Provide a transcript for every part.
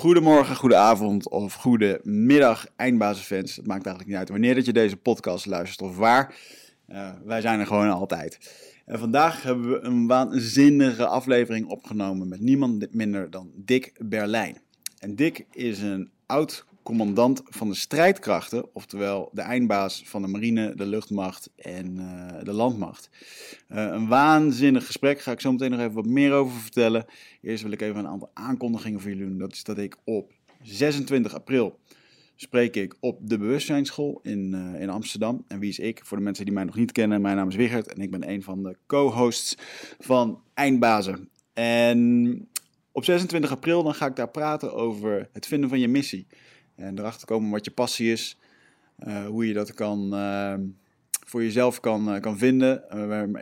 Goedemorgen, goedenavond of goedemiddag, eindbazenfans. Het maakt eigenlijk niet uit wanneer dat je deze podcast luistert of waar. Uh, wij zijn er gewoon altijd. En vandaag hebben we een waanzinnige aflevering opgenomen met niemand minder dan Dick Berlijn. En Dick is een oud commandant van de strijdkrachten, oftewel de eindbaas van de marine, de luchtmacht en uh, de landmacht. Uh, een waanzinnig gesprek, ga ik zo meteen nog even wat meer over vertellen. Eerst wil ik even een aantal aankondigingen voor jullie doen. Dat is dat ik op 26 april spreek ik op de Bewustzijnsschool in, uh, in Amsterdam. En wie is ik? Voor de mensen die mij nog niet kennen, mijn naam is Wigert en ik ben een van de co-hosts van Eindbazen. En op 26 april dan ga ik daar praten over het vinden van je missie. En erachter komen wat je passie is. Uh, hoe je dat kan, uh, voor jezelf kan, uh, kan vinden.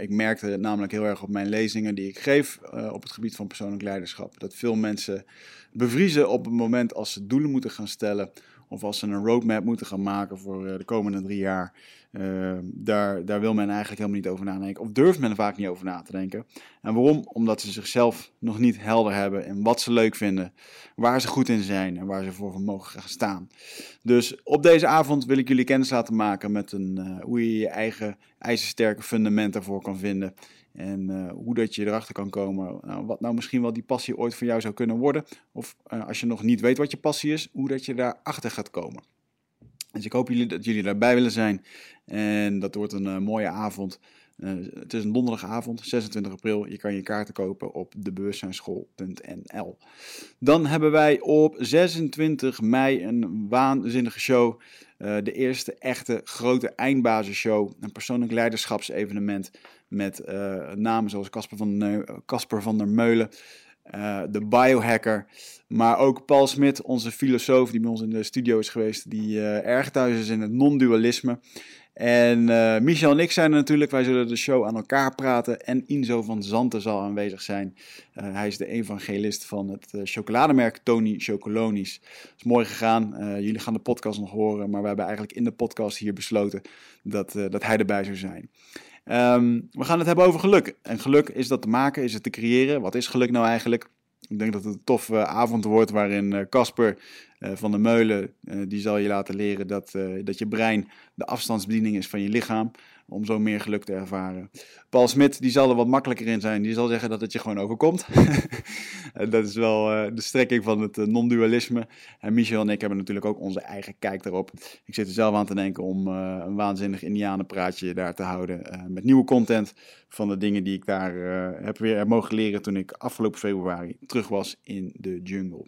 ik merkte namelijk heel erg op mijn lezingen die ik geef op het gebied van persoonlijk leiderschap. Dat veel mensen bevriezen op het moment als ze doelen moeten gaan stellen. Of als ze een roadmap moeten gaan maken voor de komende drie jaar. Uh, daar, daar wil men eigenlijk helemaal niet over nadenken. Of durft men vaak niet over na te denken. En waarom? Omdat ze zichzelf nog niet helder hebben in wat ze leuk vinden. Waar ze goed in zijn en waar ze voor mogen gaan staan. Dus op deze avond wil ik jullie kennis laten maken met een, uh, hoe je je eigen ijzersterke fundament ervoor kan vinden. En uh, hoe dat je erachter kan komen. Nou, wat nou misschien wel die passie ooit voor jou zou kunnen worden. Of als je nog niet weet wat je passie is, hoe dat je daarachter gaat komen. Dus ik hoop jullie, dat jullie daarbij willen zijn. En dat wordt een uh, mooie avond. Het is een donderdagavond, 26 april. Je kan je kaarten kopen op debewustzijnsschool.nl. Dan hebben wij op 26 mei een waanzinnige show. Uh, de eerste echte grote eindbasisshow. Een persoonlijk leiderschapsevenement met namen zoals Casper van, Casper van der Meulen. De biohacker. Maar ook Paul Smit, onze filosoof die bij ons in de studio is geweest, die erg thuis is in het non-dualisme. En uh, Michel en ik zijn er natuurlijk. Wij zullen de show aan elkaar praten. En Inzo van Zanten zal aanwezig zijn. hij is de evangelist van het chocolademerk Tony Chocolonies. Dat is mooi gegaan. jullie gaan de podcast nog horen. Maar we hebben eigenlijk in de podcast hier besloten dat, dat hij erbij zou zijn. Um, we gaan het hebben over geluk. En geluk is dat te maken, is het te creëren. Wat is geluk nou eigenlijk? Ik denk dat het een toffe avond wordt waarin Casper van der Meulen, uh, die zal je laten leren dat, dat je brein de afstandsbediening is van je lichaam om zo meer geluk te ervaren. Paul Smit, die zal er wat makkelijker in zijn. Die zal zeggen dat het je gewoon overkomt. dat is wel de strekking van het non-dualisme. En Michel en ik hebben natuurlijk ook onze eigen kijk daarop. Ik zit er zelf aan te denken om een waanzinnig indianenpraatje daar te houden. met nieuwe content van de dingen die ik daar heb weer mogen leren toen ik afgelopen februari terug was in de jungle.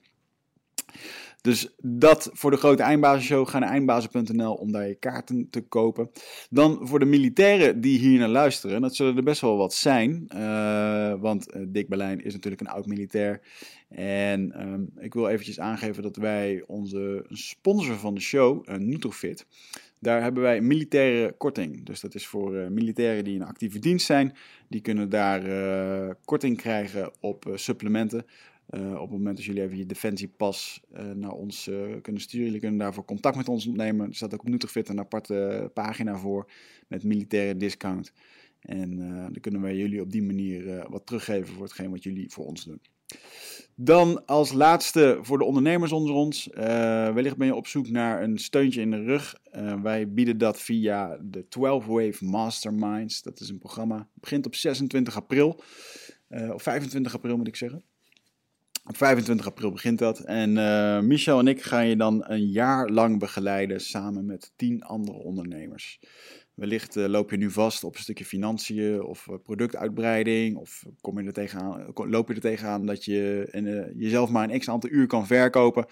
Dus dat voor de grote eindbazenshow. Ga naar eindbazen.nl om daar je kaarten te kopen. Dan voor de militairen die hier naar luisteren. Dat zullen er best wel wat zijn. Uh, want uh, Dick Berlijn is natuurlijk een oud militair. En um, ik wil eventjes aangeven dat wij onze sponsor van de show, uh, Nutrofit... Daar hebben wij militaire korting. Dus dat is voor militairen die in actieve dienst zijn. Die kunnen daar korting krijgen op supplementen. Uh, op het moment dat jullie even je defensiepas uh, naar ons uh, kunnen sturen, jullie kunnen daarvoor contact met ons opnemen. Er staat ook op Nutrifit een aparte pagina voor met militaire discount. En dan kunnen wij jullie op die manier wat teruggeven voor hetgeen wat jullie voor ons doen. Dan als laatste voor de ondernemers onder ons. wellicht ben je op zoek naar een steuntje in de rug. wij bieden dat via de 12 Wave Masterminds. Dat is een programma. Het begint op 26 april. of 25 april moet ik zeggen. Op 25 april begint dat. En uh, Michel en ik gaan je dan een jaar lang begeleiden samen met tien andere ondernemers. Wellicht uh, loop je nu vast op een stukje financiën of uh, productuitbreiding. Of kom je er tegenaan, loop je er tegenaan dat je jezelf maar een x aantal uur kan verkopen.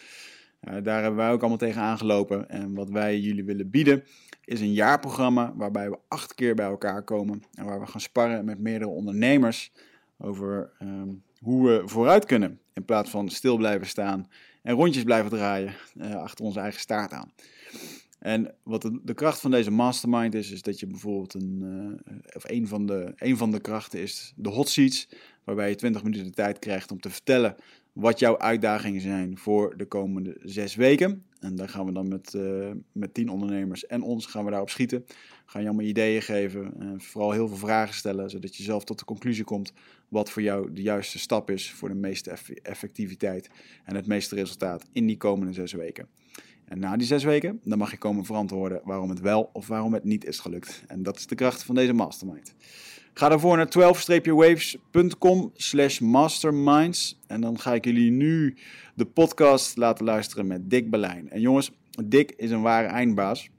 daar hebben wij ook allemaal tegen aangelopen. En wat wij jullie willen bieden is een jaarprogramma waarbij we acht keer bij elkaar komen. En waar we gaan sparren met meerdere ondernemers over um, hoe we vooruit kunnen. In plaats van stil blijven staan en rondjes blijven draaien uh, achter onze eigen staart aan. En wat de, kracht van deze mastermind is, is dat je bijvoorbeeld een, uh, of een van, de, een van de krachten is de hot seats, waarbij je 20 minuten de tijd krijgt om te vertellen wat jouw uitdagingen zijn voor de komende zes weken. En daar gaan we dan met, uh, met tien ondernemers en ons gaan we daarop schieten. Gaan je allemaal ideeën geven en vooral heel veel vragen stellen, zodat je zelf tot de conclusie komt wat voor jou de juiste stap is voor de meeste effectiviteit en het meeste resultaat in die komende zes weken. En na die zes weken, dan mag je komen verantwoorden waarom het wel of waarom het niet is gelukt. En dat is de kracht van deze mastermind. Ga daarvoor naar 12-wavescom slash masterminds. En dan ga ik jullie nu de podcast laten luisteren met Dick Berlijn. En jongens, Dick is een ware eindbaas.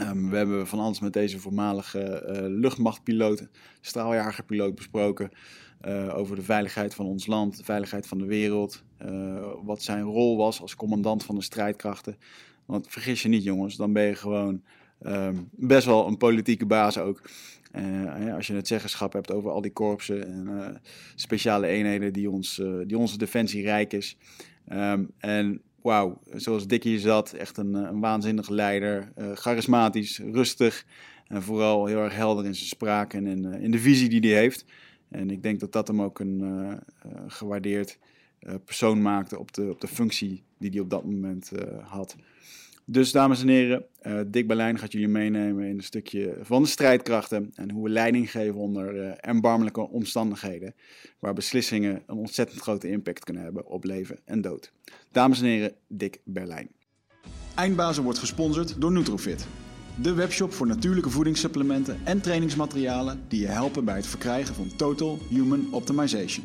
Um, we hebben van alles met deze voormalige uh, luchtmachtpiloot, straaljagerpiloot besproken. Uh, over de veiligheid van ons land, de veiligheid van de wereld. Uh, wat zijn rol was als commandant van de strijdkrachten. Want vergis je niet, jongens, dan ben je gewoon um, best wel een politieke baas ook. Uh, als je het zeggenschap hebt over al die korpsen en uh, speciale eenheden die, ons, uh, die onze defensie rijk is. Um, en wauw, zoals Dick hier zat, echt een, een leider. charismatisch, rustig en vooral heel erg helder in zijn spraak en in, in de visie die hij heeft. En ik denk dat dat hem ook een gewaardeerd persoon maakte op de, op de functie die hij op dat moment had. Dus dames en heren, uh, Dick Berlijn gaat jullie meenemen in een stukje van de strijdkrachten en hoe we leiding geven onder uh, erbarmelijke omstandigheden, waar beslissingen een ontzettend grote impact kunnen hebben op leven en dood. Dames en heren, Dick Berlijn. Eindbazen wordt gesponsord door Nutrofit, de webshop voor natuurlijke voedingssupplementen en trainingsmaterialen die je helpen bij het verkrijgen van Total Human Optimization.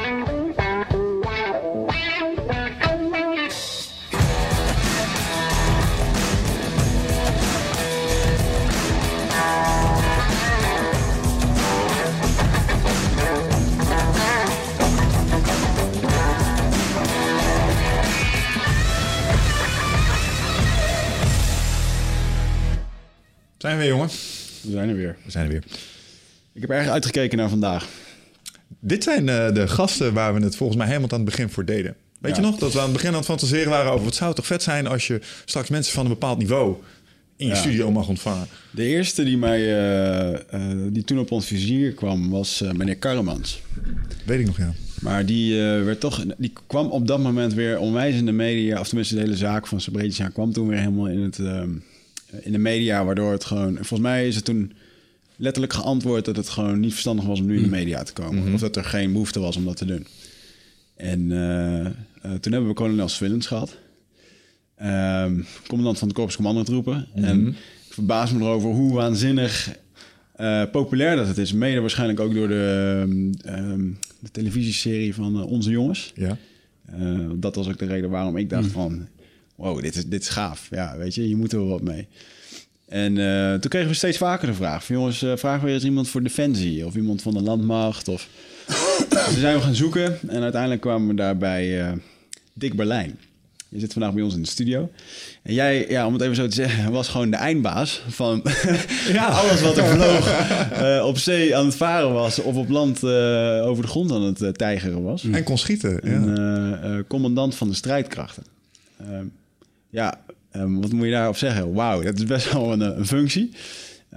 Zijn we weer, jongen? We zijn er weer. We zijn er weer. Ik heb erg uitgekeken naar vandaag. Dit zijn uh, de gasten waar we het volgens mij helemaal aan het begin voor deden. Weet ja. je nog dat we aan het begin aan het fantaseren waren over... wat zou toch vet zijn als je straks mensen van een bepaald niveau... in je ja. studio mag ontvangen. De eerste die, mij, uh, uh, die toen op ons vizier kwam was meneer Karremans. Weet ik nog, ja. Maar die, werd toch, die kwam op dat moment weer onwijs in de media... of tenminste de hele zaak van Sabretia kwam toen weer helemaal in het in de media, waardoor het gewoon... Volgens mij is het toen letterlijk geantwoord dat het gewoon niet verstandig was om nu in de mm. media te komen. Mm-hmm. Of dat er geen behoefte was om dat te doen. En uh, uh, toen hebben we kolonel Swillens gehad. Um, commandant van de Korps Commandotroepen. Mm-hmm. En ik verbaas me erover hoe waanzinnig uh, populair dat het is. Mede waarschijnlijk ook door de, um, de televisieserie van Onze Jongens. Ja. dat was ook de reden waarom ik dacht mm. van wow, dit is, dit is gaaf. Ja, weet je, je moet er wel wat mee. En uh, toen kregen we steeds vaker de vraag van jongens, uh, vragen we eens iemand voor Defensie of iemand van de landmacht. Of... dus zijn we gaan zoeken en uiteindelijk kwamen we daarbij uh, Dick Berlijn. Je zit vandaag bij ons in de studio. En jij, ja, om het even zo te zeggen, was gewoon de eindbaas van ja. alles wat er vloog uh, op zee aan het varen was of op land uh, over de grond aan het uh, tijgeren was. En kon schieten. En, commandant van de strijdkrachten. Ehm, ja, um, wat moet je daarop zeggen? Wauw, dat is best wel een, een functie.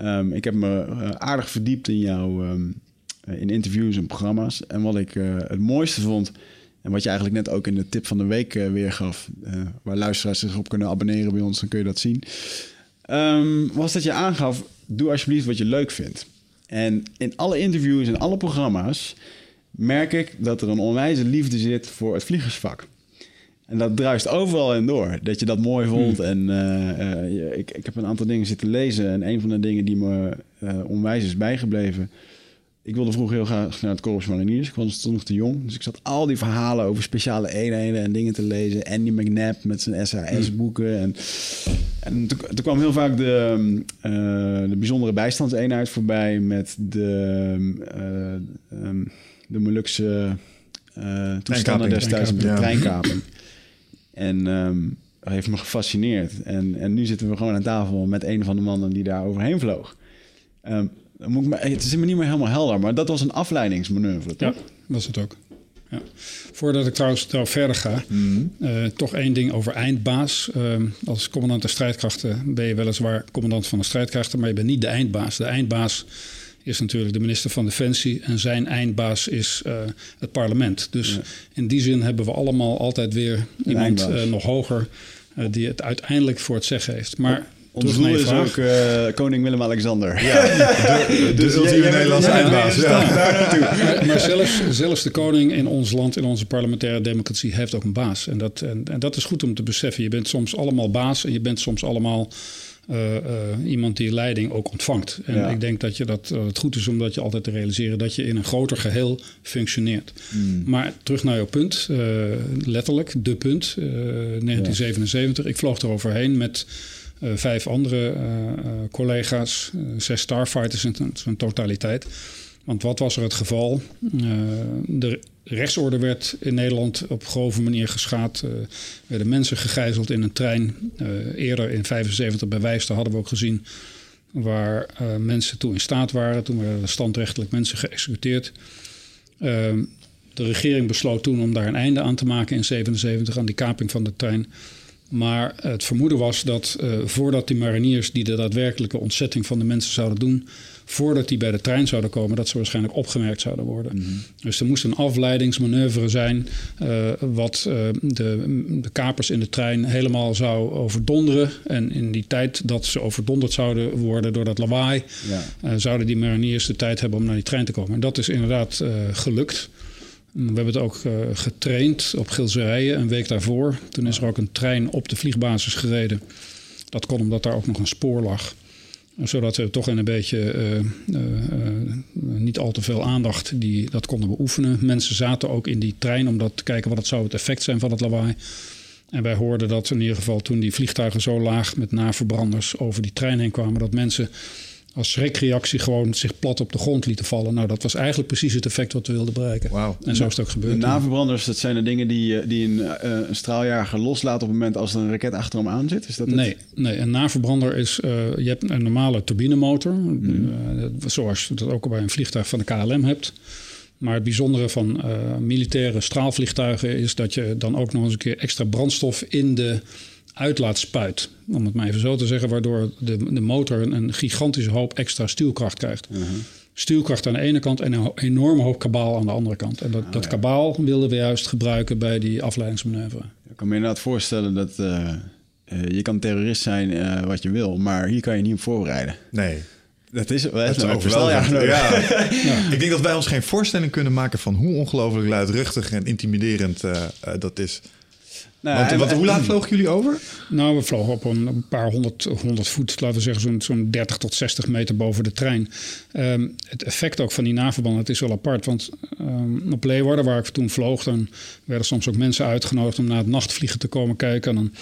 Um, ik heb me uh, aardig verdiept in jouw um, in interviews en programma's. En wat ik het mooiste vond, en wat je eigenlijk net ook in de tip van de week weergaf, waar luisteraars zich op kunnen abonneren bij ons, dan kun je dat zien. was dat je aangaf, doe alsjeblieft wat je leuk vindt. En in alle interviews en alle programma's merk ik dat er een onwijze liefde zit voor het vliegersvak. En dat druist overal in door. Dat je dat mooi vond. Hmm. En uh, uh, ik, ik heb een aantal dingen zitten lezen. En een van de dingen die me uh, onwijs is bijgebleven. Ik wilde vroeger heel graag naar het Corps Mariniers. Ik was toen nog te jong. Dus ik zat al die verhalen over speciale eenheden en dingen te lezen. Andy McNabb met zijn SAS-boeken. Hmm. En, en toen, toen, kwam heel vaak de, de bijzondere bijstandseenheid voorbij. Met de, um, de Molukse toestanden destijds met de treinkaping. En um, heeft me gefascineerd. En, en nu zitten we gewoon aan tafel met een van de mannen die daar overheen vloog. Ehm, dan moet ik me, het is me niet meer helemaal helder, maar dat was een afleidingsmanoeuvre, toch? Ja, was het ook. Ja. Voordat ik trouwens daar verder ga, eh, toch één ding over eindbaas. Eh, als commandant der strijdkrachten ben je weliswaar commandant van de strijdkrachten, maar je bent niet de eindbaas. De eindbaas is natuurlijk de minister van Defensie en zijn eindbaas is eh, het parlement. Dus in die zin hebben we allemaal altijd weer iemand eh, nog hoger eh, die het uiteindelijk voor het zeggen heeft. Maar Ons doel is vraag. ook eh, koning Willem-Alexander. De Dus ultieme jij- jij bent- Nederlandse ja, eindbaas. ja, Ja. maar, maar zelfs, zelfs de koning in ons land, in onze parlementaire democratie, heeft ook een baas. En dat, en, en dat is goed om te beseffen. Je bent soms allemaal baas en je bent soms allemaal eh, eh, iemand die leiding ook ontvangt. En Ja. ik denk dat, je dat, dat het goed is om dat je altijd te realiseren dat je in een groter geheel functioneert. Maar terug naar jouw punt, eh, letterlijk, de punt, eh, 1977. Ik vloog er overheen met vijf andere collega's, zes starfighters in zijn totaliteit. Want wat was er het geval? De rechtsorde werd in Nederland op grove manier geschaad. Er werden mensen gegijzeld in een trein. Eh, eerder in 75 bij Wijster hadden we ook gezien... waar eh, mensen toe in staat waren. Toen werden er standrechtelijk mensen geëxecuteerd. Eh, de regering besloot toen om daar een einde aan te maken in 77 aan die kaping van de trein. Maar het vermoeden was dat eh, voordat die mariniers die de daadwerkelijke ontzetting van de mensen zouden doen, voordat die bij de trein zouden komen, dat ze waarschijnlijk opgemerkt zouden worden. Dus er moest een afleidingsmanoeuvre zijn, eh, wat eh, de, de kapers in de trein helemaal zou overdonderen. En in die tijd dat ze overdonderd zouden worden door dat lawaai, Ja. eh, zouden die mariniers de tijd hebben om naar die trein te komen. En dat is inderdaad gelukt. We hebben het ook getraind op Gilserijen een week daarvoor. Toen is er ook een trein op de vliegbasis gereden. Dat kon omdat daar ook nog een spoor lag. Zodat we toch in een beetje eh, eh, eh, niet al te veel aandacht die dat konden beoefenen. Mensen zaten ook in die trein om dat te kijken wat het zou het effect zijn van het lawaai. En wij hoorden dat in ieder geval toen die vliegtuigen zo laag met naverbranders over die trein heen kwamen, dat mensen als schrikreactie gewoon zich plat op de grond lieten vallen. Nou, dat was eigenlijk precies het effect wat we wilden bereiken. Wauw. En zo is het ook De gebeurd. naverbranders, dat zijn de dingen die, eh, die een, eh, een straaljager loslaat op het moment als er een raket achter hem aan zit. Is dat het? Nee, nee, een naverbrander is... eh, je hebt een normale turbinemotor. dat- zoals je dat ook bij een vliegtuig van de KLM hebt. Maar het bijzondere van militaire straalvliegtuigen... is dat je dan ook nog eens een keer extra brandstof in de uitlaat spuit. Om het maar even zo te zeggen. Waardoor de, de motor een, een gigantische hoop extra stuwkracht krijgt. Stuwkracht aan de ene kant en een enorme hoop kabaal aan de andere kant. En dat, dat kabaal wilden we juist gebruiken bij die afleidingsmanoeuvre. Ik kan me inderdaad voorstellen dat eh, eh, je kan terrorist zijn eh, wat je wil, maar hier kan je niet op voorbereiden. Nee. Dat is het. Het is overweldigend. Ja. Ik denk dat wij ons geen voorstelling kunnen maken van hoe ongelooflijk luidruchtig en intimiderend dat is. Nou, Want, en- want hoe laat vlogen jullie over? Nou, we vlogen op een, een paar honderd, honderd voet, laten we zeggen zo'n zo'n 30 tot 60 meter boven de trein. Ehm, het effect ook van die naverbanden, het is wel apart. Want ehm, op Leeuwarden, waar ik toen vloog, dan werden soms ook mensen uitgenodigd om naar het nachtvliegen te komen kijken. En dan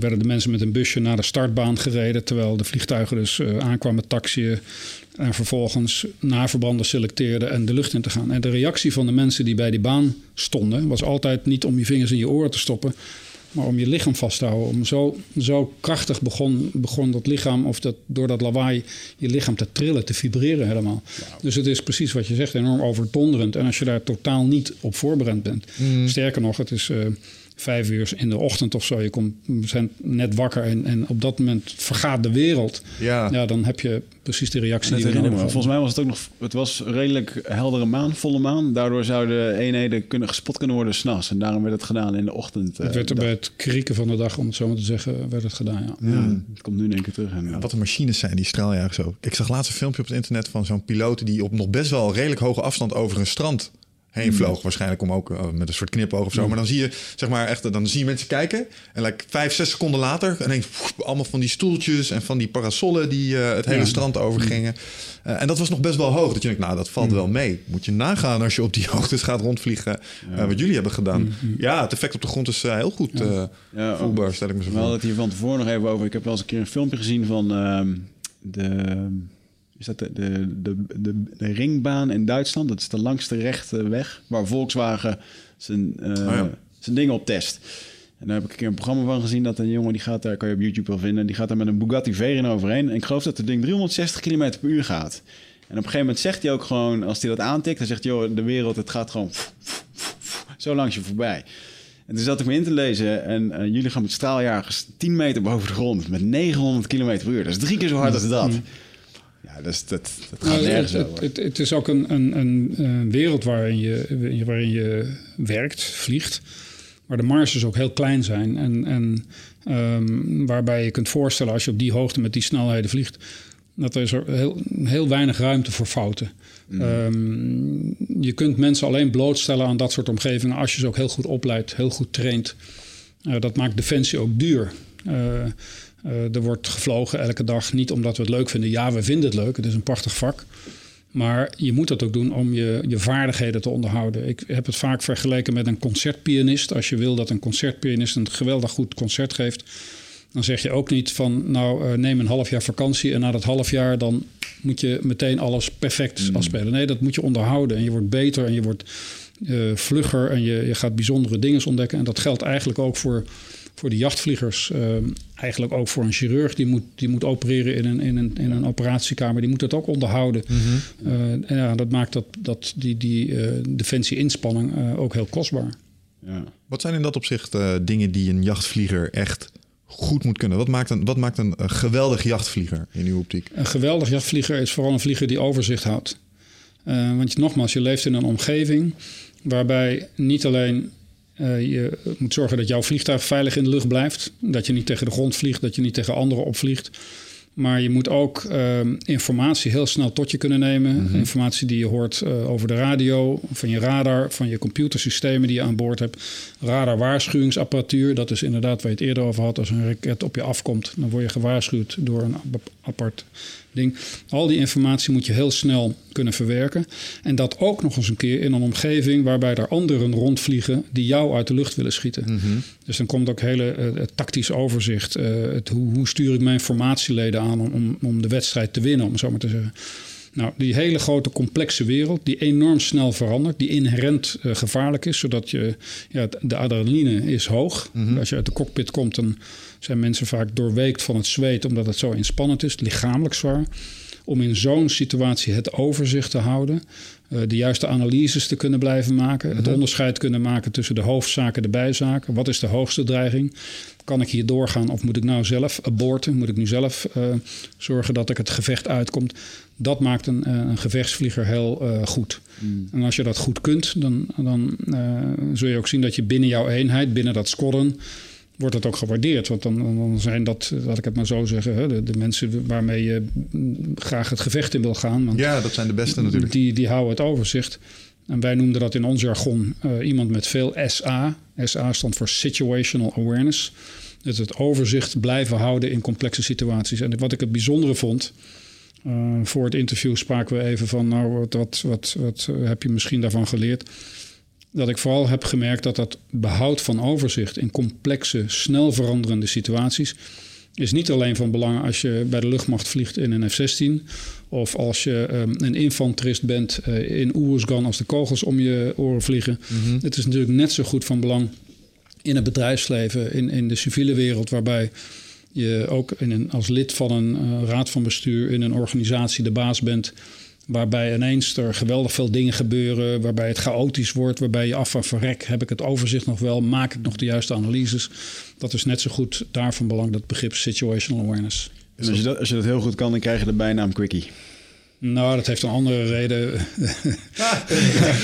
werden de mensen met een busje naar de startbaan gereden, terwijl de vliegtuigen dus eh, aankwamen taxiën. En vervolgens naverbranden selecteerden en de lucht in te gaan. En de reactie van de mensen die bij die baan stonden, was altijd niet om je vingers in je oren te stoppen, maar om je lichaam vast te houden. Om zo, zo krachtig begon, begon dat lichaam, of dat, door dat lawaai, je lichaam te trillen, te vibreren helemaal. Dus het is precies wat je zegt, enorm overdonderend. En als je daar totaal niet op voorbereid bent. Sterker nog, het is eh, vijf uur in de ochtend of zo. Je komt, zijn net wakker en, en op dat moment vergaat de wereld. Ja. Ja, dan heb je precies de reactie die we nodig. Volgens mij was het ook nog. Het was redelijk heldere maan, volle maan. Daardoor zouden eenheden kunnen gespot kunnen worden s'nachts. En daarom werd het gedaan in de ochtend. eh, Het werd er bij het krieken van de dag, om het zo maar te zeggen, werd het gedaan. Ja. Ja, het komt nu in één keer terug. En, Wat een machines zijn die straaljagers ook. Ik zag laatst een filmpje op het internet van zo'n piloot die op nog best wel redelijk hoge afstand over een strand heen vloog. Waarschijnlijk om ook eh, met een soort knipoog of zo. Maar dan zie je, zeg maar, echt, dan zie je mensen kijken. En like, vijf, zes seconden later, ineens pff, allemaal van die stoeltjes en van die parasollen die eh, het hele Ja. strand overgingen. Eh, en dat was nog best wel hoog. Dat je denkt, nou, dat valt wel mee. Moet je nagaan als je op die hoogtes gaat rondvliegen. wat jullie hebben gedaan. Ja, het effect op de grond is heel goed eh, Ja, voelbaar, stel ik me zo We voor. hadden het hier van tevoren nog even over. Ik heb wel eens een keer een filmpje gezien van ehm, de, is dat de, de, de, de, de ringbaan in Duitsland. Dat is de langste rechte weg waar Volkswagen zijn, eh, ja. zijn dingen op test. En daar heb ik een keer een programma van gezien dat een jongen die gaat daar, kan je op YouTube wel vinden, die gaat daar met een Bugatti Veyron overheen. En ik geloof dat het ding 360 km per uur gaat. En op een gegeven moment zegt hij ook gewoon, als hij dat aantikt, dan zegt hij, joh, de wereld, het gaat gewoon zo langs je voorbij. En toen zat ik me in te lezen en uh, jullie gaan met straaljagers 10 meter boven de grond met 900 km per uur. Dat is drie keer zo hard als dat. Ja, dat, dat, dat gaat nergens het, over. het, het, het is ook een, een, een, wereld waarin je, waarin je werkt, vliegt, waar de marges ook heel klein zijn. En, en ehm, waarbij je kunt voorstellen, als je op die hoogte met die snelheden vliegt, dat er is er heel, heel weinig ruimte voor fouten. Ehm, je kunt mensen alleen blootstellen aan dat soort omgevingen als je ze ook heel goed opleidt, heel goed traint. Eh, dat maakt defensie ook duur. Eh, eh, er wordt gevlogen elke dag, niet omdat we het leuk vinden. Ja, we vinden het leuk, het is een prachtig vak. Maar je moet dat ook doen om je, je vaardigheden te onderhouden. Ik heb het vaak vergeleken met een concertpianist. Als je wil dat een concertpianist een geweldig goed concert geeft, dan zeg je ook niet van nou eh, neem een half jaar vakantie en na dat half jaar dan moet je meteen alles perfect afspelen. Nee, dat moet je onderhouden en je wordt beter en je wordt eh, vlugger en je, je gaat bijzondere dingen ontdekken. En dat geldt eigenlijk ook voor, voor de jachtvliegers. Eh, eigenlijk ook voor een chirurg die moet, die moet opereren in een, in, een, in een operatiekamer. Die moet het ook onderhouden. Eh, en ja, dat maakt dat, dat die, die eh, defensie-inspanning eh, ook heel kostbaar. Ja. Wat zijn in dat opzicht eh, dingen die een jachtvlieger echt goed moet kunnen? Wat maakt een, wat maakt een, geweldig jachtvlieger in uw optiek? Een geweldig jachtvlieger is vooral een vlieger die overzicht houdt. Eh, want je, nogmaals, je leeft in een omgeving waarbij niet alleen eh, je moet zorgen dat jouw vliegtuig veilig in de lucht blijft. Dat je niet tegen de grond vliegt, dat je niet tegen anderen opvliegt. Maar je moet ook eh, informatie heel snel tot je kunnen nemen. Informatie die je hoort eh, over de radio, van je radar, van je computersystemen die je aan boord hebt. Radar waarschuwingsapparatuur, dat is inderdaad waar je het eerder over had. Als een raket op je afkomt, dan word je gewaarschuwd door een ap- apart ding. Al die informatie moet je heel snel kunnen verwerken. En dat ook nog eens een keer in een omgeving waarbij er anderen rondvliegen die jou uit de lucht willen schieten. Dus dan komt ook hele eh, tactisch overzicht. eh, het, hoe, hoe stuur ik mijn formatieleden aan om, om, om de wedstrijd te winnen, om zo maar te zeggen. Nou, die hele grote complexe wereld, die enorm snel verandert, die inherent eh, gevaarlijk is, zodat je, ja, de adrenaline is hoog. Als je uit de cockpit komt, dan zijn mensen vaak doorweekt van het zweet, omdat het zo inspannend is, lichamelijk zwaar. Om in zo'n situatie het overzicht te houden, eh, de juiste analyses te kunnen blijven maken, het onderscheid kunnen maken tussen de hoofdzaken en de bijzaken. Wat is de hoogste dreiging? Kan ik hier doorgaan of moet ik nou zelf aborten? Moet ik nu zelf eh, zorgen dat ik het gevecht uitkomt? Dat maakt een, eh, een gevechtsvlieger heel goed. En als je dat goed kunt, dan, dan zul je ook zien dat je binnen jouw eenheid, binnen dat squadron, wordt het ook gewaardeerd. Want dan, dan zijn dat, laat ik het maar zo zeggen, hè, de, de mensen waarmee je graag het gevecht in wil gaan. Want Ja, dat zijn de beste natuurlijk. die, die houden het overzicht. En wij noemden dat in ons jargon eh, iemand met veel SA. SA stond voor Situational Awareness. Dus het overzicht blijven houden in complexe situaties. En wat ik het bijzondere vond. eh, voor het interview spraken we even van, nou, wat, wat, wat, wat heb je misschien daarvan geleerd? Dat ik vooral heb gemerkt dat dat behoud van overzicht in complexe, snel veranderende situaties is niet alleen van belang als je bij de luchtmacht vliegt in een F-16 of als je ehm, een infanterist bent eh, in Oeruzgan als de kogels om je oren vliegen. Het is natuurlijk net zo goed van belang in het bedrijfsleven, in, in de civiele wereld, waarbij je ook in een, als lid van een eh, raad van bestuur in een organisatie de baas bent. Waarbij ineens er geweldig veel dingen gebeuren, waarbij het chaotisch wordt, waarbij je af van verrek, heb ik het overzicht nog wel, maak ik nog de juiste analyses. Dat is net zo goed daarvan belang, dat begrip situational awareness. En als je, dat, als je dat heel goed kan, dan krijg je de bijnaam Quickie. Nou, dat heeft een andere reden.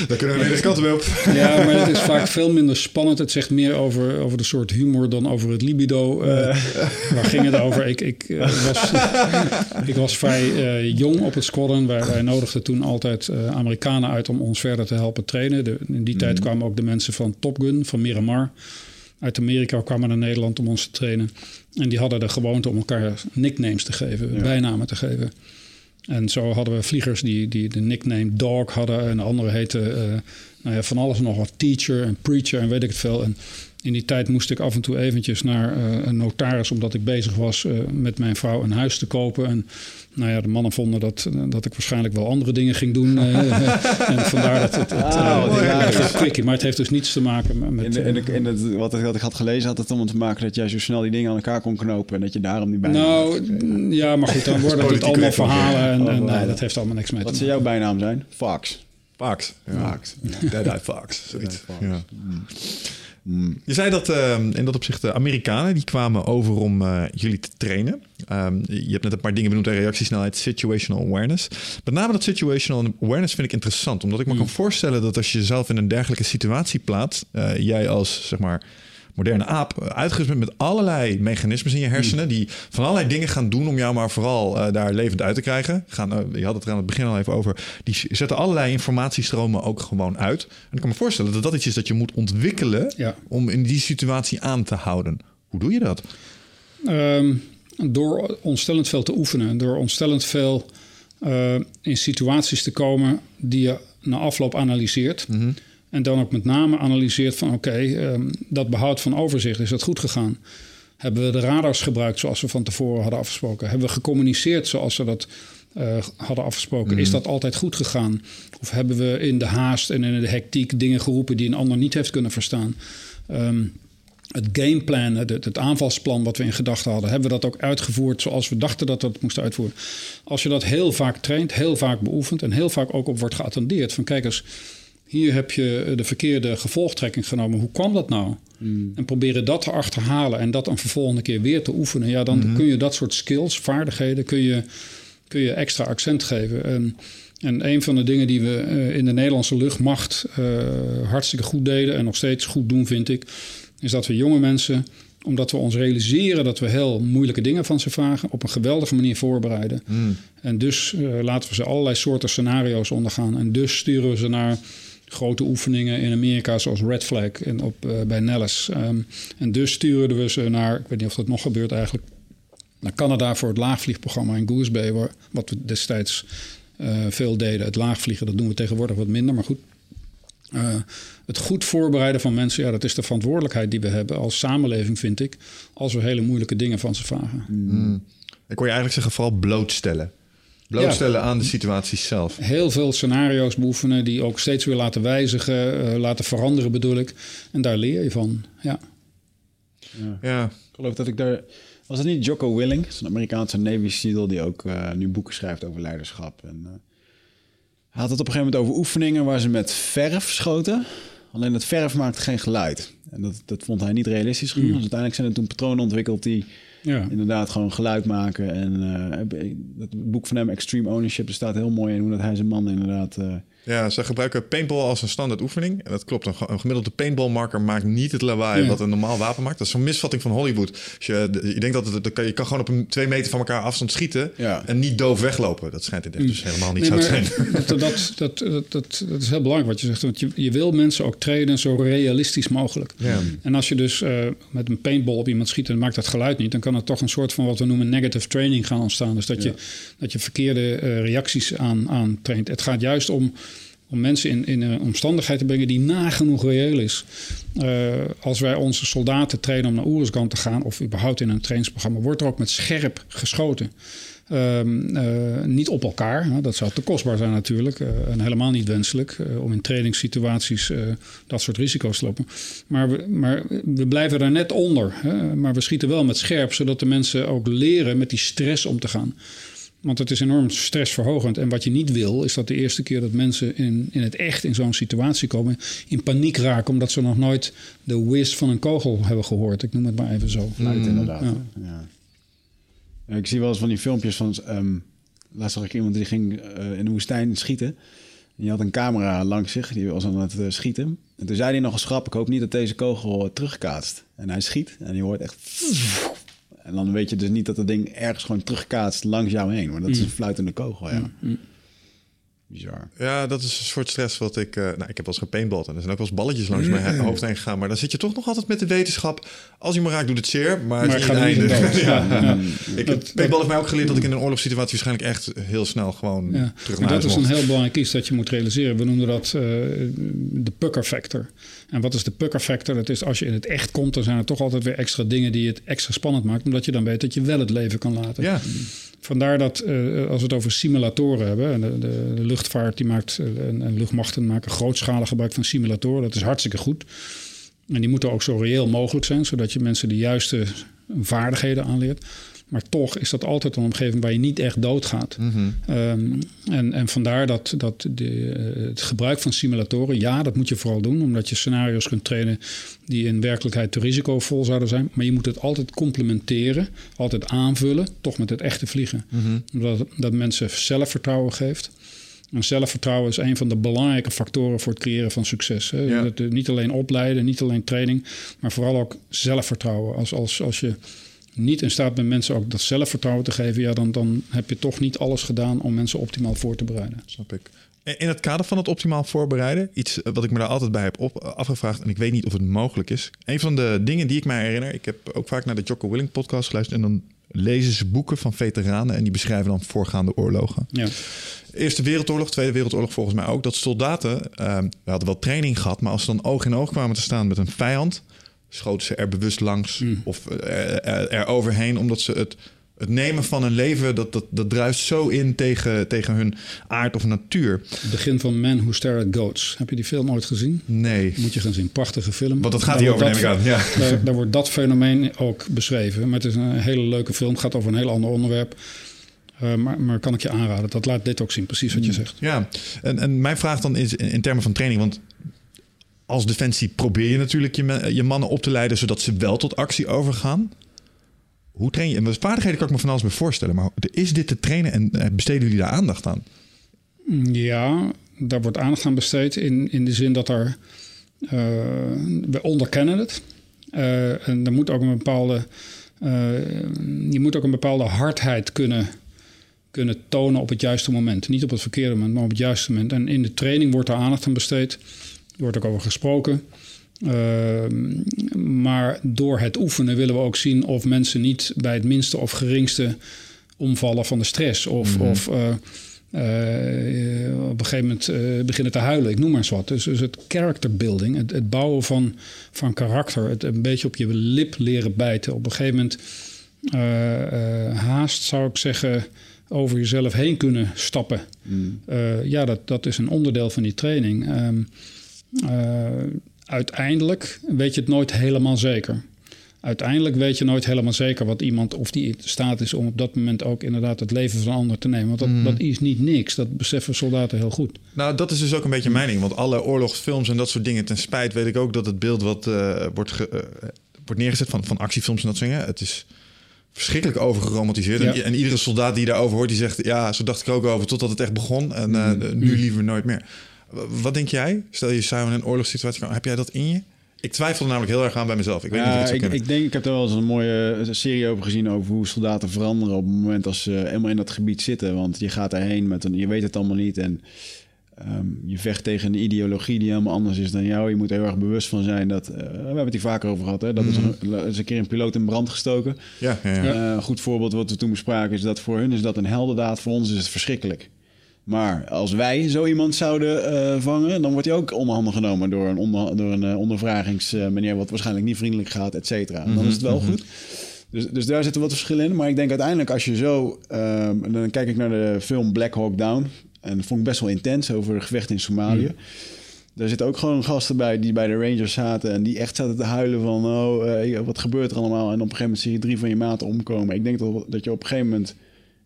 Daar kunnen we de kant weer op. Ja, maar het is vaak veel minder spannend. Het zegt meer over, over de soort humor dan over het libido. Eh, waar ging het over? Ik, ik, eh, was, ik was vrij eh, jong op het squadron. Wij, wij nodigden toen altijd Amerikanen uit om ons verder te helpen trainen. De, in die tijd kwamen ook de mensen van Top Gun, van Miramar. Uit Amerika kwamen naar Nederland om ons te trainen. En die hadden de gewoonte om elkaar nicknames te geven, bijnamen te geven. En zo hadden we vliegers die, die de nickname Dog hadden. En de andere heette eh, nou ja, van alles nog wat teacher en preacher en weet ik het veel. En in die tijd moest ik af en toe eventjes naar uh, een notaris, omdat ik bezig was uh, met mijn vrouw een huis te kopen. En nou ja, de mannen vonden dat, dat ik waarschijnlijk wel andere dingen ging doen. Uh, en vandaar dat het, het oh, ja, quickie. Maar het heeft dus niets te maken met... In, de, in, in het, wat, ik, wat ik had gelezen had het om te maken dat jij zo snel die dingen aan elkaar kon knopen... en dat je daarom niet bijnaam Nou, ja, maar goed, dan worden het allemaal verhalen en, en oh, dat heeft allemaal niks mee Wat zou jouw bijnaam zijn? Fox. Fox. Ja. Fox. Dead Eye Fox. Zoiets. Ja. Mm. Je zei dat uh, in dat opzicht de Amerikanen die kwamen over om uh, jullie te trainen. Um, je hebt net een paar dingen benoemd, reactiesnelheid, situational awareness. Met name dat situational awareness vind ik interessant, omdat ik me mm. kan voorstellen dat als je jezelf in een dergelijke situatie plaatst, uh, jij als zeg maar moderne aap uitgerust bent met allerlei mechanismes in je hersenen. die van allerlei dingen gaan doen om jou maar vooral uh, daar levend uit te krijgen. Gaan, uh, je had het er aan het begin al even over. Die zetten allerlei informatiestromen ook gewoon uit. En ik kan me voorstellen dat dat iets is dat je moet ontwikkelen. Ja. om in die situatie aan te houden. Hoe doe je dat? Um, door ontstellend veel te oefenen. Door ontstellend veel uh, in situaties te komen die je na afloop analyseert. Mm -hmm. En dan ook met name analyseert van oké, okay, um, dat behoud van overzicht, is dat goed gegaan? Hebben we de radars gebruikt zoals we van tevoren hadden afgesproken? Hebben we gecommuniceerd zoals we dat uh, hadden afgesproken? Mm. Is dat altijd goed gegaan? Of hebben we in de haast en in de hectiek dingen geroepen die een ander niet heeft kunnen verstaan? Um, het gameplan, het, het, aanvalsplan wat we in gedachten hadden, hebben we dat ook uitgevoerd zoals we dachten dat we dat moesten uitvoeren. Als je dat heel vaak traint, heel vaak beoefent en heel vaak ook op wordt geattendeerd van kijk eens, hier heb je de verkeerde gevolgtrekking genomen. Hoe kwam dat nou? Mm. En proberen dat te achterhalen en dat een vervolgende keer weer te oefenen. Ja, dan mhm. kun je dat soort skills, vaardigheden, kun je, kun je extra accent geven. En, en een van de dingen die we uh, in de Nederlandse luchtmacht uh, hartstikke goed deden en nog steeds goed doen, vind ik, is dat we jonge mensen omdat we ons realiseren dat we heel moeilijke dingen van ze vragen, op een geweldige manier voorbereiden. Mm. En dus uh, laten we ze allerlei soorten scenario's ondergaan. En dus sturen we ze naar grote oefeningen in Amerika, zoals Red Flag en op, uh, bij Nellis. Um, en dus stuurden we ze naar, ik weet niet of dat nog gebeurt eigenlijk, naar Canada voor het laagvliegprogramma in Goose Bay, waar, wat we destijds uh, veel deden. Het laagvliegen, dat doen we tegenwoordig wat minder, maar goed. Uh, het goed voorbereiden van mensen, ja, dat is de verantwoordelijkheid die we hebben als samenleving, vind ik, als we hele moeilijke dingen van ze vragen. Mm. Ik kon je eigenlijk zeggen, vooral blootstellen. Blootstellen aan de situatie zelf. Heel veel scenario's beoefenen die ook steeds weer laten wijzigen, uh, laten veranderen bedoel ik. En daar leer je van, ja. Ja. ja. Ik geloof dat ik daar... Was het niet Jocko Willing? een Amerikaanse Navy SEAL die ook uh, nu boeken schrijft over leiderschap. En, uh, hij had het op een gegeven moment over oefeningen waar ze met verf schoten. Alleen het verf maakte geen geluid. En dat, dat vond hij niet realistisch genoeg. Mm. Dus uiteindelijk zijn er toen patronen ontwikkeld die ja. Inderdaad, gewoon geluid maken. En uh, het boek van hem, Extreme Ownership, er staat heel mooi in hoe dat hij zijn man inderdaad uh, ja, ze gebruiken paintball als een standaard oefening. En dat klopt. Een, gemiddelde paintballmarker maakt niet het lawaai wat een normaal wapen maakt. Dat is zo'n misvatting van Hollywood. Als je, je denkt dat het, je kan gewoon op een twee meter van elkaar afstand schieten en niet doof weglopen. Dat schijnt in dus helemaal niet zo te zijn. Dat, dat, dat, dat, dat, is heel belangrijk wat je zegt. Want je, je wil mensen ook trainen zo realistisch mogelijk. Ja. En als je dus uh, met een paintball op iemand schiet en maakt dat geluid niet, dan kan er toch een soort van wat we noemen negative training gaan ontstaan. Dus dat, je, dat je verkeerde uh, reacties aan, aan traint. Het gaat juist om om mensen in, in een omstandigheid te brengen die nagenoeg reëel is. Uh, als wij onze soldaten trainen om naar Oeruzgan te gaan, of überhaupt in een trainingsprogramma, wordt er ook met scherp geschoten. Um, uh, niet op elkaar, dat zou te kostbaar zijn natuurlijk uh, en helemaal niet wenselijk om in trainingssituaties dat soort risico's te lopen. Maar we, maar we blijven er net onder, hè, maar we schieten wel met scherp, zodat de mensen ook leren met die stress om te gaan. Want het is enorm stressverhogend. En wat je niet wil, is dat de eerste keer dat mensen in, in het echt in zo'n situatie komen, in paniek raken, omdat ze nog nooit de whiz van een kogel hebben gehoord. Ik noem het maar even zo. Mm. inderdaad. Ja. ja. ik zie wel eens van die filmpjes van. Um, laatst zag ik iemand die ging uh, in de woestijn schieten. En die had een camera langs zich, die was aan het uh, schieten. En toen zei hij nog een schrap: Ik hoop niet dat deze kogel terugkaatst. En hij schiet en je hoort echt en dan weet je dus niet dat het ding ergens gewoon terugkaatst langs jou heen. Maar dat is een mm. fluitende kogel, ja. Mm, mm. Bizar. Ja, dat is een soort stress wat ik... eh, nou, ik heb wel eens gepaintballed en er zijn ook wel eens balletjes langs mijn hoofd heen gegaan. Maar dan zit je toch nog altijd met de wetenschap. Als je me raakt, doet het zeer, maar, Maar het is ik niet ga het niet einde. in dood. ja. Ja, ja. Ik, Dat- paintball heeft mij ook geleerd dat ik in een oorlogssituatie waarschijnlijk echt heel snel gewoon Ja. terug naar dat huis is een heel belangrijk iets dat je moet realiseren. We noemen dat eh, de pucker factor. En wat is de pucker factor? Dat is als je in het echt komt, dan zijn er toch altijd weer extra dingen die het extra spannend maakt. Omdat je dan weet dat je wel het leven kan laten. Ja, Vandaar dat eh, als we het over simulatoren hebben, en de, de, de luchtvaart die maakt, eh, en, en luchtmachten maken grootschalig gebruik van simulatoren. Dat is hartstikke goed. En die moeten ook zo reëel mogelijk zijn, zodat je mensen de juiste vaardigheden aanleert. Maar toch is dat altijd een omgeving waar je niet echt doodgaat. Ehm, en, en vandaar dat, dat de, eh, het gebruik van simulatoren, ja, dat moet je vooral doen, omdat je scenario's kunt trainen die in werkelijkheid te risicovol zouden zijn. Maar je moet het altijd complementeren, altijd aanvullen, toch met het echte vliegen. Omdat dat mensen zelfvertrouwen geeft. En zelfvertrouwen is een van de belangrijke factoren voor het creëren van succes. Hè. Ja. Dat, eh, niet alleen opleiden, niet alleen training, maar vooral ook zelfvertrouwen. Als, als, als je niet in staat bent mensen ook dat zelfvertrouwen te geven, ja, dan, dan heb je toch niet alles gedaan om mensen optimaal voor te bereiden. snap ik. In het kader van het optimaal voorbereiden, iets eh, wat ik me daar altijd bij heb op, afgevraagd, en ik weet niet of het mogelijk is. Een van de dingen die ik mij herinner, ik heb ook vaak naar de Jocko Willing podcast geluisterd en dan lezen ze boeken van veteranen en die beschrijven dan voorgaande oorlogen. Ja. Eerste Wereldoorlog, Tweede Wereldoorlog volgens mij ook. Dat soldaten, ehm, we hadden wel training gehad, maar als ze dan oog in oog kwamen te staan met een vijand, schoten ze er bewust langs of eh, er, er overheen, omdat ze het, het nemen van een leven, dat, dat, dat druist zo in tegen, tegen hun aard of natuur. Het begin van Men Who Stare at Goats. Heb je die film ooit gezien? Nee. Moet je gaan zien. Prachtige film. Want dat gaat Daar hier over, neem ik aan. Ja. Daar, daar wordt dat fenomeen ook beschreven. Maar het is een hele leuke film. Het gaat over een heel ander onderwerp. Eh, maar, maar kan ik je aanraden. Dat laat dit ook zien. Precies wat je zegt. Ja, en, en mijn vraag dan is in, in termen van training, want als defensie probeer je natuurlijk je, me- je mannen op te leiden zodat ze wel tot actie overgaan. Hoe train je? Wat vaardigheden kan ik me van alles bij voorstellen, maar is dit te trainen en eh, besteden jullie daar aandacht aan? Ja, daar wordt aandacht aan besteed. In, in de zin dat er... eh, we onderkennen het. Eh, en moet ook een bepaalde... je moet ook een bepaalde hardheid kunnen, kunnen tonen op het juiste moment. Niet op het verkeerde moment, maar op het juiste moment. En in de training wordt er aandacht aan besteed. Er wordt ook over gesproken. Ehm, maar door het oefenen willen we ook zien of mensen niet bij het minste of geringste omvallen van de stress. Of, of eh, eh, op een gegeven moment eh, beginnen te huilen. Ik noem maar eens wat. Dus, dus het character building, het, het bouwen van, van karakter. Het een beetje op je lip leren bijten. Op een gegeven moment haast zou ik zeggen over jezelf heen kunnen stappen. Eh, ja, dat, dat is een onderdeel van die training. Ehm, eh, uiteindelijk weet je het nooit helemaal zeker. Uiteindelijk weet je nooit helemaal zeker wat iemand of die in staat is om op dat moment ook inderdaad het leven van een ander te nemen. Want dat, dat is niet niks. Dat beseffen soldaten heel goed. Nou, dat is dus ook een beetje mijn ding. Want alle oorlogsfilms en dat soort dingen, ten spijt weet ik ook dat het beeld wat eh, wordt, ge- eh, wordt neergezet van, van actiefilms en dat soort dingen. Het is verschrikkelijk overgeromantiseerd. Ja. En, en iedere soldaat die daarover hoort, die zegt... ja, zo dacht ik ook over totdat het echt begon. En eh, nu liever nooit meer. Wat denk jij? Stel je samen in een oorlogssituatie heb jij dat in je? Ik twijfel er namelijk heel erg aan bij mezelf. Ik weet niet of ik het ik, denk, ik heb daar wel eens een mooie eh, serie over gezien over hoe soldaten veranderen op het moment als ze helemaal in dat gebied zitten. Want je gaat erheen met een, je weet het allemaal niet en ehm, je vecht tegen een ideologie die helemaal anders is dan jou. Je moet er heel erg bewust van zijn dat, eh, we hebben het hier vaker over gehad, hè, dat is, een, er is een keer een piloot in brand gestoken. ja, ja, ja. Eh, een goed voorbeeld wat we toen bespraken is dat voor hun is dat een heldendaad, voor ons is het verschrikkelijk. Maar als wij zo iemand zouden eh, vangen, dan wordt hij ook onderhanden genomen door een, onder, door een eh, ondervragingsmanier, wat waarschijnlijk niet vriendelijk gaat, et cetera. Dan is het wel goed. Dus, dus daar zitten wat verschillen in. Maar ik denk uiteindelijk als je zo... ehm, dan kijk ik naar de film Black Hawk Down. En dat vond ik best wel intens over gevechten in Somalië. Daar zitten ook gewoon gasten bij die bij de Rangers zaten... en die echt zaten te huilen van... oh, eh, wat gebeurt er allemaal? En op een gegeven moment zie je drie van je maten omkomen. Ik denk dat, dat je op een gegeven moment...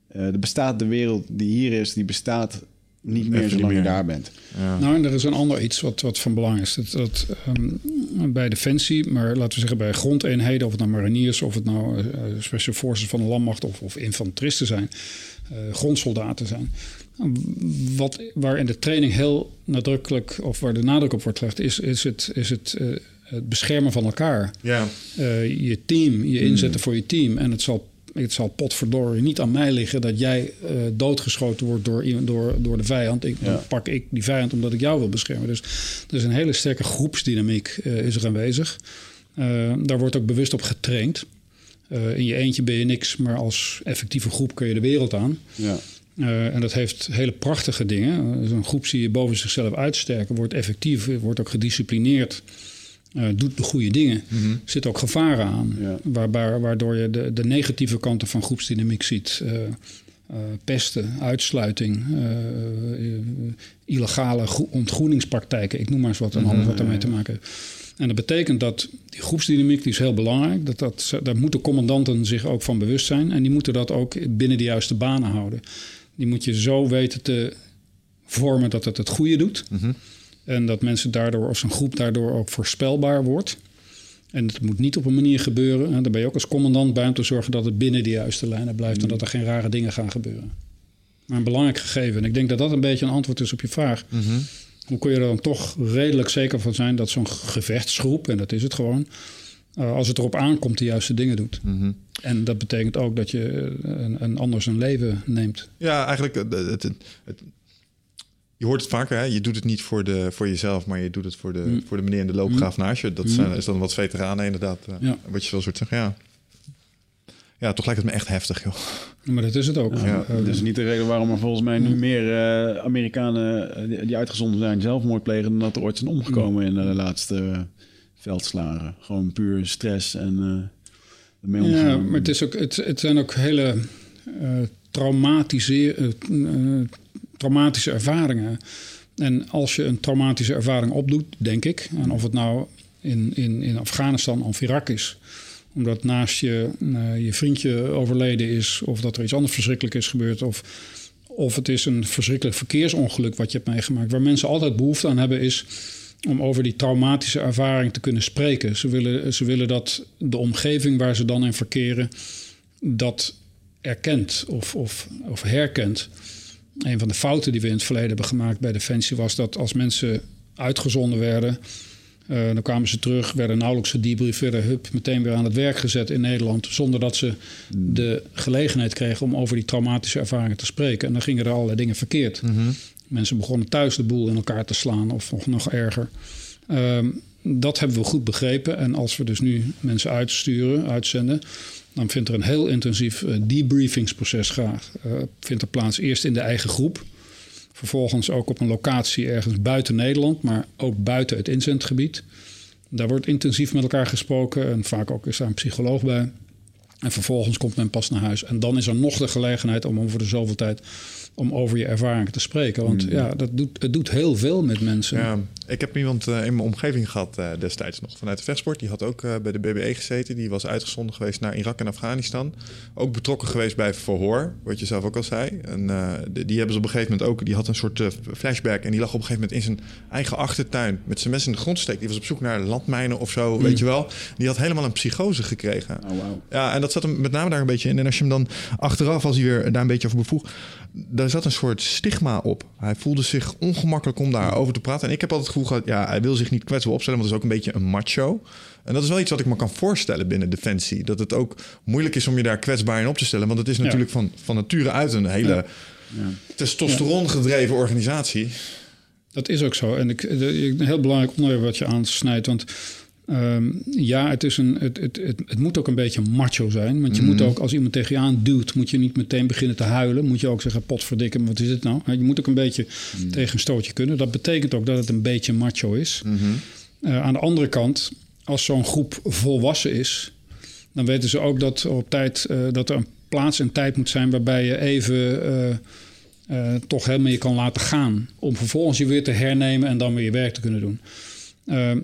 eh er bestaat de wereld die hier is, die bestaat niet meer niet zolang je daar bent. Nou, en er is een ander iets wat, wat van belang is. Dat, dat, ehm, bij Defensie, maar laten we zeggen bij grondeenheden... of het nou mariniers, of het nou eh, special forces van de landmacht... of, of infanteristen zijn, eh, grondsoldaten zijn... Wat, waar in de training heel nadrukkelijk, of waar de nadruk op wordt gelegd... is, is, het, is het, eh, het beschermen van elkaar. ja. Eh, je team, je inzetten voor je team. En het zal het zal potverdorie niet aan mij liggen dat jij uh, doodgeschoten wordt door, door, door de vijand. Ik, Dan pak ik die vijand omdat ik jou wil beschermen. Dus er is een hele sterke groepsdynamiek uh, is er aanwezig. Uh, daar wordt ook bewust op getraind. in je eentje ben je niks, maar als effectieve groep kun je de wereld aan. Ja. en dat heeft hele prachtige dingen. Zo'n groep zie je boven zichzelf uitsterken, wordt effectief, wordt ook gedisciplineerd. Uh, doet de goede dingen. Mm Er zitten ook gevaren aan. Waarbij, waardoor je de, de negatieve kanten van groepsdynamiek ziet. Uh, uh, pesten, uitsluiting, illegale ontgroeningspraktijken. Ik noem maar eens wat, en alles wat daarmee te maken heeft. En dat betekent dat die groepsdynamiek die is heel belangrijk. Dat, dat, daar moeten commandanten zich ook van bewust zijn. En die moeten dat ook binnen de juiste banen houden. Die moet je zo weten te vormen dat het het goede doet. Mm -hmm. En dat mensen daardoor, of een groep daardoor ook voorspelbaar wordt. En het moet niet op een manier gebeuren. En daar ben je ook als commandant bij om te zorgen dat het binnen de juiste lijnen blijft. En dat er geen rare dingen gaan gebeuren. Maar een belangrijk gegeven. En ik denk dat dat een beetje een antwoord is op je vraag. Hoe kun je er dan toch redelijk zeker van zijn dat zo'n gevechtsgroep, en dat is het gewoon, uh, als het erop aankomt, de juiste dingen doet. En dat betekent ook dat je een, een anders een leven neemt. Ja, eigenlijk het, het, het je hoort het vaker, hè? je doet het niet voor, de, voor jezelf, maar je doet het voor de, mm. voor de meneer in de loopgraaf mm. naast je. Dat zijn, is dan wat veteranen inderdaad. Uh, ja. Wat je wel soort zeggen, ja. Ja, toch lijkt het me echt heftig, joh. Maar dat is het ook. Ja, uh, dat is niet de reden waarom er volgens mij nu meer uh, Amerikanen die uitgezonden zijn zelfmoord plegen dan dat er ooit zijn omgekomen in de laatste veldslagen. Gewoon puur stress en uh, Ja, maar het, is ook, het, het zijn ook hele traumatische traumatische ervaringen. En als je een traumatische ervaring opdoet, denk ik, en of het nou in, in, in Afghanistan of Irak is, omdat naast je uh, je vriendje overleden is, of dat er iets anders verschrikkelijk is gebeurd, of, of het is een verschrikkelijk verkeersongeluk wat je hebt meegemaakt, waar mensen altijd behoefte aan hebben, is om over die traumatische ervaring te kunnen spreken. Ze willen, ze willen dat de omgeving waar ze dan in verkeren, dat erkent of, of, of herkent een van de fouten die we in het verleden hebben gemaakt bij Defensie was dat als mensen uitgezonden werden, uh, dan kwamen ze terug, werden nauwelijks gedebriefd, werden hup, meteen weer aan het werk gezet in Nederland, zonder dat ze de gelegenheid kregen om over die traumatische ervaringen te spreken. En dan gingen er allerlei dingen verkeerd. Mhm. Mensen begonnen thuis de boel in elkaar te slaan, of nog, nog erger. Um, dat hebben we goed begrepen. En als we dus nu mensen uitsturen, uitzenden, dan vindt er een heel intensief uh, debriefingsproces graag. Uh, vindt er plaats eerst in de eigen groep. Vervolgens ook op een locatie ergens buiten Nederland, maar ook buiten het inzendgebied. Daar wordt intensief met elkaar gesproken en vaak ook is daar een psycholoog bij. En vervolgens komt men pas naar huis. En dan is er nog de gelegenheid om over de zoveel tijd om over je ervaringen te spreken. Want mm. ja, dat doet, het doet heel veel met mensen. Ja, ik heb iemand uh, in mijn omgeving gehad uh, destijds nog vanuit de vechtsport. Die had ook uh, bij de BBE gezeten. Die was uitgezonden geweest naar Irak en Afghanistan. Ook betrokken geweest bij verhoor, wat je zelf ook al zei. En die, die hebben ze op een gegeven moment ook... Die had een soort flashback en die lag op een gegeven moment in zijn eigen achtertuin... met zijn mes in de grond steken. Die was op zoek naar landmijnen of zo, mm. weet je wel. Die had helemaal een psychose gekregen. Oh, wow. Ja, en dat zat hem met name daar een beetje in. En als je hem dan achteraf, als hij weer daar een beetje over bevoeg daar zat een soort stigma op. Hij voelde zich ongemakkelijk om daarover te praten. En ik heb altijd gevoel gehad, ja, hij wil zich niet kwetsbaar opstellen, want dat is ook een beetje een macho. En dat is wel iets wat ik me kan voorstellen binnen Defensie. Dat het ook moeilijk is om je daar kwetsbaar in op te stellen. Want het is natuurlijk van, van nature uit een hele ja. testosteron gedreven organisatie. Dat is ook zo. En ik, een heel belangrijk onderwerp wat je aansnijdt. Want Um, ja, het, is een, het, het, het, het, moet ook een beetje macho zijn. Want je moet mhm. ook, als iemand tegen je aan duwt, moet je niet meteen beginnen te huilen. Moet je ook zeggen, potverdikke, wat is het nou? Je moet ook een beetje mm. tegen een stootje kunnen. Dat betekent ook dat het een beetje macho is. Mhm. uh, aan de andere kant, als zo'n groep volwassen is... dan weten ze ook dat, op tijd, uh, dat er een plaats en tijd moet zijn... waarbij je even... Uh, toch helemaal je kan laten gaan. Om vervolgens je weer te hernemen en dan weer je werk te kunnen doen. Ehm,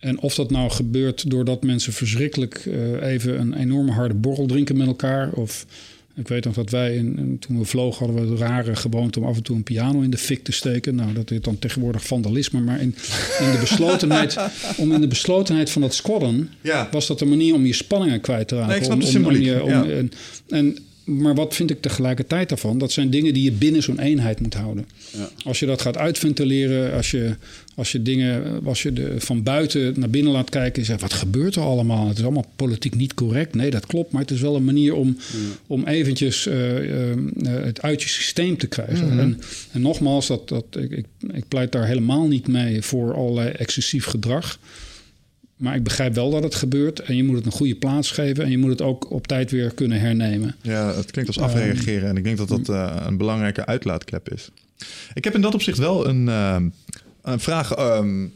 en of dat nou gebeurt doordat mensen verschrikkelijk uh, even een enorme harde borrel drinken met elkaar. Of ik weet nog dat wij, in, toen we vlogen, hadden we de rare gewoonte om af en toe een piano in de fik te steken. Nou, dat is dan tegenwoordig vandalisme. Maar in, in de beslotenheid, om in de beslotenheid van dat squadden, ja. was dat een manier om je spanningen kwijt te raken. Nee, ik snap. Om, om, ja. en, en maar wat vind ik tegelijkertijd daarvan? Dat zijn dingen die je binnen zo'n eenheid moet houden. Ja. Als je dat gaat uitventileren, als je, als je dingen als je de, van buiten naar binnen laat kijken en zegt: wat gebeurt er allemaal? Het is allemaal politiek niet correct. Nee, dat klopt, maar het is wel een manier om, om eventjes eh, eh, het uit je systeem te krijgen. en, en nogmaals, dat, dat, ik, ik, ik pleit daar helemaal niet mee voor allerlei excessief gedrag. Maar ik begrijp wel dat het gebeurt en je moet het een goede plaats geven en je moet het ook op tijd weer kunnen hernemen. Ja, het klinkt als afreageren en ik denk dat dat eh, een belangrijke uitlaatklep is. Ik heb in dat opzicht wel een, ehm, een vraag ehm,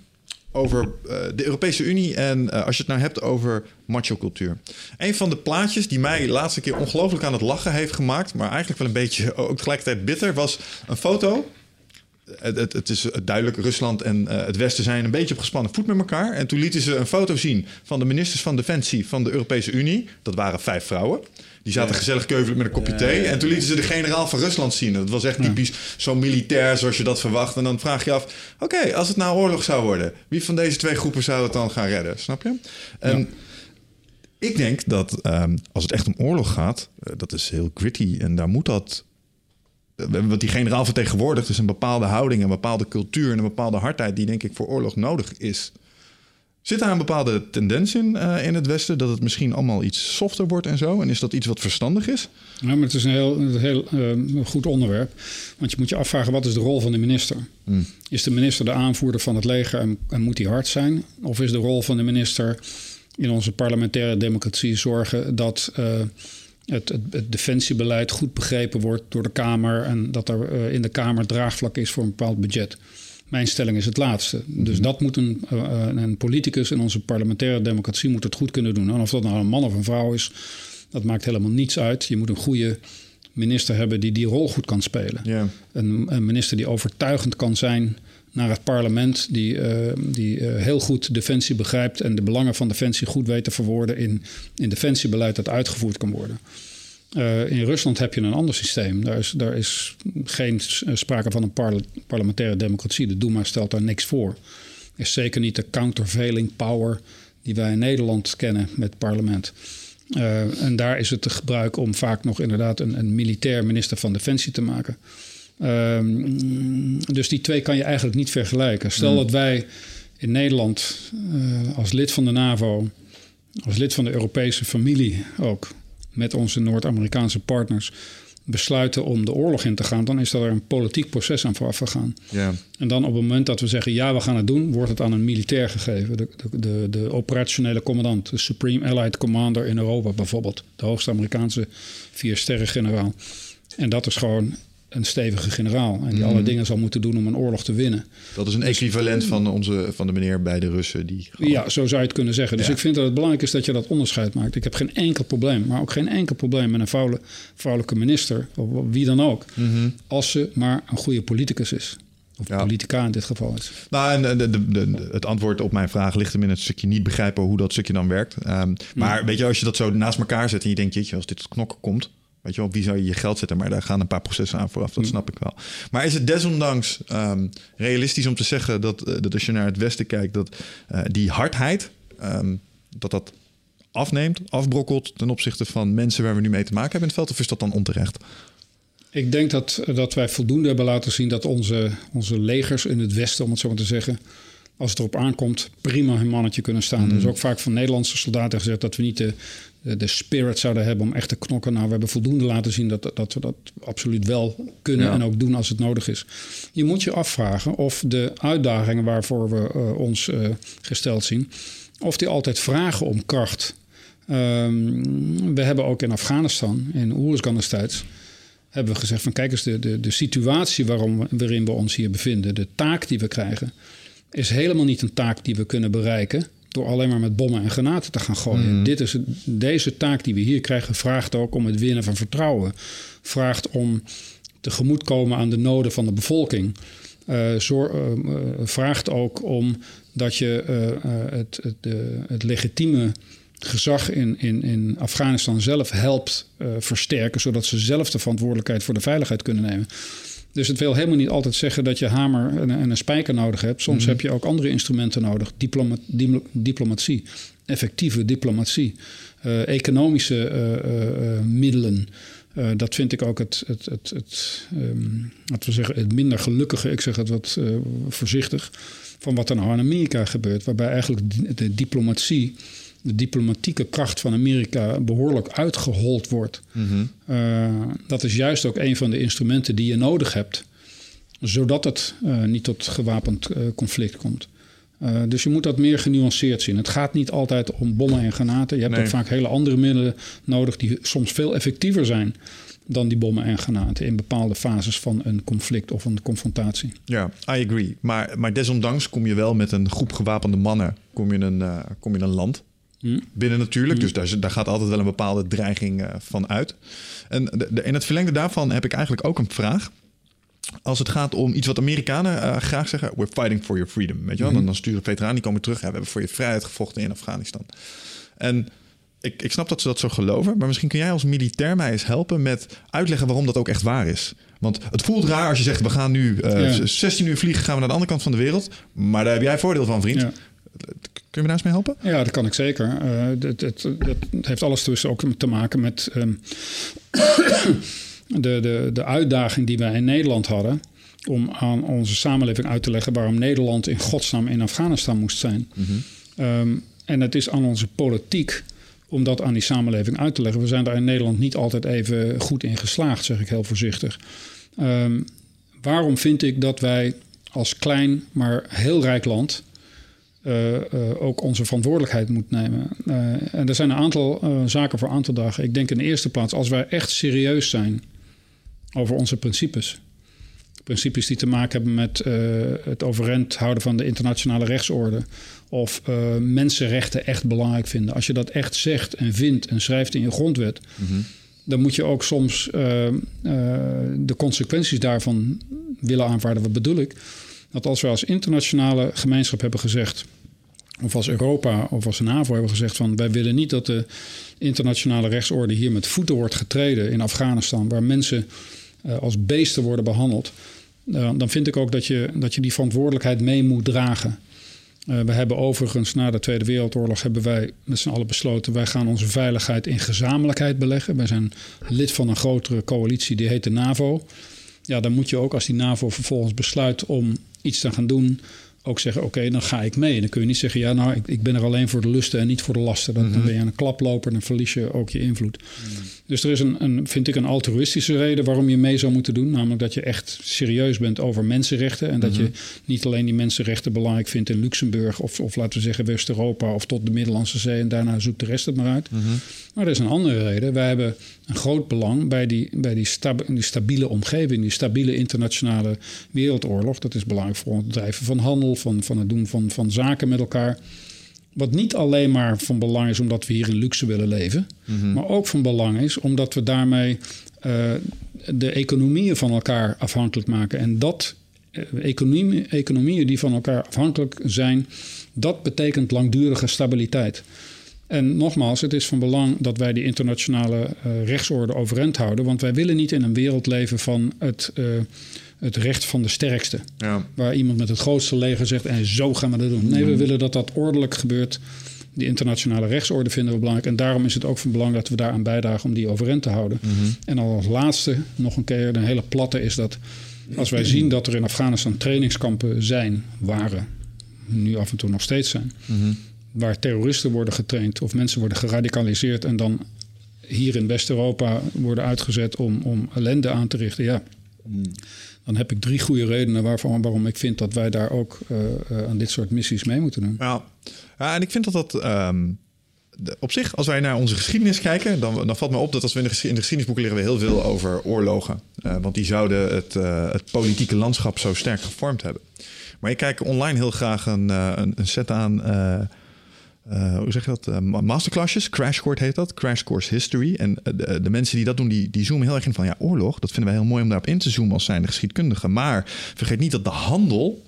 over eh, de Europese Unie en eh, als je het nou hebt over macho-cultuur. Een van de plaatjes die mij de laatste keer ongelooflijk aan het lachen heeft gemaakt, maar eigenlijk wel een beetje ook tegelijkertijd bitter, was een foto het, het, het, is duidelijk, Rusland en uh, het Westen zijn een beetje op gespannen voet met elkaar. En toen lieten ze een foto zien van de ministers van Defensie van de Europese Unie. Dat waren vijf vrouwen. Die zaten Ja. gezellig keuvelen met een kopje Ja, thee. ja. En toen lieten ze de generaal van Rusland zien. Dat was echt typisch zo militair zoals je dat verwacht. En dan vraag je af, oké, als het nou oorlog zou worden... wie van deze twee groepen zou het dan gaan redden? Snap je? En ik denk dat ehm, als het echt om oorlog gaat... eh, dat is heel gritty en daar moet dat wat die generaal vertegenwoordigt, is een bepaalde houding, een bepaalde cultuur en een bepaalde hardheid die denk ik voor oorlog nodig is. Zit daar een bepaalde tendens in eh, in het Westen dat het misschien allemaal iets softer wordt en zo? En is dat iets wat verstandig is? Ja, maar het is een heel, een heel eh, goed onderwerp. Want je moet je afvragen, wat is de rol van de minister? Is de minister de aanvoerder van het leger en, en moet hij hard zijn? Of is de rol van de minister in onze parlementaire democratie zorgen dat eh, het, het, het defensiebeleid goed begrepen wordt door de Kamer en dat er eh, in de Kamer draagvlak is voor een bepaald budget? Mijn stelling is het laatste. Dus dat moet een, eh, een, politicus in onze parlementaire democratie moet het goed kunnen doen. En of dat nou een man of een vrouw is, dat maakt helemaal niets uit. Je moet een goede minister hebben die die rol goed kan spelen. Een minister die overtuigend kan zijn naar het parlement, die, eh, die eh, heel goed defensie begrijpt en de belangen van defensie goed weet te verwoorden in, in defensiebeleid dat uitgevoerd kan worden. Eh, in Rusland heb je een ander systeem. Daar is, daar is geen sprake van een parle- parlementaire democratie. De Duma stelt daar niks voor. Is zeker niet de countervailing power die wij in Nederland kennen met het parlement. En daar is het te gebruik om vaak nog inderdaad een, een militair minister van Defensie te maken. Ehm, dus die twee kan je eigenlijk niet vergelijken. Stel dat wij in Nederland eh, als lid van de NAVO, als lid van de Europese familie ook, met onze Noord-Amerikaanse partners, besluiten om de oorlog in te gaan, dan is er een politiek proces aan vooraf gegaan. En dan op het moment dat we zeggen ja, we gaan het doen, wordt het aan een militair gegeven. De, de, de, de operationele commandant, de Supreme Allied Commander in Europa bijvoorbeeld. De hoogste Amerikaanse vier-sterren generaal. En dat is gewoon een stevige generaal. En die alle dingen zal moeten doen om een oorlog te winnen. Dat is een equivalent van, onze, van de meneer bij de Russen. Die gewoon- Ja, zo zou je het kunnen zeggen. Dus Ja. ik vind dat het belangrijk is dat je dat onderscheid maakt. Ik heb geen enkel probleem, maar ook geen enkel probleem met een vrouwelijke, vrouwelijke minister, of wie dan ook, als ze maar een goede politicus is. Of Ja. politica in dit geval is. Nou, en de, de, de- de- het antwoord op mijn vraag ligt hem in het stukje niet begrijpen hoe dat stukje dan werkt. Ehm, maar weet je, als je dat zo naast elkaar zet en je denkt, jeetje, als dit tot knokken komt, weet je wel, op wie zou je je geld zetten? Maar daar gaan een paar processen aan vooraf, dat snap ik wel. Maar is het desondanks ehm, realistisch om te zeggen dat, eh, dat als je naar het Westen kijkt, dat eh, die hardheid, ehm, dat dat afneemt, afbrokkelt ten opzichte van mensen waar we nu mee te maken hebben in het veld? Of is dat dan onterecht? Ik denk dat, dat wij voldoende hebben laten zien dat onze, onze legers in het Westen, om het zo maar te zeggen, als het erop aankomt, prima hun mannetje kunnen staan. Er is ook vaak van Nederlandse soldaten gezegd dat we niet de, de, de spirit zouden hebben om echt te knokken. Nou, we hebben voldoende laten zien dat, dat we dat absoluut wel kunnen Ja. en ook doen als het nodig is. Je moet je afvragen of de uitdagingen waarvoor we eh, ons eh, gesteld zien, of die altijd vragen om kracht. Ehm, we hebben ook in Afghanistan, in Oeruzgan destijds, hebben we gezegd van kijk eens, de, de, de situatie waarom, waarin we ons hier bevinden, de taak die we krijgen, is helemaal niet een taak die we kunnen bereiken door alleen maar met bommen en granaten te gaan gooien. Dit is het- deze taak die we hier krijgen vraagt ook om het winnen van vertrouwen. Vraagt om tegemoetkomen aan de noden van de bevolking. Eh, zor- eh, eh, vraagt ook om dat je het, het, legitieme gezag in, in, in Afghanistan zelf helpt versterken, zodat ze zelf de verantwoordelijkheid voor de veiligheid kunnen nemen. Dus het wil helemaal niet altijd zeggen dat je hamer en, en een spijker nodig hebt. Soms heb je ook andere instrumenten nodig. Diploma, diplomatie, effectieve diplomatie, eh, economische eh, eh, middelen. Uh, dat vind ik ook het, het, het, het, um, we zeggen, het minder gelukkige, ik zeg het wat uh, voorzichtig, van wat er nou in Amerika gebeurt. Waarbij eigenlijk de, diplomatie, de diplomatieke kracht van Amerika behoorlijk uitgehold wordt. Mm -hmm. uh, dat is juist ook een van de instrumenten die je nodig hebt, zodat het niet tot gewapend conflict komt. Dus je moet dat meer genuanceerd zien. Het gaat niet altijd om bommen en granaten. Je hebt nee. ook vaak hele andere middelen nodig die soms veel effectiever zijn dan die bommen en granaten in bepaalde fases van een conflict of een confrontatie. Ja, I agree. Maar, maar desondanks kom je wel met een groep gewapende mannen kom je een, kom je een land. Hm? Binnen natuurlijk, hm. dus daar, daar gaat altijd wel een bepaalde dreiging uh, van uit. En de, de, in het verlengde daarvan heb ik eigenlijk ook een vraag als het gaat om iets wat Amerikanen uh, graag zeggen, we're fighting for your freedom. Weet je wel? Mm -hmm. dan, sturen veteranen die komen terug. Ja, we hebben voor je vrijheid gevochten in Afghanistan. En ik, ik snap dat ze dat zo geloven, maar misschien kun jij als militair mij eens helpen met uitleggen waarom dat ook echt waar is. Want het voelt raar als je zegt, we gaan nu uh, ja. 16 uur vliegen, gaan we naar de andere kant van de wereld. Maar daar heb jij voordeel van, vriend. Ja. Kun je me daar eens mee helpen? Ja, dat kan ik zeker. Het, het, heeft alles dus ook te maken met um, de, de, de uitdaging die wij in Nederland hadden om aan onze samenleving uit te leggen waarom Nederland in godsnaam in Afghanistan moest zijn. Mm -hmm. um, en het is aan onze politiek om dat aan die samenleving uit te leggen. We zijn daar in Nederland niet altijd even goed in geslaagd, zeg ik heel voorzichtig. Um, waarom vind ik dat wij als klein, maar heel rijk land uh, uh, ook onze verantwoordelijkheid moeten nemen? Uh, en er zijn een aantal zaken voor aan te dagen. Ik denk in de eerste plaats, als wij echt serieus zijn over onze principes. Principes die te maken hebben met het overeind houden van de internationale rechtsorde. Of mensenrechten echt belangrijk vinden. Als je dat echt zegt en vindt en schrijft in je grondwet. Mm -hmm. dan moet je ook soms de consequenties daarvan willen aanvaarden. Wat bedoel ik? Dat als we als internationale gemeenschap hebben gezegd. Of als Europa of als NAVO hebben gezegd van wij willen niet dat de internationale rechtsorde hier met voeten wordt getreden in Afghanistan, waar mensen uh, als beesten worden behandeld, uh, dan vind ik ook dat je, dat je die verantwoordelijkheid mee moet dragen. Uh, we hebben overigens na de Tweede Wereldoorlog hebben wij met z'n allen besloten, wij gaan onze veiligheid in gezamenlijkheid beleggen. Wij zijn lid van een grotere coalitie, die heet de NAVO. Ja, dan moet je ook als die NAVO vervolgens besluit om iets te gaan doen, ook zeggen: Oké, dan ga ik mee. Dan kun je niet zeggen: Ja, nou, ik, ik ben er alleen voor de lusten en niet voor de lasten. Dan, mm -hmm. dan ben je aan een klaploper en dan verlies je ook je invloed. Mm -hmm. Dus er is een, een, vind ik, een altruïstische reden waarom je mee zou moeten doen. Namelijk dat je echt serieus bent over mensenrechten. En dat mm -hmm. je niet alleen die mensenrechten belangrijk vindt in Luxemburg of, of laten we zeggen West-Europa of tot de Middellandse Zee. En daarna zoekt de rest het maar uit. Maar er is een andere reden. Wij hebben een groot belang bij die, bij die, stab, die stabiele omgeving, die stabiele internationale wereldoorlog. Dat is belangrijk voor het drijven van handel, van, van het doen van, van zaken met elkaar. Wat niet alleen maar van belang is omdat we hier in luxe willen leven, mm -hmm. maar ook van belang is omdat we daarmee uh, de economieën van elkaar afhankelijk maken. En dat, economie, economieën die van elkaar afhankelijk zijn, dat betekent langdurige stabiliteit. En nogmaals, het is van belang dat wij die internationale uh, rechtsorde overeind houden. Want wij willen niet in een wereld leven van het, uh, het recht van de sterkste. Ja. Waar iemand met het grootste leger zegt: en zo gaan we dat doen. Nee, mm. we willen dat dat ordelijk gebeurt. Die internationale rechtsorde vinden we belangrijk. En daarom is het ook van belang dat we daaraan bijdragen om die overeind te houden. Mm -hmm. En als laatste, nog een keer, een hele platte, is dat als wij zien dat er in Afghanistan trainingskampen zijn, waren, nu af en toe nog steeds zijn. Mm -hmm waar terroristen worden getraind of mensen worden geradicaliseerd en dan hier in West-Europa worden uitgezet om, om ellende aan te richten. Ja, dan heb ik drie goede redenen waarvan, waarom ik vind dat wij daar ook uh, uh, aan dit soort missies mee moeten doen. Ja, ja en ik vind dat dat. De, op zich, als wij naar onze geschiedenis kijken, dan, dan valt me op dat als we in de, geschiedenisboeken leren we heel veel over oorlogen. Uh, want die zouden het, het politieke landschap zo sterk gevormd hebben. Maar ik kijk online heel graag een, een, een set aan uh, hoe zeg je dat? Uh, masterclassjes, Crash Course heet dat, Crash Course History. En uh, de, de, mensen die dat doen, die, die zoomen heel erg in van ja, oorlog. Dat vinden wij heel mooi om daarop in te zoomen als zijnde geschiedkundige. Maar vergeet niet dat de handel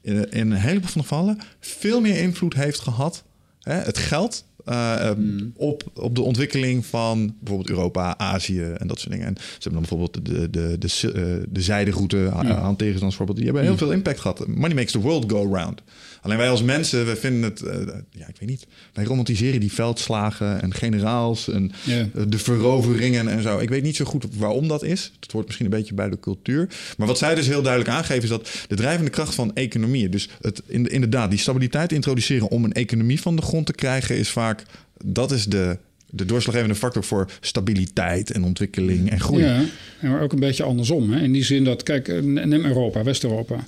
in, in een heleboel van de gevallen veel meer invloed heeft gehad. Hè? Het geld uh, um, op, op de ontwikkeling van bijvoorbeeld Europa, Azië en dat soort dingen. En ze hebben dan bijvoorbeeld de, de, de, de, de zijderoute mm. ze dan bijvoorbeeld. Die hebben heel veel impact gehad. Money makes the world go round. Alleen wij als mensen, we vinden het, uh, ja, ik weet niet, wij romantiseren die veldslagen en generaals en yeah. de veroveringen en zo. Ik weet niet zo goed waarom dat is. Het hoort misschien een beetje bij de cultuur. Maar wat zij dus heel duidelijk aangeven is dat de drijvende kracht van economieën, dus het, inderdaad die stabiliteit introduceren om een economie van de grond te krijgen, is vaak, dat is de de doorslaggevende factor voor stabiliteit en ontwikkeling en groei. Ja, maar ook een beetje andersom. Hè? In die zin dat, kijk, neem Europa, West-Europa.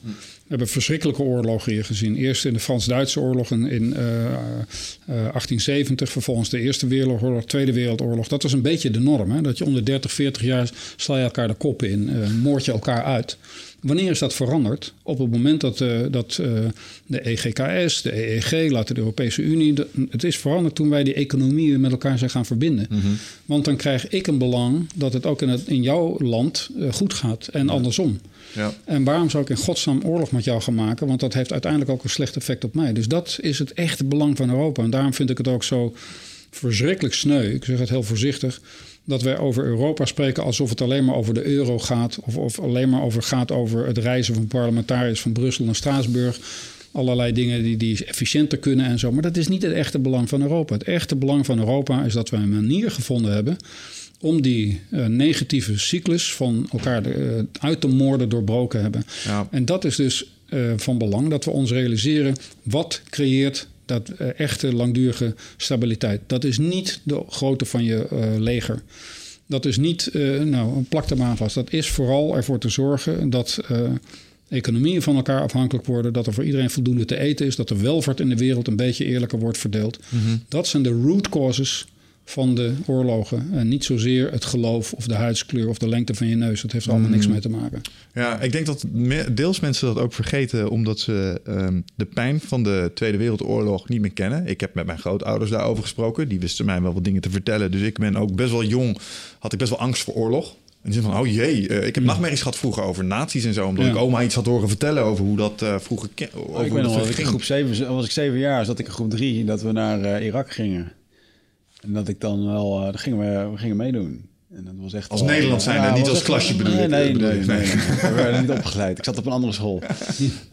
We hebben verschrikkelijke oorlogen hier gezien. Eerst in de Frans-Duitse oorlog in, in uh, uh, 1870, vervolgens de Eerste Wereldoorlog, Tweede Wereldoorlog. Dat was een beetje de norm. Hè? Dat je onder 30, 40 jaar sla je elkaar de koppen in, uh, moord je elkaar uit. Wanneer is dat veranderd? Op het moment dat, uh, dat uh, de EGKS, de EEG, later de Europese Unie. De, het is veranderd toen wij die economieën met elkaar zijn gaan verbinden. Mm -hmm. Want dan krijg ik een belang dat het ook in, het, in jouw land uh, goed gaat en ja. andersom. Ja. En waarom zou ik in godsnaam oorlog met jou gaan maken? Want dat heeft uiteindelijk ook een slecht effect op mij. Dus dat is het echte belang van Europa. En daarom vind ik het ook zo verschrikkelijk sneu. Ik zeg het heel voorzichtig dat wij over Europa spreken alsof het alleen maar over de euro gaat. Of, of alleen maar over gaat over het reizen van parlementariërs van Brussel naar Straatsburg. Allerlei dingen die, die efficiënter kunnen en zo. Maar dat is niet het echte belang van Europa. Het echte belang van Europa is dat wij een manier gevonden hebben om die uh, negatieve cyclus van elkaar uh, uit te moorden doorbroken hebben. Ja. En dat is dus uh, van belang dat we ons realiseren wat creëert dat echte langdurige stabiliteit. Dat is niet de grootte van je leger. Dat is niet, nou, plak er maar aan vast. Dat is vooral ervoor te zorgen dat economieën van elkaar afhankelijk worden, dat er voor iedereen voldoende te eten is, dat de welvaart in de wereld een beetje eerlijker wordt verdeeld. Mm -hmm. Dat zijn de root causes van de oorlogen. En niet zozeer het geloof of de huidskleur of de lengte van je neus. Dat heeft er allemaal niks mee te maken. Ja, ik denk dat deels mensen dat ook vergeten omdat ze um, de pijn van de Tweede Wereldoorlog niet meer kennen. Ik heb met mijn grootouders daarover gesproken. Die wisten mij wel wat dingen te vertellen. Dus ik ben ook best wel jong, had ik best wel angst voor oorlog. En die van, oh jee, uh, ik heb nachtmerries gehad vroeger over nazi's en zo. Omdat ja. ik oma iets had horen vertellen over hoe dat uh, vroeger... Over ik ben ik in groep 7, was ik 7 jaar, zat ik in groep 3, dat we naar uh, Irak gingen. En dat ik dan wel, uh, dan gingen we, we gingen meedoen. En dat was echt als Nederland zijn, ja, niet als klasje bedoel nee, nee, nee, nee, nee, We werden niet opgeleid. Ik zat op een andere school.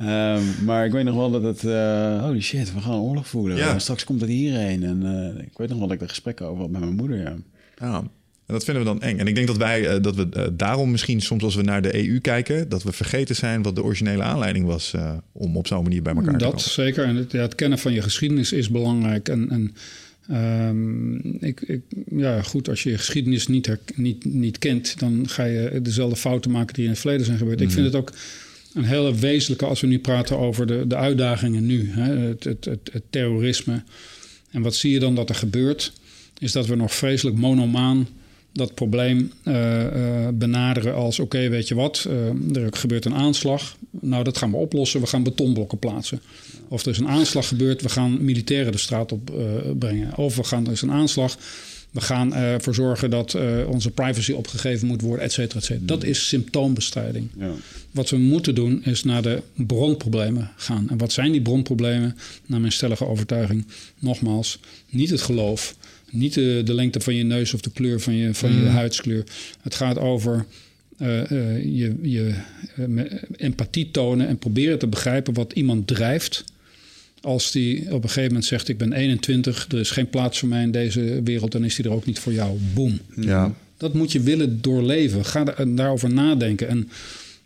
um, maar ik weet nog wel dat het... Uh, holy shit, we gaan oorlog voeren. Ja. straks komt het hierheen. En uh, ik weet nog wel dat ik er gesprekken over had met mijn moeder, ja. Ja, en dat vinden we dan eng. En ik denk dat wij uh, dat we uh, daarom misschien soms als we naar de EU kijken, dat we vergeten zijn wat de originele aanleiding was uh, om op zo'n manier bij elkaar dat te komen. Dat zeker. En het, ja, het, kennen van je geschiedenis is belangrijk. En, en Um, ik, ik, ja, goed, als je je geschiedenis niet, niet, niet kent, dan ga je dezelfde fouten maken die in het verleden zijn gebeurd. Mm. Ik vind het ook een hele wezenlijke als we nu praten over de, de uitdagingen nu, hè, het, het, het, het, terrorisme. En wat zie je dan dat er gebeurt? Is dat we nog vreselijk monomaan dat probleem uh, uh, benaderen als: oké, weet je wat, uh, er gebeurt een aanslag. Nou, dat gaan we oplossen. We gaan betonblokken plaatsen. Of er is een aanslag gebeurd, we gaan militairen de straat op brengen. Of we gaan, er is een aanslag, we gaan ervoor zorgen dat onze privacy opgegeven moet worden, et cetera, et cetera. Dat is symptoombestrijding. Ja. Wat we moeten doen, is naar de bronproblemen gaan. En wat zijn die bronproblemen? Naar mijn stellige overtuiging, nogmaals, niet het geloof niet de, de, lengte van je neus of de kleur van je, van je mm. huidskleur. Het gaat over uh, uh, je, je uh, empathie tonen en proberen te begrijpen wat iemand drijft. Als die op een gegeven moment zegt: Ik ben 21, er is geen plaats voor mij in deze wereld, dan is die er ook niet voor jou. Boom. Ja. Dat moet je willen doorleven. Ga daar, daarover nadenken. En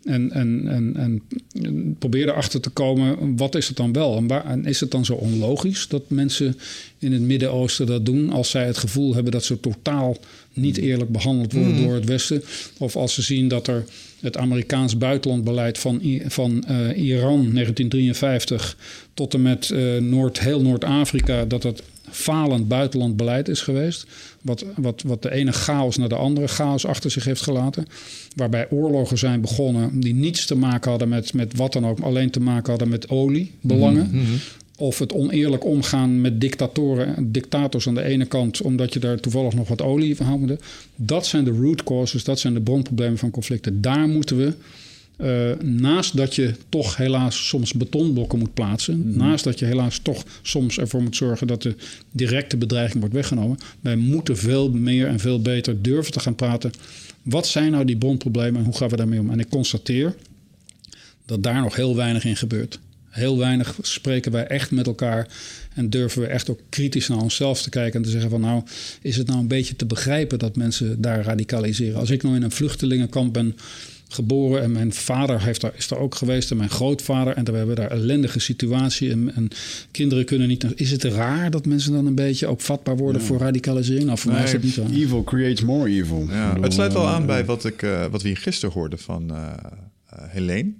en, en, en, en probeer erachter te komen, wat is het dan wel? En, waar, en is het dan zo onlogisch dat mensen in het Midden-Oosten dat doen... als zij het gevoel hebben dat ze totaal niet eerlijk behandeld worden door het Westen? Of als ze zien dat er het Amerikaans buitenlandbeleid van, van uh, Iran 1953... tot en met uh, Noord, heel Noord-Afrika, dat dat falend buitenlandbeleid is geweest. Wat, wat, wat de ene chaos naar de andere chaos achter zich heeft gelaten. Waarbij oorlogen zijn begonnen die niets te maken hadden met, met wat dan ook, alleen te maken hadden met oliebelangen. Mm -hmm. Of het oneerlijk omgaan met dictatoren, dictators aan de ene kant, omdat je daar toevallig nog wat olie van haalde. Dat zijn de root causes, dat zijn de bronproblemen van conflicten. Daar moeten we Uh, naast dat je toch helaas soms betonblokken moet plaatsen, Mhm. naast dat je helaas toch soms ervoor moet zorgen dat de directe bedreiging wordt weggenomen, wij moeten veel meer en veel beter durven te gaan praten. Wat zijn nou die bronproblemen en hoe gaan we daarmee om? En ik constateer dat daar nog heel weinig in gebeurt. Heel weinig spreken wij echt met elkaar en durven we echt ook kritisch naar onszelf te kijken en te zeggen van nou, is het nou een beetje te begrijpen dat mensen daar radicaliseren? Als ik nou in een vluchtelingenkamp ben geboren en mijn vader heeft daar, is daar ook geweest en mijn grootvader en we hebben daar ellendige situatie en, en kinderen kunnen niet. Is het raar dat mensen dan een beetje ook vatbaar worden voor radicalisering? Nou, voor mij is dat niet raar. Evil creates more evil. Ja, Ik bedoel, het sluit wel eh, aan bij wat, ik, eh, wat we hier gisteren hoorden van eh eh, Helene.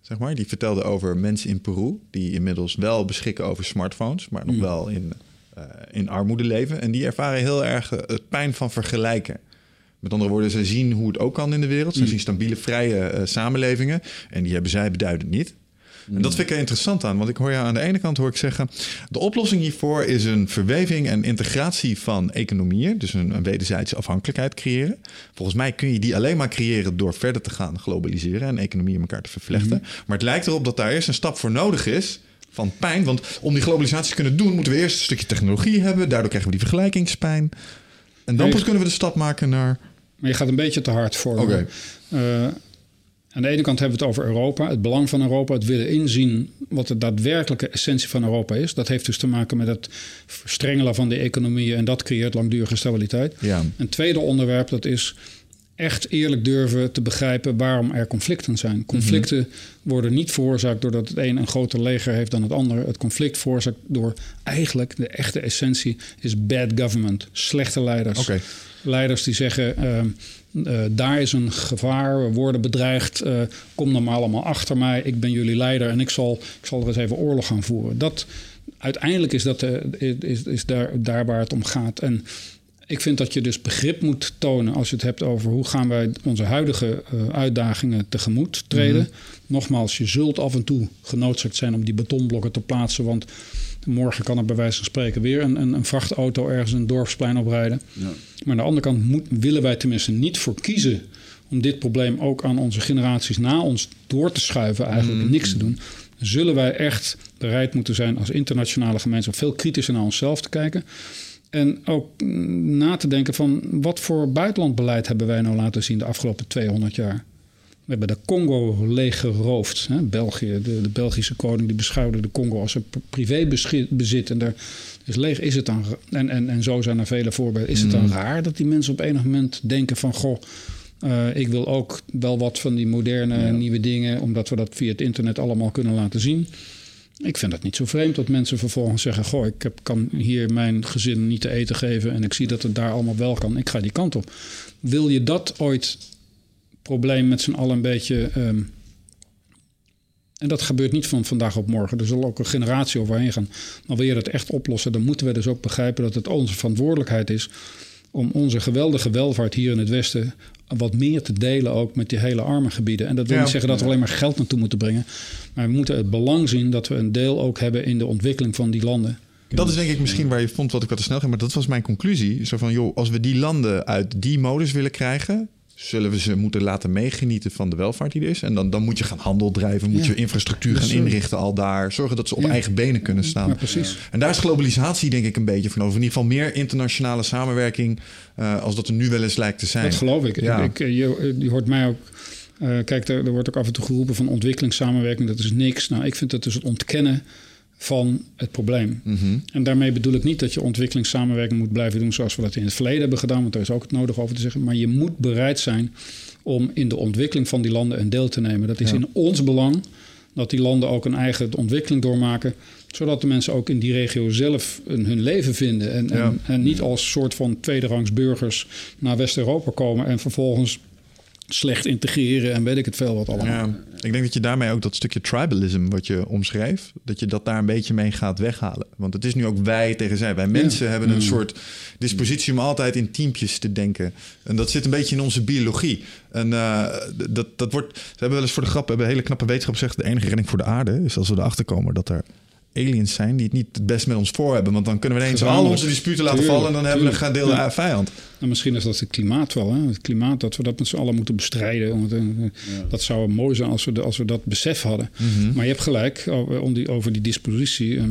Zeg maar. Die vertelde over mensen in Peru die inmiddels wel beschikken over smartphones, maar nog wel in, eh, in armoede leven. En die ervaren heel erg eh, het pijn van vergelijken. Met andere woorden, ze zien hoe het ook kan in de wereld. Ze zien stabiele, vrije eh, samenlevingen. En die hebben zij beduidend niet. En dat vind ik er interessant aan. Want ik hoor je aan de ene kant hoor ik zeggen... de oplossing hiervoor is een verweving en integratie van economieën. Dus een, een wederzijdse afhankelijkheid creëren. Volgens mij kun je die alleen maar creëren door verder te gaan globaliseren... en economieën elkaar te vervlechten. Maar het lijkt erop dat daar eerst een stap voor nodig is van pijn. Want om die globalisatie te kunnen doen... moeten we eerst een stukje technologie hebben. Daardoor krijgen we die vergelijkingspijn. En dan pas kunnen we de stap maken naar... Maar je gaat een beetje te hard voor. Eh, aan de ene kant hebben we het over Europa, het belang van Europa, het willen inzien wat de daadwerkelijke essentie van Europa is. Dat heeft dus te maken met het verstrengelen van de economieën en dat creëert langdurige stabiliteit. Ja. Een tweede onderwerp dat is echt eerlijk durven te begrijpen waarom er conflicten zijn. Conflicten worden niet veroorzaakt doordat het een een groter leger heeft dan het andere. Het conflict veroorzaakt door eigenlijk de echte essentie is bad government, slechte leiders. Oké. Leiders die zeggen, ehm, eh, daar is een gevaar, we worden bedreigd, eh, kom dan maar allemaal achter mij, ik ben jullie leider en ik zal, ik zal er eens even oorlog gaan voeren. Dat, uiteindelijk is dat eh, is, is daar, daar waar het om gaat. En ik vind dat je dus begrip moet tonen als je het hebt over hoe gaan wij onze huidige eh, uitdagingen tegemoet treden. Nogmaals, je zult af en toe genoodzaakt zijn om die betonblokken te plaatsen, want morgen kan er bij wijze van spreken weer een, een, een vrachtauto ergens een dorpsplein oprijden. Maar aan de andere kant moet, willen wij tenminste niet voor kiezen om dit probleem ook aan onze generaties na ons door te schuiven, eigenlijk niks te doen. Zullen wij echt bereid moeten zijn als internationale gemeenschap veel kritischer naar onszelf te kijken. En ook mm, na te denken van wat voor buitenlandbeleid hebben wij nou laten zien de afgelopen 200 jaar. We hebben de Congo leeg geroofd. Hè? België, de, de Belgische koning, die beschouwde de Congo als een privébezit. En daar is leeg. Is het dan, en, en, en zo zijn er vele voorbeelden. Is het dan raar dat die mensen op enig moment denken van... goh, uh, ik wil ook wel wat van die moderne ja. nieuwe dingen... omdat we dat via het internet allemaal kunnen laten zien. Ik vind het niet zo vreemd dat mensen vervolgens zeggen... goh, ik heb, kan hier mijn gezin niet te eten geven... en ik zie dat het daar allemaal wel kan. Ik ga die kant op. Wil je dat ooit probleem met z'n allen een beetje... Um, en dat gebeurt niet van vandaag op morgen. Er zal ook een generatie overheen gaan. Maar wil je dat echt oplossen, dan moeten we dus ook begrijpen dat het onze verantwoordelijkheid is om onze geweldige welvaart hier in het Westen wat meer te delen ook met die hele arme gebieden. En dat wil ja, niet zeggen dat we alleen maar geld naartoe moeten brengen. Maar we moeten het belang zien dat we een deel ook hebben in de ontwikkeling van die landen. Dat is denk ik misschien waar je vond wat ik wat te snel ging. Maar dat was mijn conclusie. Zo van, joh, als we die landen uit die modus willen krijgen zullen we ze moeten laten meegenieten van de welvaart die er is. En dan, dan moet je gaan handel drijven, moet ja. je infrastructuur gaan inrichten al daar. Zorgen dat ze op ja. eigen benen kunnen staan. Ja, precies. En daar is globalisatie denk ik een beetje van over. In ieder geval meer internationale samenwerking uh, als dat er nu wel eens lijkt te zijn. Dat geloof ik. Ja. ik, ik je, je hoort mij ook... Uh, kijk, er, er wordt ook af en toe geroepen van ontwikkelingssamenwerking. Dat is niks. Nou, ik vind dat dus het ontkennen van het probleem. Mhm. En daarmee bedoel ik niet dat je ontwikkelingssamenwerking moet blijven doen zoals we dat in het verleden hebben gedaan, want daar is ook het nodig over te zeggen. Maar je moet bereid zijn om in de ontwikkeling van die landen een deel te nemen. Dat is ja. in ons belang dat die landen ook een eigen ontwikkeling doormaken, zodat de mensen ook in die regio zelf een, hun leven vinden en, ja. en, en niet als soort van tweederangs burgers naar West-Europa komen en vervolgens slecht integreren en weet ik het veel wat allemaal. Ja, ik denk dat je daarmee ook dat stukje tribalism wat je omschreef, dat je dat daar een beetje mee gaat weghalen. Want het is nu ook wij tegen zij. Wij mensen ja. hebben een mm. soort dispositie om altijd in teampjes te denken. En dat zit een beetje in onze biologie. En uh, dat, dat wordt, ze hebben wel eens voor de grap, hebben hele knappe wetenschap gezegd, de enige redding voor de aarde is als we erachter komen dat er aliens zijn die het niet het best met ons voor hebben. Want dan kunnen we ineens al onze disputen laten Tuurlijk, vallen en dan hebben we een gedeelde Ja. vijand. En misschien is dat het klimaat wel. Hè? Het klimaat, dat we dat met z'n allen moeten bestrijden. Want, eh, Dat zou mooi zijn als we, de- als we dat besef hadden. Maar je hebt gelijk over, om die, over die dispositie. eh,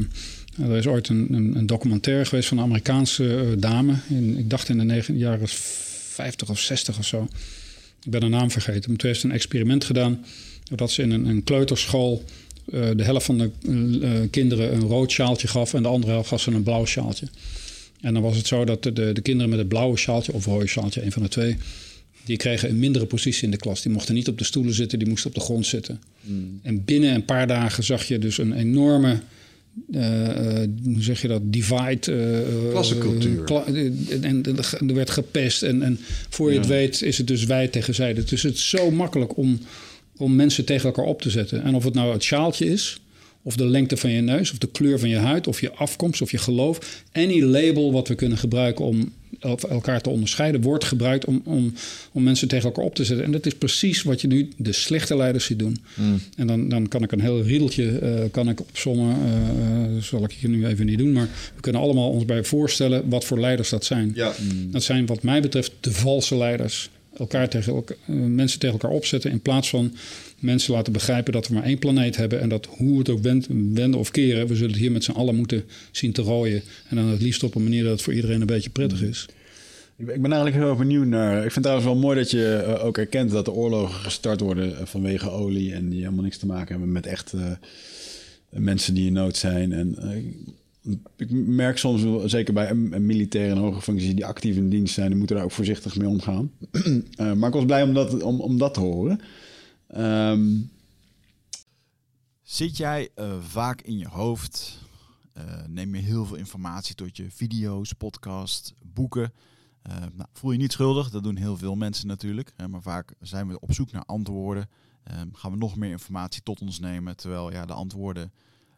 er is ooit een, een, een documentaire geweest van een Amerikaanse eh, dame. In, ik dacht in de negen, jaren 50 of 60 of zo. Ik ben de naam vergeten. Maar toen heeft ze een experiment gedaan. Dat ze in een, een kleuterschool eh, de helft van de eh, kinderen een rood sjaaltje gaf. En de andere helft gaf ze een blauw sjaaltje. En dan was het zo dat de, de, de kinderen met het blauwe sjaaltje of rode sjaaltje, een van de twee, die kregen een mindere positie in de klas. Die mochten niet op de stoelen zitten, die moesten op de grond zitten. En binnen een paar dagen zag je dus een enorme, hoe zeg je dat, divide. eh, Klassencultuur. kla- en, en er werd gepest. En, en voor je het weet is het dus wij tegen zij. Dus het is zo makkelijk om, om mensen tegen elkaar op te zetten. En of het nou het sjaaltje is, of de lengte van je neus, of de kleur van je huid, of je afkomst, of je geloof. Any label wat we kunnen gebruiken om el- elkaar te onderscheiden, wordt gebruikt om, om, om mensen tegen elkaar op te zetten. En dat is precies wat je nu de slechte leiders ziet doen. En dan, dan kan ik een heel riedeltje eh, kan ik opzommen. dat zal ik hier nu even niet doen. Maar we kunnen allemaal ons bij voorstellen wat voor leiders dat zijn. Ja. Dat zijn wat mij betreft de valse leiders. Elkaar tegen elkaar, eh, mensen tegen elkaar opzetten in plaats van mensen laten begrijpen dat we maar één planeet hebben. En dat hoe het ook wend- wenden of keren, we zullen het hier met z'n allen moeten zien te rooien. En dan het liefst op een manier dat het voor iedereen een beetje prettig is. Ik ben eigenlijk heel benieuwd naar. Ik vind het trouwens wel mooi dat je eh, ook erkent dat de oorlogen gestart worden eh, vanwege olie en die helemaal niks te maken hebben met echt mensen die in nood zijn. En ik merk soms, zeker bij een, een militair en hoge functies die actief in dienst zijn, die moeten daar ook voorzichtig mee omgaan. Eh, maar ik was blij om dat, om, om dat te horen. Ehm, Zit jij eh, vaak in je hoofd? Eh, neem je heel veel informatie tot je video's, podcasts, boeken? Nou, voel je niet schuldig, dat doen heel veel mensen natuurlijk. Hè, maar vaak zijn we op zoek naar antwoorden. Ehm, gaan we nog meer informatie tot ons nemen. Terwijl ja, de antwoorden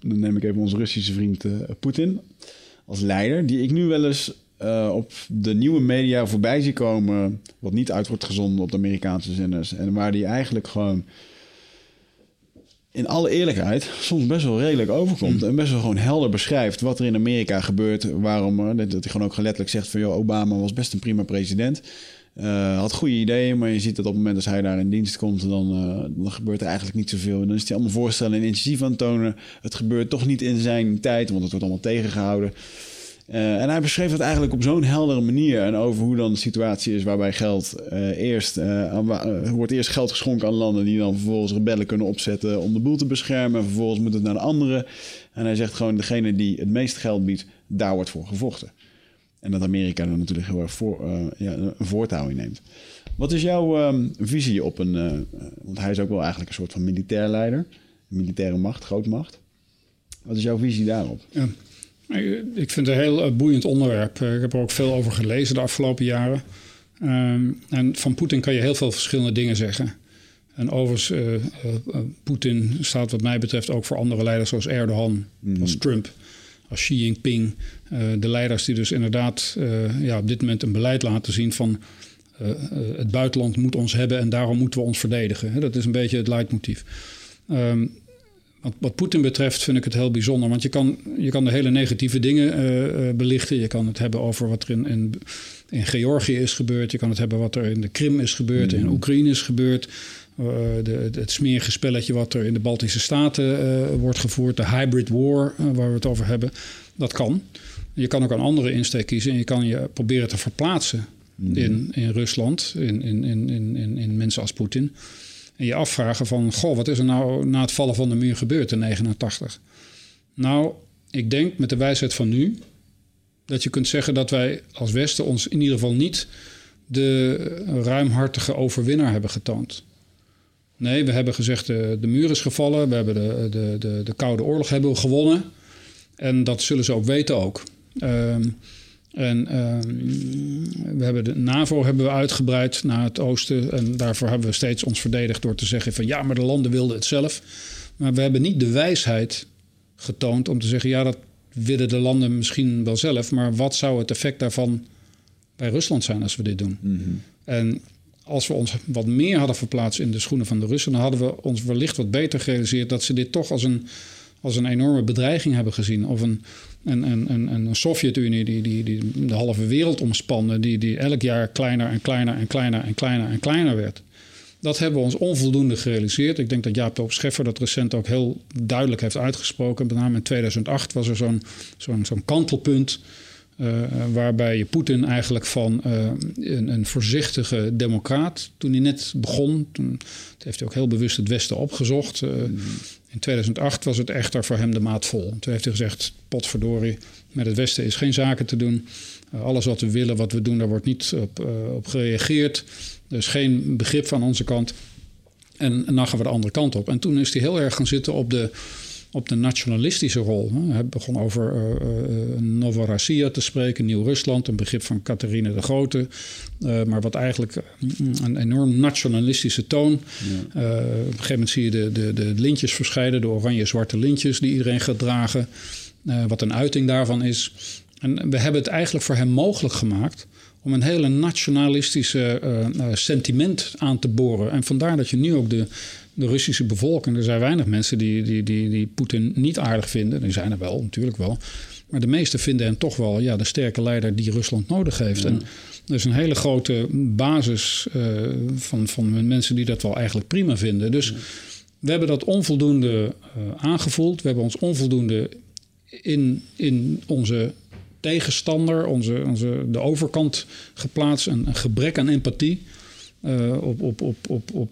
dan neem ik even onze Russische vriend eh, Poetin als leider, die ik nu wel eens eh, op de nieuwe media voorbij zie komen, wat niet uit wordt gezonden op de Amerikaanse zenders, en waar die eigenlijk gewoon in alle eerlijkheid soms best wel redelijk overkomt en best wel gewoon helder beschrijft wat er in Amerika gebeurt, waarom, eh, dat dat hij gewoon ook letterlijk zegt van, joh, Obama was best een prima president. Eh, had goede ideeën, maar je ziet dat op het moment dat hij daar in dienst komt, dan, eh, dan gebeurt er eigenlijk niet zoveel. En dan is hij allemaal voorstellen en initiatief aan het tonen. Het gebeurt toch niet in zijn tijd, want het wordt allemaal tegengehouden. Eh, en hij beschreef het eigenlijk op zo'n heldere manier. En over hoe dan de situatie is waarbij geld eerst... wordt eerst geld geschonken aan landen die dan vervolgens rebellen kunnen opzetten om de boel te beschermen. En vervolgens moet het naar de anderen. En hij zegt gewoon, degene die het meest geld biedt, daar wordt voor gevochten. En dat Amerika er natuurlijk heel erg voor, eh, ja, een voortouw in neemt. Wat is jouw ehm, visie op een... eh, eh, want hij is ook wel eigenlijk een soort van militair leider. Militaire macht, grootmacht. Wat is jouw visie daarop? Ja. Ik vind het een heel eh, boeiend onderwerp. Eh, Ik heb er ook veel over gelezen de afgelopen jaren. Ehm, en van Poetin kan je heel veel verschillende dingen zeggen. En overigens, eh, eh, eh, Poetin staat wat mij betreft ook voor andere leiders zoals Erdogan, als Trump, als Xi Jinping. Eh, de leiders die dus inderdaad eh, ja, op dit moment een beleid laten zien van het buitenland moet ons hebben en daarom moeten we ons verdedigen. Dat is een beetje het leidmotief. Ehm, wat, wat Poetin betreft vind ik het heel bijzonder. Want je kan, je kan de hele negatieve dingen belichten. Je kan het hebben over wat er in, in, in, Georgië is gebeurd. Je kan het hebben wat er in de Krim is gebeurd, in mm. Oekraïne is gebeurd. De, het smerige spelletje wat er in de Baltische Staten wordt gevoerd. De hybrid war waar we het over hebben. Dat kan. Je kan ook een andere insteek kiezen en je kan je proberen te verplaatsen mhm. in, in Rusland, in, in, in, in, in mensen als Poetin. En je afvragen van, goh, wat is er nou na het vallen van de muur gebeurd in 89? Nou, ik denk met de wijsheid van nu dat je kunt zeggen dat wij als Westen ons in ieder geval niet de ruimhartige overwinnaar hebben getoond. Nee, we hebben gezegd de, de muur is gevallen, we hebben de, de, de, de Koude Oorlog hebben we gewonnen. En dat zullen ze ook weten ook. Ehm, en ehm, we hebben de NAVO hebben we uitgebreid naar het oosten. En daarvoor hebben we steeds ons verdedigd door te zeggen van ja, maar de landen wilden het zelf. Maar we hebben niet de wijsheid getoond om te zeggen ja, dat willen de landen misschien wel zelf. Maar wat zou het effect daarvan bij Rusland zijn als we dit doen? Mhm. En als we ons wat meer hadden verplaatst in de schoenen van de Russen, dan hadden we ons wellicht wat beter gerealiseerd dat ze dit toch als een, als een enorme bedreiging hebben gezien. Of een, een, een, een, een Sovjet-Unie die, die, die de halve wereld omspande, die, die elk jaar kleiner en kleiner en kleiner en kleiner en kleiner werd. Dat hebben we ons onvoldoende gerealiseerd. Ik denk dat Jaap Toop Scheffer dat recent ook heel duidelijk heeft uitgesproken. Met name in 2008 was er zo'n zo'n zo'n kantelpunt. Uh, waarbij je Poetin eigenlijk van uh, een, een, voorzichtige democraat, toen hij net begon, toen heeft hij ook heel bewust het Westen opgezocht. Uh, in 2008 was het echter voor hem de maat vol. Toen heeft hij gezegd: potverdorie, met het Westen is geen zaken te doen. Alles wat we willen, wat we doen, daar wordt niet op, op gereageerd. Er is geen begrip van onze kant. En, en dan gaan we de andere kant op. En toen is hij heel erg gaan zitten op de op de nationalistische rol. Hij begon over uh, uh, Novorossiya te spreken, Nieuw-Rusland, een begrip van Catharine de Grote. Uh, maar wat eigenlijk een enorm nationalistische toon. Ja. op een gegeven moment zie je de, de, de lintjes verschijnen, de oranje-zwarte lintjes die iedereen gaat dragen. wat een uiting daarvan is. En we hebben het eigenlijk voor hem mogelijk gemaakt om een hele nationalistische sentiment aan te boren. En vandaar dat je nu ook de, de Russische bevolking, er zijn weinig mensen die, die, die, die Poetin niet aardig vinden. Er zijn er wel, natuurlijk wel. Maar de meesten vinden hem toch wel ja, de sterke leider die Rusland nodig heeft. En er is een hele grote basis uh, van, van mensen die dat wel eigenlijk prima vinden. Dus we hebben dat onvoldoende uh, aangevoeld. We hebben ons onvoldoende in, in onze tegenstander, onze, onze, de overkant geplaatst. Een, een gebrek aan empathie. Uh, op, op, op, op, op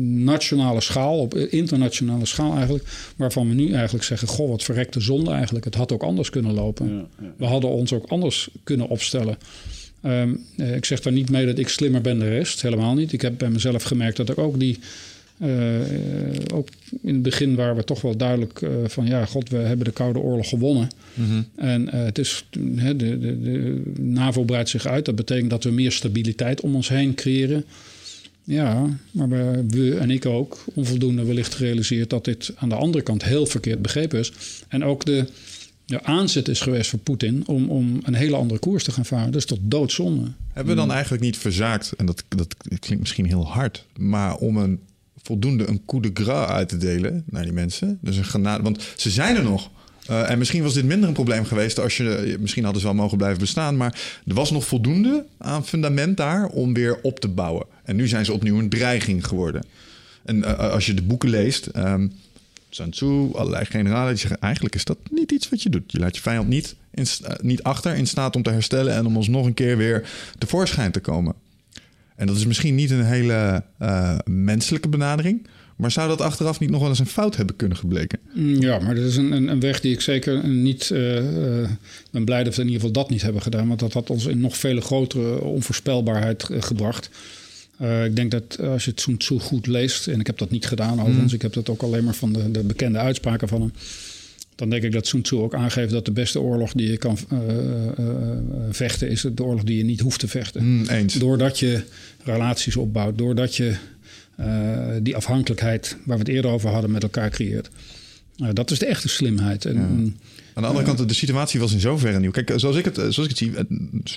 nationale schaal, op internationale schaal eigenlijk, waarvan we nu eigenlijk zeggen: Goh, wat verrekte zonde eigenlijk. Het had ook anders kunnen lopen. Ja, ja. We hadden ons ook anders kunnen opstellen. Um, ik zeg daar niet mee dat ik slimmer ben dan de rest, helemaal niet. Ik heb bij mezelf gemerkt dat ik ook die. Uh, ook in het begin waren we toch wel duidelijk uh, van ja, god, we hebben de Koude Oorlog gewonnen. Mm -hmm. En uh, het is, de, de, de, NAVO breidt zich uit. Dat betekent dat we meer stabiliteit om ons heen creëren. Ja, maar we, we, en ik ook onvoldoende wellicht gerealiseerd dat dit aan de andere kant heel verkeerd begrepen is. En ook de, de aanzet is geweest voor Poetin om, om een hele andere koers te gaan varen. Dus tot doodzonde. Hebben we dan eigenlijk niet verzaakt, en dat, dat klinkt misschien heel hard, maar om een voldoende een coup de grace uit te delen naar die mensen? Dus een genade, want ze zijn er nog. Uh, en misschien was dit minder een probleem geweest als je. Misschien hadden ze wel mogen blijven bestaan. Maar er was nog voldoende aan fundament daar om weer op te bouwen. En nu zijn ze opnieuw een dreiging geworden. En uh, als je de boeken leest. Um, Sun Tzu, allerlei generalen die zeggen... eigenlijk is dat niet iets wat je doet. Je laat je vijand niet, niet achter in staat om te herstellen... en om ons nog een keer weer tevoorschijn te komen. En dat is misschien niet een hele menselijke benadering... Maar zou dat achteraf niet nog wel eens een fout hebben kunnen gebleken? Mm, ja, maar dat is een, een, een weg die ik zeker niet. Uh, ben blij dat we in ieder geval dat niet hebben gedaan. Want dat had ons in nog veel grotere onvoorspelbaarheid uh, gebracht. ik denk dat als je het Sun Tzu goed leest, en ik heb dat niet gedaan overigens, mm. ik heb dat ook alleen maar van de, de, bekende uitspraken van hem. Dan denk ik dat Sun Tzu ook aangeeft dat de beste oorlog die je kan vechten, is de oorlog die je niet hoeft te vechten. Mm, eens. Doordat je relaties opbouwt, doordat je die afhankelijkheid waar we het eerder over hadden met elkaar creëert. Nou, dat is de echte slimheid. En, Aan de andere kant, de situatie was in zoverre nieuw. Kijk, zoals ik het, zoals ik het zie,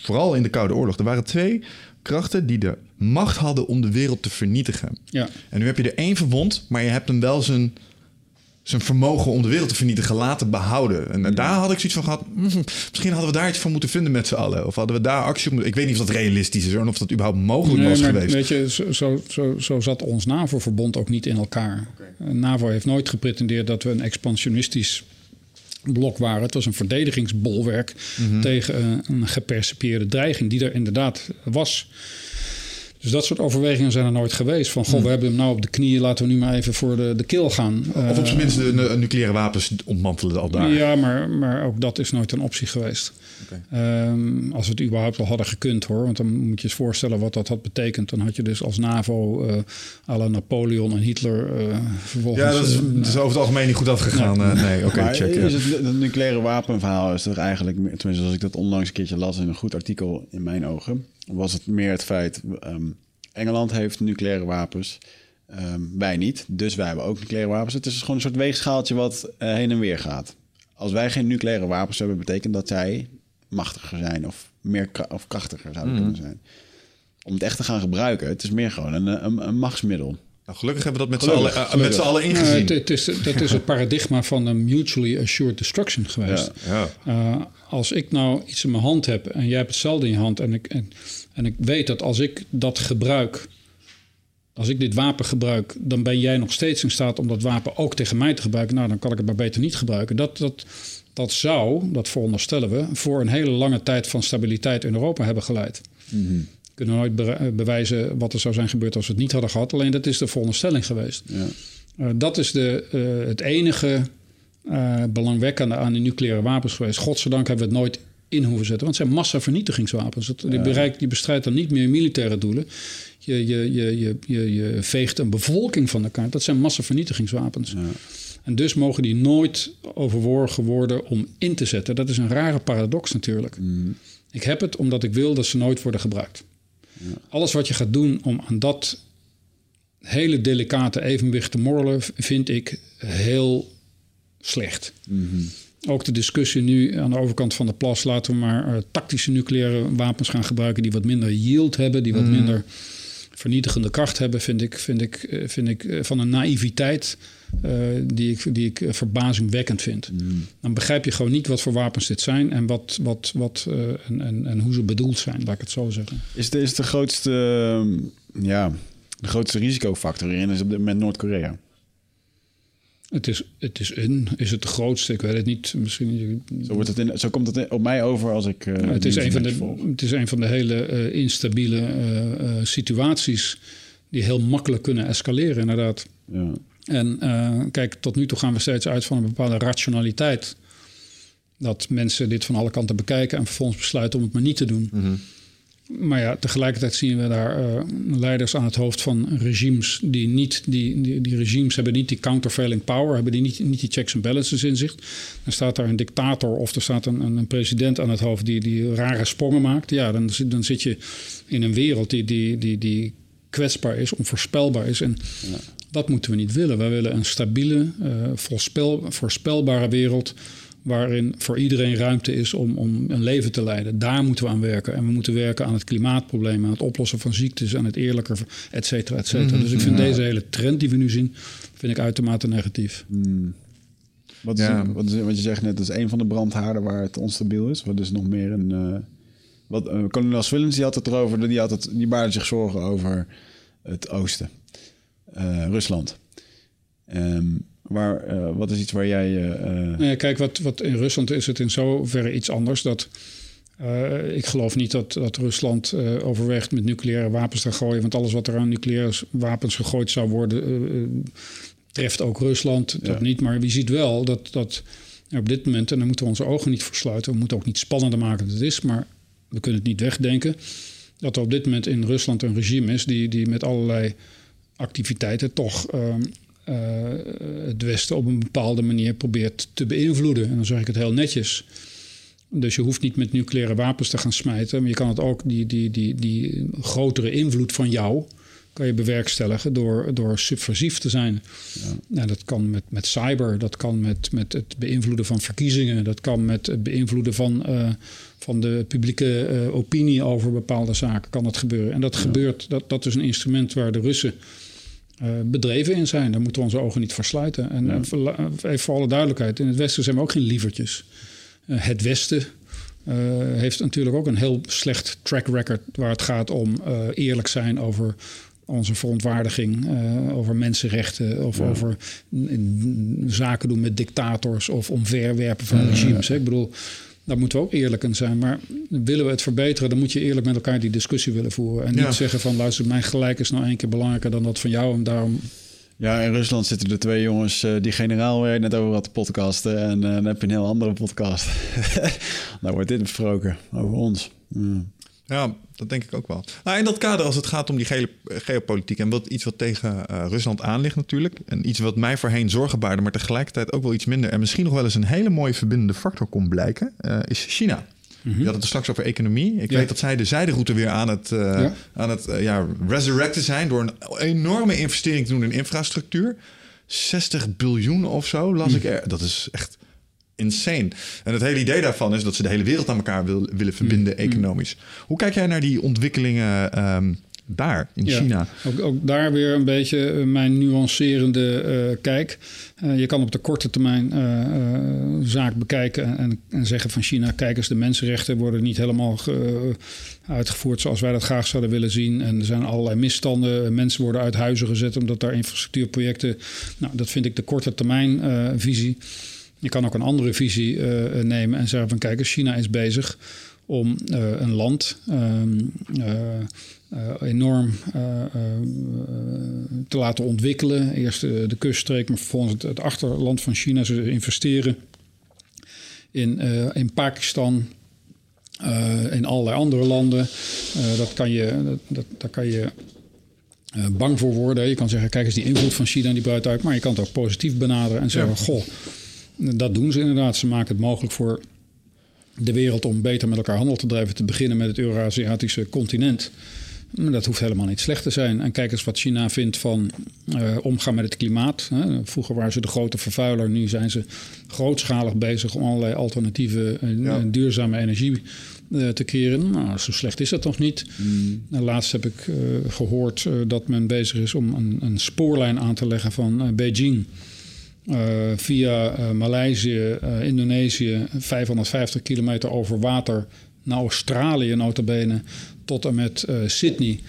vooral in de Koude Oorlog, er waren twee krachten die de macht hadden om de wereld te vernietigen. ja. En nu heb je er één verwond, maar je hebt hem wel zijn, zijn vermogen om de wereld te vernietigen laten behouden. En daar had ik zoiets van gehad, mm, misschien hadden we daar iets van moeten vinden met z'n allen. Of hadden we daar actie op moeten... Ik weet niet of dat realistisch is hoor, en of dat überhaupt mogelijk Nee, was maar geweest. Weet je, zo, zo, zo, zo zat ons NAVO-verbond ook niet in elkaar. Eh, NAVO heeft nooit gepretendeerd dat we een expansionistisch blok waren. Het was een verdedigingsbolwerk Mhm. tegen een, een gepercipieerde dreiging die er inderdaad was. Dus dat soort overwegingen zijn er nooit geweest. Van, goh, we hebben hem nou op de knieën, laten we nu maar even voor de, de keel gaan. Of op Eh, zijn minst de, de nucleaire wapens ontmantelen al daar. ja, maar, maar ook dat is nooit een optie geweest. Ehm, als we het überhaupt al hadden gekund hoor. Want dan moet je eens voorstellen wat dat had betekend. Dan had je dus als NAVO eh à la Napoleon en Hitler eh, vervolgens... Ja, dat is, eh, dat is over het algemeen niet goed afgegaan. nee, oké, check. ja. is het, het nucleaire wapenverhaal is toch eigenlijk, tenminste als ik dat onlangs een keertje las in een goed artikel in mijn ogen, was het meer het feit, ehm, Engeland heeft nucleaire wapens, ehm, wij niet, dus wij hebben ook nucleaire wapens. Het is gewoon een soort weegschaaltje wat heen en weer gaat. Als wij geen nucleaire wapens hebben, betekent dat zij machtiger zijn of meer of krachtiger zouden kunnen zijn. Om het echt te gaan gebruiken, het is meer gewoon een, een, een machtsmiddel. Nou, gelukkig hebben we dat met z'n allen, eh, met z'n allen ingezien. het, het is, dat is het paradigma van de mutually assured destruction geweest. ja. Eh, als ik nou iets in mijn hand heb en jij hebt hetzelfde in je hand... en ik, en, en ik weet dat als ik dat gebruik... als ik dit wapen gebruik... dan ben jij nog steeds in staat om dat wapen ook tegen mij te gebruiken. Nou, dan kan ik het maar beter niet gebruiken. Dat, dat, dat zou, dat veronderstellen we... voor een hele lange tijd van stabiliteit in Europa hebben geleid. We kunnen nooit eh, bewijzen wat er zou zijn gebeurd als we het niet hadden gehad. Alleen dat is de veronderstelling geweest. Ja. Eh, dat is de, eh, het enige belangwekkende aan die nucleaire wapens geweest. Godzijdank hebben we het nooit in hoeven zetten. Want het zijn massavernietigingswapens. Het, die, bereikt, die bestrijdt dan niet meer militaire doelen. Je, je, je, je, je, je veegt een bevolking van de kaart. Dat zijn massavernietigingswapens. En dus mogen die nooit overwogen worden om in te zetten. Dat is een rare paradox natuurlijk. Ik heb het omdat ik wil dat ze nooit worden gebruikt. Alles wat je gaat doen om aan dat hele delicate evenwicht te morrelen, vind ik heel slecht. Ook de discussie nu aan de overkant van de plas, laten we maar eh, tactische nucleaire wapens gaan gebruiken die wat minder yield hebben, die wat minder vernietigende kracht hebben, vind ik, vind ik, eh, vind ik eh, van een naïviteit eh, die ik, die ik verbazingwekkend vind. Dan begrijp je gewoon niet wat voor wapens dit zijn en, wat, wat, wat, en, en, en hoe ze bedoeld zijn, laat ik het zo zeggen. Is de, is de grootste, ehm, ja, de grootste risicofactor hierin is op dit moment Noord-Korea. Het is, het is een, is het de grootste? Ik weet het niet. Misschien. Zo, wordt het in, zo komt het in- op mij over als ik. eh, het, is een van de, volg. het is een van de hele eh, instabiele eh, eh, situaties die heel makkelijk kunnen escaleren, inderdaad. Ja. En eh, kijk, tot nu toe gaan we steeds uit van een bepaalde rationaliteit. Dat mensen dit van alle kanten bekijken en vervolgens besluiten om het maar niet te doen. Maar ja, tegelijkertijd zien we daar eh, leiders aan het hoofd van regimes die niet, die, die, die regimes hebben niet die countervailing power, hebben die niet, niet die checks en balances in zich. Dan staat daar een dictator of er staat een, een, president aan het hoofd die, die rare sprongen maakt. Ja, dan, zit- dan zit je in een wereld die, die, die, die kwetsbaar is, onvoorspelbaar is. En dat moeten we niet willen. Wij willen een stabiele, eh, voorspel, voorspelbare wereld waarin voor iedereen ruimte is om, om een leven te leiden. Daar moeten we aan werken. En we moeten werken aan het klimaatprobleem, aan het oplossen van ziektes, aan het eerlijker, et cetera, et cetera. Dus ik vind deze hele trend die we nu zien, vind ik uitermate negatief. Wat, is, Ja. wat, is, wat je zegt net, dat is een van de brandhaarden waar het onstabiel is. Wat is nog meer een. eh wat, eh, kolonel Swillens die had het erover, die, had het, die baarde zich zorgen over het oosten, Eh, Rusland. Ehm, waar, eh, wat is iets waar jij. eh, eh, kijk, wat, wat in Rusland is het in zoverre iets anders. Dat, ik geloof niet dat, dat Rusland eh, overweegt met nucleaire wapens te gooien. Want alles wat er aan nucleaire wapens gegooid zou worden, treft ook Rusland. Dat Ja. niet. Maar je ziet wel dat, dat op dit moment, en daar moeten we onze ogen niet voor sluiten. We moeten ook niet spannender maken dan het is. Maar we kunnen het niet wegdenken. Dat er op dit moment in Rusland een regime is die, die met allerlei activiteiten toch eh, het Westen op een bepaalde manier probeert te beïnvloeden. En dan zeg ik het heel netjes. Dus je hoeft niet met nucleaire wapens te gaan smijten, maar je kan het ook, die, die, die, die grotere invloed van jou, kan je bewerkstelligen door, door subversief te zijn. Ja. Nou, dat kan met, met cyber, dat kan met, met het beïnvloeden van verkiezingen, dat kan met het beïnvloeden van, uh, van de publieke uh, opinie over bepaalde zaken, kan dat gebeuren. En dat gebeurt, dat, dat is een instrument waar de Russen bedreven in zijn. Daar moeten we onze ogen niet voor sluiten. En ja. even voor alle duidelijkheid, in het Westen zijn we ook geen lievertjes. het Westen uh, heeft natuurlijk ook een heel slecht track record waar het gaat om uh, eerlijk zijn over onze verontwaardiging, uh, over mensenrechten of ja. over zaken doen met dictators of omverwerpen van regimes. Ik bedoel, daar moeten we ook eerlijk in zijn. Maar willen we het verbeteren, dan moet je eerlijk met elkaar die discussie willen voeren. En niet zeggen van luister, mijn gelijk is nou één keer belangrijker dan dat van jou en daarom ja, in Rusland zitten er twee jongens uh, die generaal weer net over wat podcasten. En uh, dan heb je een heel andere podcast. nou wordt dit besproken over ons. Mm. Ja, dat denk ik ook wel. Nou, in dat kader, als het gaat om die ge geopolitiek en wat, iets wat tegen uh, Rusland aan ligt natuurlijk. En iets wat mij voorheen zorgen baarde, maar tegelijkertijd ook wel iets minder. En misschien nog wel eens een hele mooie verbindende factor kon blijken, is China. Mm -hmm. Je had het er straks over economie. Ik ja. weet dat zij de zijderoute weer aan het, uh, ja. aan het ja, resurrecten zijn... door een enorme investering te doen in infrastructuur. 60 biljoen of zo las mm. ik er. Dat is echt insane. En het hele idee daarvan is dat ze de hele wereld aan elkaar wil, willen verbinden mm. economisch. Hoe kijk jij naar die ontwikkelingen... Um, daar in ja, China. Ook, ook, daar weer een beetje uh, mijn nuancerende uh, kijk. Uh, je kan op de korte termijn zaak bekijken en, en, zeggen van China: kijk eens, de mensenrechten worden niet helemaal uitgevoerd zoals wij dat graag zouden willen zien. En er zijn allerlei misstanden. Mensen worden uit huizen gezet omdat daar infrastructuurprojecten. Nou, dat vind ik de korte termijn visie. Je kan ook een andere visie nemen en zeggen van kijk China is bezig om een land. Ehm, uh, enorm te laten ontwikkelen. Eerst de kuststreek, maar vervolgens het, het, achterland van China. Ze investeren in, in Pakistan, in allerlei andere landen. dat kan je, dat, dat, daar kan je bang voor worden. Je kan zeggen, kijk eens die invloed van China die buiten uit. Maar je kan het ook positief benaderen en zeggen, ja. goh, dat doen ze inderdaad. Ze maken het mogelijk voor de wereld om beter met elkaar handel te drijven. Te beginnen met het Eurasiatische continent. Maar dat hoeft helemaal niet slecht te zijn. En kijk eens wat China vindt van uh, omgaan met het klimaat. Hè. Vroeger waren ze de grote vervuiler. Nu zijn ze grootschalig bezig om allerlei alternatieve en ja. duurzame energie uh, te creëren. Nou, zo slecht is dat nog niet. Mm. Laatst heb ik uh, gehoord dat men bezig is om een, een spoorlijn aan te leggen van Beijing. Via Maleisië, Indonesië, 550 kilometer over water naar Australië notabene tot en met Sydney.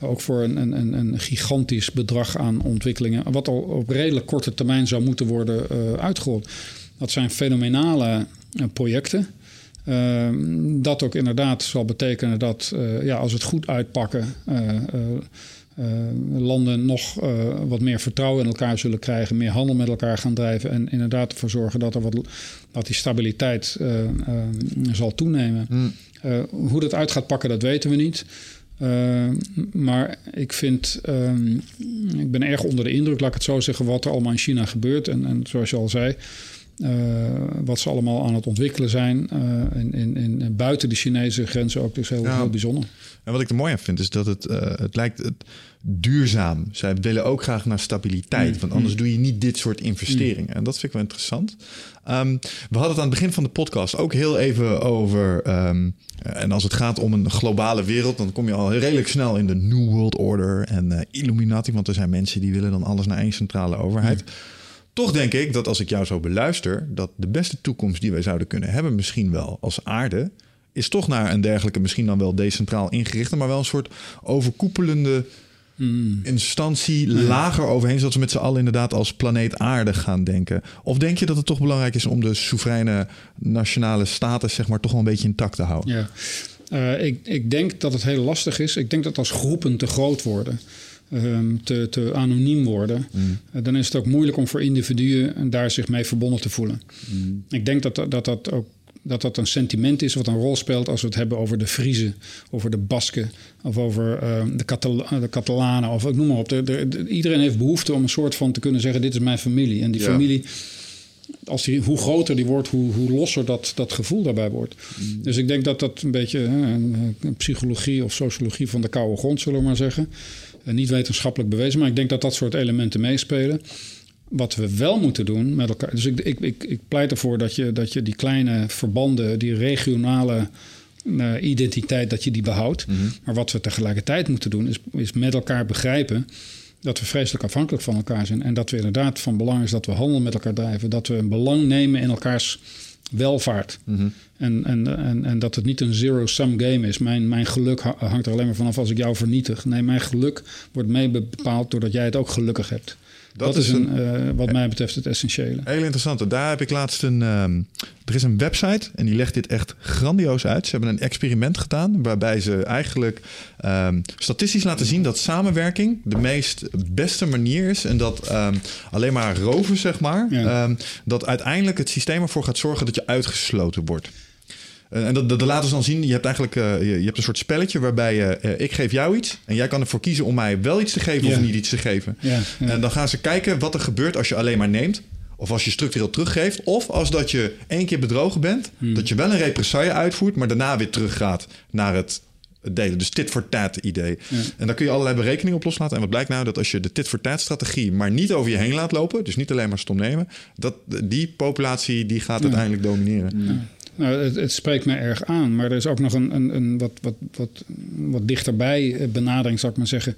Ook voor een, een, een, gigantisch bedrag aan ontwikkelingen. Wat al op redelijk korte termijn zou moeten worden uitgerold. Dat zijn fenomenale projecten. Ehm, dat ook inderdaad zal betekenen dat ja, als het goed uitpakken. Landen nog wat meer vertrouwen in elkaar zullen krijgen, meer handel met elkaar gaan drijven en inderdaad ervoor zorgen dat, er wat, dat die stabiliteit zal toenemen. Mm. Uh, hoe dat uit gaat pakken, dat weten we niet. Uh, maar ik vind, ik ben erg onder de indruk, laat ik het zo zeggen, wat er allemaal in China gebeurt. En, en zoals je al zei, uh, wat ze allemaal aan het ontwikkelen zijn. in, in, in, buiten de Chinese grenzen ook, dus heel, ja. heel bijzonder. En wat ik er mooi aan vind, is dat het, het lijkt het duurzaam. Zij willen ook graag naar stabiliteit, mm. want anders mm. doe je niet dit soort investeringen. Mm. En dat vind ik wel interessant. Um, we hadden het aan het begin van de podcast ook heel even over. Um, en als het gaat om een globale wereld, dan kom je al redelijk snel in de New World Order en uh, Illuminati. Want er zijn mensen die willen dan alles naar één centrale overheid. Mm. Toch denk ik dat als ik jou zo beluister, dat de beste toekomst die wij zouden kunnen hebben, misschien wel als aarde, is toch naar een dergelijke, misschien dan wel decentraal ingerichte, maar wel een soort overkoepelende mm. instantie lager overheen, zodat we met z'n allen inderdaad als planeet aarde gaan denken? Of denk je dat het toch belangrijk is om de soevereine nationale status zeg maar toch wel een beetje intact te houden? Ja. Uh, ik, ik denk dat het heel lastig is. Ik denk dat als groepen te groot worden. Um, te, te, anoniem worden, mm. uh, dan is het ook moeilijk om voor individuen daar zich mee verbonden te voelen. Mm. Ik denk dat, dat dat ook dat dat een sentiment is wat een rol speelt als we het hebben over de Friese, over de Basken of over uh, de, Catala de Catalanen of ik noem maar op. De, de, iedereen heeft behoefte om een soort van te kunnen zeggen: dit is mijn familie. En die ja. familie, als die, hoe groter die wordt, hoe, hoe losser dat, dat gevoel daarbij wordt. Mm. Dus ik denk dat dat een beetje een, een psychologie of sociologie van de koude grond, zullen we maar zeggen. niet wetenschappelijk bewezen, maar ik denk dat dat soort elementen meespelen. Wat we wel moeten doen met elkaar. Dus ik, ik, ik, ik pleit ervoor dat je, dat je die kleine verbanden, die regionale uh, identiteit, dat je die behoudt. Maar wat we tegelijkertijd moeten doen, is, is met elkaar begrijpen dat we vreselijk afhankelijk van elkaar zijn. En dat we inderdaad van belang is dat we handel met elkaar drijven. Dat we een belang nemen in elkaars welvaart. en, en, en, en dat het niet een zero-sum game is. Mijn, mijn geluk hangt er alleen maar vanaf als ik jou vernietig. Nee, mijn geluk wordt mee bepaald doordat jij het ook gelukkig hebt. Dat, is, een, uh, wat mij betreft het essentiële. Heel interessant. Daar heb ik laatst een. Um, er is een website en die legt dit echt grandioos uit. Ze hebben een experiment gedaan waarbij ze eigenlijk um, statistisch laten zien dat samenwerking de meest beste manier is. En dat um, alleen maar roven, zeg maar, ja. dat uiteindelijk het systeem ervoor gaat zorgen dat je uitgesloten wordt. Uh, en dat, dat, dat laten ze dan zien. Je hebt eigenlijk uh, je, je, hebt een soort spelletje waarbij je, uh, ik geef jou iets. En jij kan ervoor kiezen om mij wel iets te geven of niet iets te geven. En dan gaan ze kijken wat er gebeurt als je alleen maar neemt. Of als je structureel teruggeeft. Of als dat je één keer bedrogen bent. Hmm. Dat je wel een represaille uitvoert. Maar daarna weer teruggaat naar het delen. Dus tit for tat idee. Ja. En daar kun je allerlei berekeningen op loslaten. En wat blijkt nou? Dat als je de tit for tat strategie maar niet over je heen laat lopen. Dus niet alleen maar stom nemen. Dat die populatie die gaat uiteindelijk domineren. Ja. Nou, het, het, spreekt me erg aan. Maar er is ook nog een, een, een wat, wat, wat, wat dichterbij benadering, zou ik maar zeggen.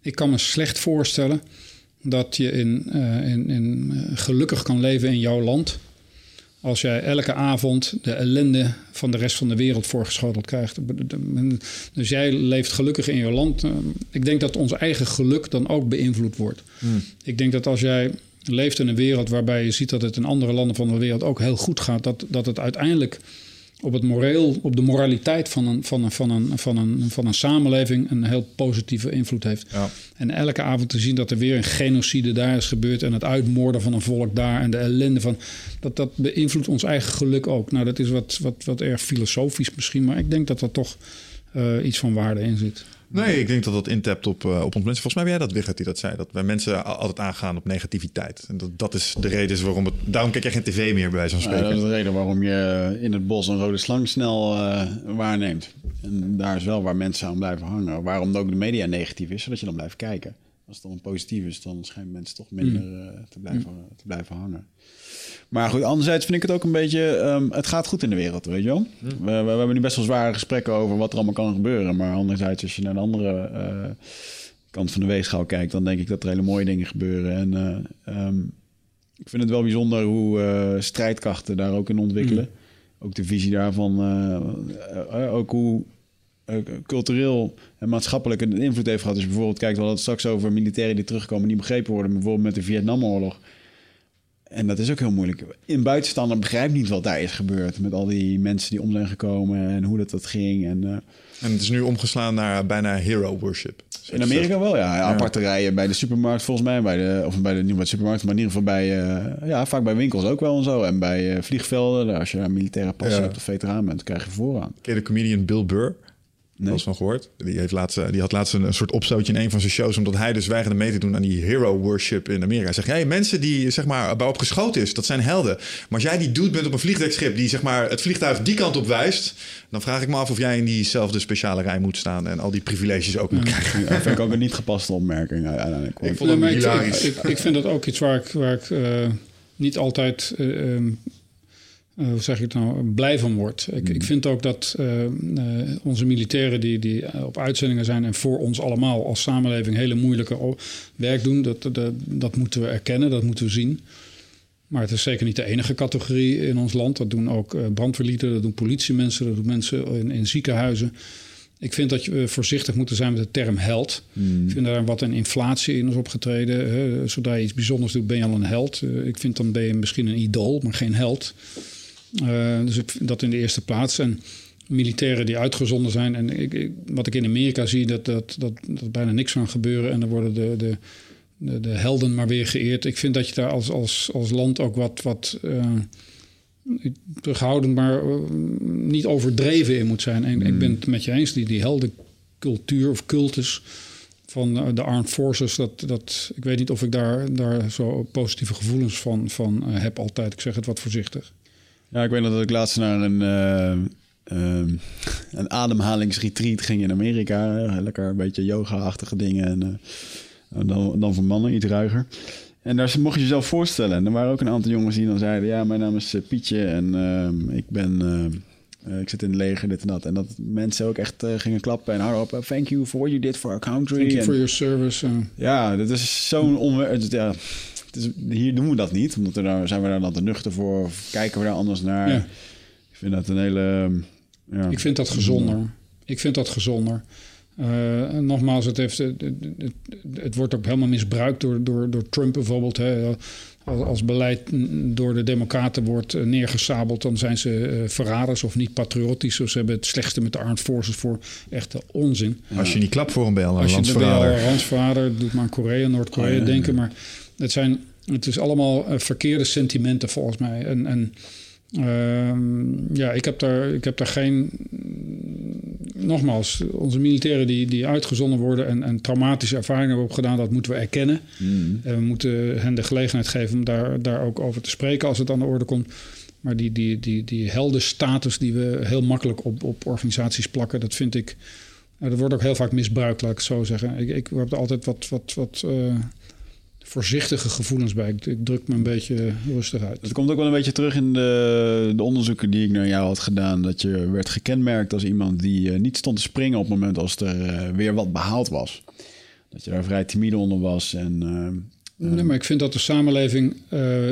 Ik kan me slecht voorstellen dat je in, uh, in, in gelukkig kan leven in jouw land. Als jij elke avond de ellende van de rest van de wereld voorgeschoteld krijgt. Dus jij leeft gelukkig in je land. Ik denk dat ons eigen geluk dan ook beïnvloed wordt. Hmm. Ik denk dat als jij leeft in een wereld waarbij je ziet dat het in andere landen van de wereld ook heel goed gaat, dat, dat het uiteindelijk op, het moreel, op de moraliteit van een, van, een, van, een, van, een, van een samenleving een heel positieve invloed heeft. Ja. En elke avond te zien dat er weer een genocide daar is gebeurd en het uitmoorden van een volk daar en de ellende van. Dat, dat beïnvloedt ons eigen geluk ook. Nou, dat is wat, wat, wat erg filosofisch misschien, maar ik denk dat er toch uh, iets van waarde in zit. Nee, ik denk dat dat intapt op, uh, op ons mensen. Volgens mij ben jij dat, Wigert, die dat zei. Dat wij mensen altijd aangaan op negativiteit. En dat, dat is de reden is waarom het... Daarom kijk je geen tv meer, bij wijze van spreken. Ja, dat is de reden waarom je in het bos een rode slang snel uh, waarneemt. En daar is wel waar mensen aan blijven hangen. Waarom ook de media negatief is, zodat je dan blijft kijken. Als het dan positief is, dan schijnen mensen toch minder uh, te, blijven, mm. te blijven hangen. Maar goed, anderzijds vind ik het ook een beetje... Um, het gaat goed in de wereld, weet je wel? Hm. We, we, we, hebben nu best wel zware gesprekken over wat er allemaal kan gebeuren. Maar anderzijds, als je naar de andere uh, kant van de weegschaal kijkt... dan denk ik dat er hele mooie dingen gebeuren. En uh, um, ik vind het wel bijzonder hoe uh, strijdkrachten daar ook in ontwikkelen. Hm. Ook de visie daarvan. ook hoe cultureel en maatschappelijk een invloed heeft gehad. Je bijvoorbeeld kijkt, we hadden het straks over militairen die terugkomen... die begrepen worden, bijvoorbeeld met de Vietnamoorlog... En dat is ook heel moeilijk. In buitenstaander begrijpt niet wat daar is gebeurd. Met al die mensen die om zijn gekomen en hoe dat, dat ging. En, uh, en het is nu omgeslaan naar bijna hero worship. In Amerika wel, ja. ja. Aparte rijen bij de supermarkt volgens mij. Bij de, of bij de, niet bij de supermarkt, maar in ieder geval bij... Uh, ja, vaak bij winkels ook wel en zo. En bij uh, vliegvelden. Als je een militaire pas ja. hebt of veteraan bent, krijg je vooraan. Ken je de comedian Bill Burr? Nee. Was van gehoord. Die, heeft laatst, die had laatst een, een soort opstootje in een van zijn shows... omdat hij dus weigerde mee te doen aan die hero worship in Amerika. Hij zegt, hey, mensen die zeg maar waarop geschoten is, dat zijn helden. Maar als jij die dude bent op een vliegdekschip... die zeg maar het vliegtuig die kant op wijst... dan vraag ik me af of jij in diezelfde speciale rij moet staan... en al die privileges ook moet krijgen. Ja, dat vind ik ook een niet gepaste opmerking uiteindelijk. Ik vond hem. Ik, ik, ik, vind dat ook iets waar ik, waar ik uh, niet altijd... Uh, um, uh, hoe zeg ik het nou, blij van wordt. Ik, mm. ik vind ook dat uh, uh, onze militairen die, die op uitzendingen zijn en voor ons allemaal als samenleving hele moeilijke werk doen, dat, dat, dat moeten we erkennen, dat moeten we zien. Maar het is zeker niet de enige categorie in ons land. Dat doen ook brandweerlieden, dat doen politiemensen, dat doen mensen in, in ziekenhuizen. Ik vind dat we voorzichtig moeten zijn met de term held. Mm. Ik vind daar wat een inflatie in is opgetreden. Hè. Zodra je iets bijzonders doet, ben je al een held. ik vind dan ben je misschien een idool, maar geen held. Uh, dus ik, dat in de eerste plaats. En militairen die uitgezonden zijn. En ik, ik, wat ik in Amerika zie, dat, dat, dat, dat bijna niks van gebeuren. En dan worden de, de, de, de, helden maar weer geëerd. Ik vind dat je daar als, als, als land ook wat, wat uh, terughoudend, maar uh, niet overdreven in moet zijn. En mm. ik ben het met je eens, die, die heldencultuur of cultus van de Armed Forces, dat, dat, ik weet niet of ik daar, daar zo positieve gevoelens van, van heb altijd. Ik zeg het wat voorzichtig. Ja, ik weet nog dat ik laatst naar een, uh, ehm, een ademhalingsretreat ging in Amerika. Eh, Lekker een beetje yoga-achtige dingen. En, eh, en dan, dan voor mannen iets ruiger. En daar mocht je jezelf voorstellen. En er waren ook een aantal jongens die dan zeiden... ja, mijn naam is eh, Pietje en ehm, ik ben... eh, ik zit in het leger, dit en dat. En dat mensen ook echt eh, gingen klappen en hardop. Thank you for what you did for our country. Thank you En- for your service. eh. ja, dat is zo'n onwer... het is- Ja, hier doen we dat niet, omdat we daar, zijn we daar dan te nuchter voor. Of kijken we daar anders naar. Ja. Ik vind dat een hele... Ja, Ik vind dat gezonder. Ik vind dat gezonder. Eh, nogmaals, het, heeft, het, het, wordt ook helemaal misbruikt door, door, door Trump bijvoorbeeld. Hè. Als, als beleid door de Democraten wordt eh, neergesabeld, dan zijn ze eh, verraders of niet patriotisch. Ze hebben het slechtste met de armed forces voor. Echte onzin. Als je niet klapt voor een bel, een Als je landsverrader. een randsverrader, doet maar aan Korea, Noord-Korea Oh, ja, ja, denken. Maar het, zijn, het is allemaal eh, verkeerde sentimenten volgens mij. En, en ehm, ja, ik heb, daar, ik heb daar geen... Nogmaals, onze militairen die, die uitgezonden worden en, en traumatische ervaringen hebben opgedaan, dat moeten we erkennen. Mm. En we moeten hen de gelegenheid geven om daar, daar ook over te spreken als het aan de orde komt. Maar die, die, die, die heldenstatus die we heel makkelijk op, op organisaties plakken, dat vind ik. nou, dat wordt ook heel vaak misbruikt, laat ik het zo zeggen. Ik, ik heb er altijd wat, wat, wat eh, voorzichtige gevoelens bij. Ik, druk me een beetje rustig uit. Het komt ook wel een beetje terug in de, de onderzoeken die ik naar jou had gedaan. Dat je werd gekenmerkt als iemand die eh, niet stond te springen op het moment als er eh, weer wat behaald was. Dat je daar vrij timide onder was. En, eh, Nee, maar ik vind dat de samenleving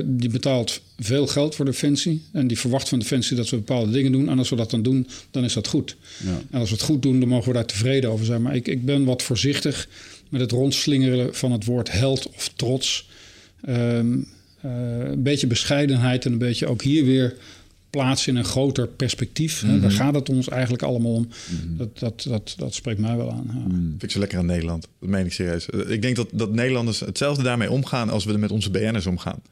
die betaalt veel geld voor defensie. En die verwacht van defensie dat we bepaalde dingen doen. En als we dat dan doen, dan is dat goed. ja. En als we het goed doen, dan mogen we daar tevreden over zijn. Maar ik, ik ben wat voorzichtig met het rondslingeren van het woord held of trots. Ehm, eh, een beetje bescheidenheid en een beetje ook hier weer plaatsen in een groter perspectief. hè. Daar gaat het ons eigenlijk allemaal om. dat, dat, dat, dat spreekt mij wel aan. Ja. Vind ik zo lekker aan Nederland. Dat meen ik serieus. Eh, Ik denk dat, dat Nederlanders hetzelfde daarmee omgaan als we er met onze BN'ers omgaan.